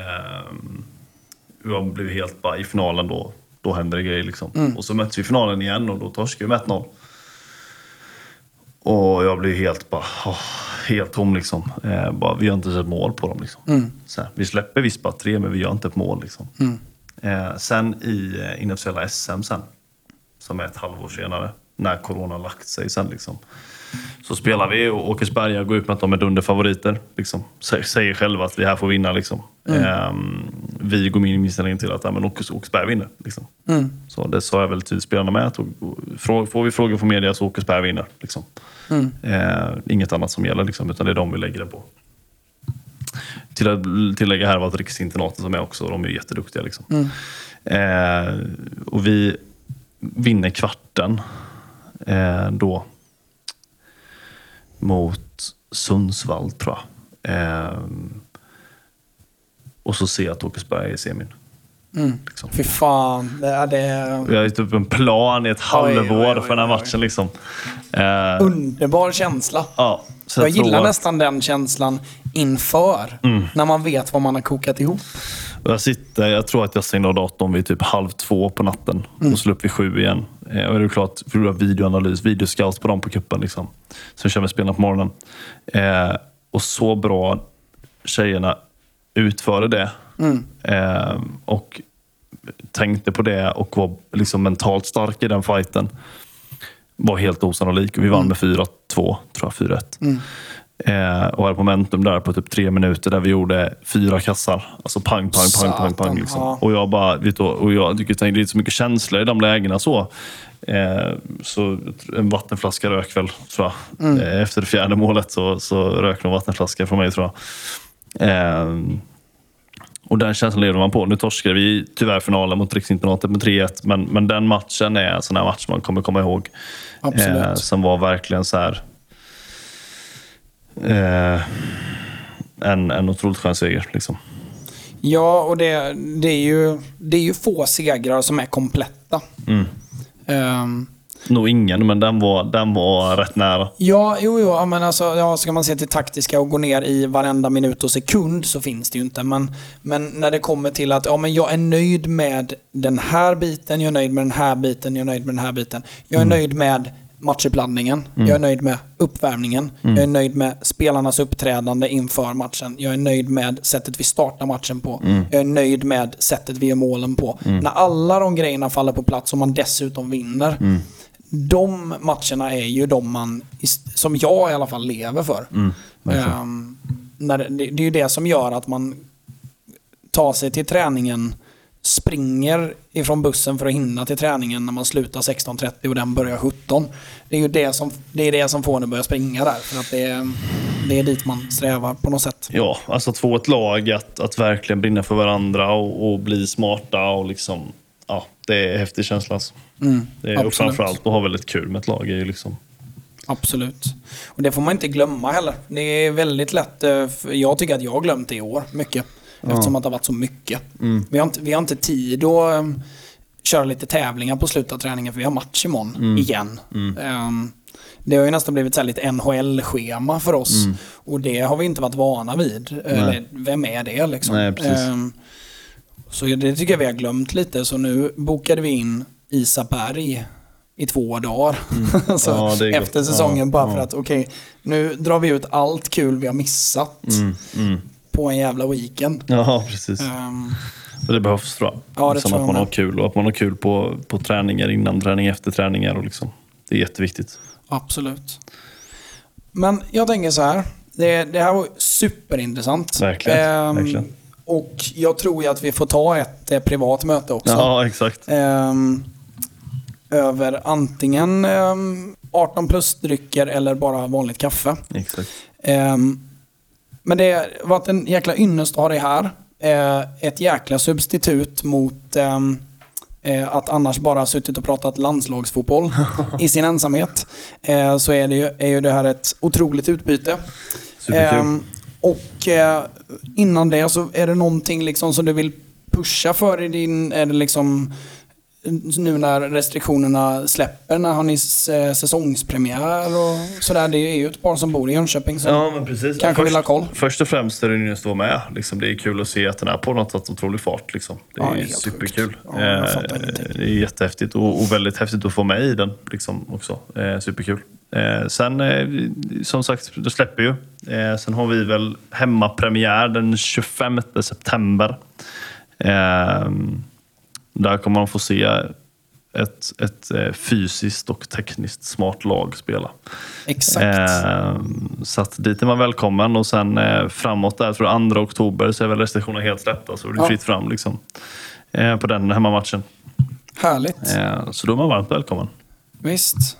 jag blev helt bara, i finalen då, då händer det grejer liksom. Och så möttes vi i finalen igen och då torskade vi med 1-0. Och jag blev helt bara, åh, helt tom liksom. Eh, bara, vi har inte sett mål på dem liksom. Så här, vi släpper visst bara tre, men vi gör inte ett mål liksom. Eh, sen i eh, inofficiella SM sen, som är ett halvår senare, när corona lagt sig sen liksom. Så spelar vi och Åkersberga går ut med att de är dunderfavoriter. Liksom. Sä- Säger själva att vi här får vinna. Liksom. Ehm, vi går med inställningen till att ja, men Åkers, Åkersberga vinner. Liksom. Så det sa jag väl till spelarna med. Att, och, och, får vi frågor från media så Åkersberga vinner. Liksom. Eh, inget annat som gäller, liksom, utan det är de vi lägger det på. Till att tillägga här var att riksinternaten som är också, de är jätteduktiga. Liksom. Eh, och vi vinner kvarten eh, då mot Sundsvall, tror jag. Eh, och så ser jag att Åkersberga är i semin. Liksom. Fy fan, det är det... Vi har ju typ en plan i ett halvår för den här matchen. Liksom. Eh, Underbar känsla. ja, Jag tror gillar att- nästan den känslan inför. När man vet vad man har kokat ihop. Jag, sitter, jag tror att jag stängde av datorn vid typ halv två på natten och slog upp vid sju igen. Eh, Och det är klart, för att videoanalys, videoscouts på dem på kuppen liksom. Som kör med spelarna på morgonen. Eh, och så bra tjejerna utförde det. Eh, och tänkte på det och var liksom mentalt stark i den fighten. Var helt osannolik. Vi vann med 4-2, tror jag. 4-1. Eh, och hade momentum där på typ tre minuter där vi gjorde fyra kassar. Alltså pang, pang, pang, pang, pang. Liksom. Och jag bara, vet du, och jag tycker det är så mycket känslor i de lägena så. Eh, så en vattenflaska rök väl, tror jag. Eh, efter det fjärde målet så, så rök någon vattenflaska från mig, tror jag. Eh, och den känslan lever man på. Nu torskade vi tyvärr finalen mot Riksinternatet med 3-1, men, men den matchen är en sån här match man kommer komma ihåg. Absolut. som var verkligen så här... Eh, en, en otroligt skön seger. Liksom. Ja, och det, det, är ju, det är ju få segrar som är kompletta. Ehm, Nog ingen, men den var, den var rätt nära. ja, jo, jo, men alltså, ja, ska man se till taktiska och gå ner i varenda minut och sekund så finns det ju inte. Men, men när det kommer till att ja, men jag är nöjd med den här biten, jag är nöjd med den här biten, jag är nöjd med den här biten. Jag är nöjd med matchuppladdningen, jag är nöjd med uppvärmningen, jag är nöjd med spelarnas uppträdande inför matchen, jag är nöjd med sättet vi startar matchen på, jag är nöjd med sättet vi gör målen på. När alla de grejerna faller på plats och man dessutom vinner, de matcherna är ju de man, som jag i alla fall lever för. Ehm, när det, det är ju det som gör att man tar sig till träningen, springer ifrån bussen för att hinna till träningen när man slutar 16.30 och den börjar 17. Det är ju det som, det är det som får en att börja springa där. För att det, är- det är dit man strävar på något sätt. Ja, alltså att få ett lag att, att verkligen brinna för varandra och, och bli smarta och liksom... Ja, det är en häftig känsla. Alltså. det är, och framförallt att ha väldigt kul med ett lag. Är ju liksom, Absolut. Och det får man inte glömma heller. Det är väldigt lätt. eh, Jag tycker att jag har glömt det i år mycket. Eftersom att det har varit så mycket. Vi, har inte, vi har inte tid att um, köra lite tävlingar på slutet av träningen för vi har match imorgon igen. Ehm, Det har ju nästan blivit så lite NHL-schema för oss. Mm. Och det har vi inte varit vana vid. Eller, vem är det liksom? Nej. Ehm, så det tycker jag vi har glömt lite. Så nu bokade vi in Isaberg i två dagar. så Mm. Ja, är gott. efter säsongen Ja, bara ja. för att okej, nu drar vi ut allt kul vi har missat Mm, mm. På en jävla weekend. Ja, precis. Och det behövs tror jag. Ja, det tror att man har med. kul och att man har kul på, på träningar, innan träning, efter träningar. Och liksom. Det är jätteviktigt. Absolut. Men jag tänker så här. Det, det här var superintressant. Verkligen, Ehm, verkligen. Och jag tror ju att vi får ta ett eh, privat möte också. Ja, exakt. Ehm, över antingen ehm, 18 plus-drycker eller bara vanligt kaffe. exakt. Ehm, men det har varit en jäkla ynnest att ha dig här. Eh, ett jäkla substitut mot ehm, eh, att annars bara suttit och pratat landslagsfotboll i sin ensamhet. Eh, så är, det ju, är ju det här ett otroligt utbyte. Superkul. Ehm, och innan det så är det någonting liksom som du vill pusha för i din, är det liksom nu när restriktionerna släpper, när har ni eh, säsongspremiär och sådär? Det är ju ett par som bor i Jönköping som Ja, men precis. kanske vill ha koll. Först och främst är det ju att stå med. Liksom, det är kul att se att den här podden har tagit otrolig fart. Liksom. Det är, Ja, det är helt superkul. Ja, Eh, det är jättehäftigt och, och väldigt häftigt att få med i den liksom, också. Eh, superkul. Eh, sen, eh, som sagt, det släpper ju. Sen har vi väl hemmapremiär den 25 september. Eh, där kommer man få se ett, ett eh, fysiskt och tekniskt smart lag spela. Exakt. Eh, så att dit är man välkommen och sen eh, framåt där, tror jag 2 oktober, så är väl restriktionerna helt släppta. Så det är Ja. fritt fram liksom, eh, på den hemmamatchen. Härligt. Eh, så då är man varmt välkommen. Visst.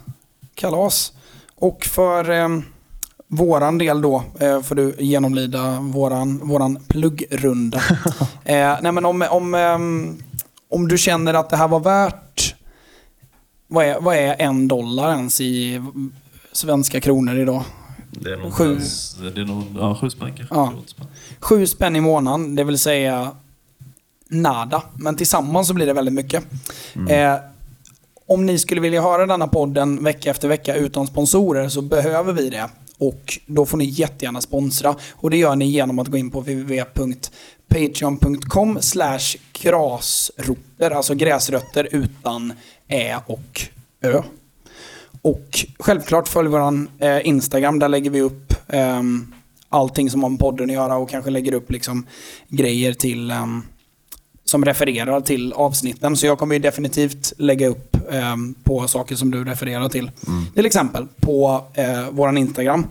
Kalas. Och för eh, våran del då eh, får du genomlida våran, våran pluggrunda. eh, nej men om, om, ehm, om du känner att det här var värt, vad är, vad är en dollar ens i svenska kronor idag? Det är nog, Sju. Det är nog ja, sju spänn kanske. Ja. Sju spänn i månaden, det vill säga nada. Men tillsammans så blir det väldigt mycket. Eh, om ni skulle vilja höra denna podden vecka efter vecka utan sponsorer så behöver vi det. Och då får ni jättegärna sponsra. Och det gör ni genom att gå in på www.patreon.com slash grasrötter, alltså gräsrötter utan ä och ö. Och självklart följ våran eh, Instagram, där lägger vi upp eh, allting som har med podden att göra och kanske lägger upp liksom grejer till eh, som refererar till avsnitten. Så jag kommer ju definitivt lägga upp ehm, på saker som du refererar till. Till exempel på eh, våran Instagram.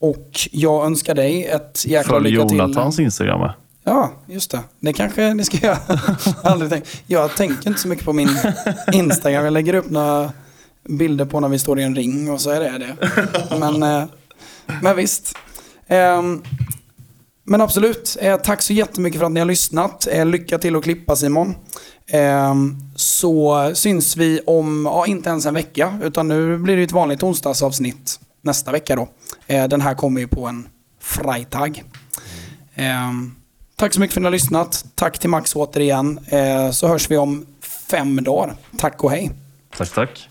Och jag önskar dig ett jäkla Följ lycka till. Jonathans Instagram med. Ja, just det. Det kanske ni ska göra. Aldrig tänkt. Jag tänker inte så mycket på min Instagram. Jag lägger upp några bilder på när vi står i en ring och så är det det. Men, eh, men visst. Ehm, men absolut. Eh, Tack så jättemycket för att ni har lyssnat. Eh, Lycka till att klippa Simon. Eh, Så syns vi om, ja inte ens en vecka, utan nu blir det ett vanligt onsdagsavsnitt nästa vecka då. Eh, Den här kommer ju på en freitag. Ehm, tack så mycket för att ni har lyssnat. Tack till Max återigen. Eh, så hörs vi om fem dagar. Tack och hej. Tack, tack.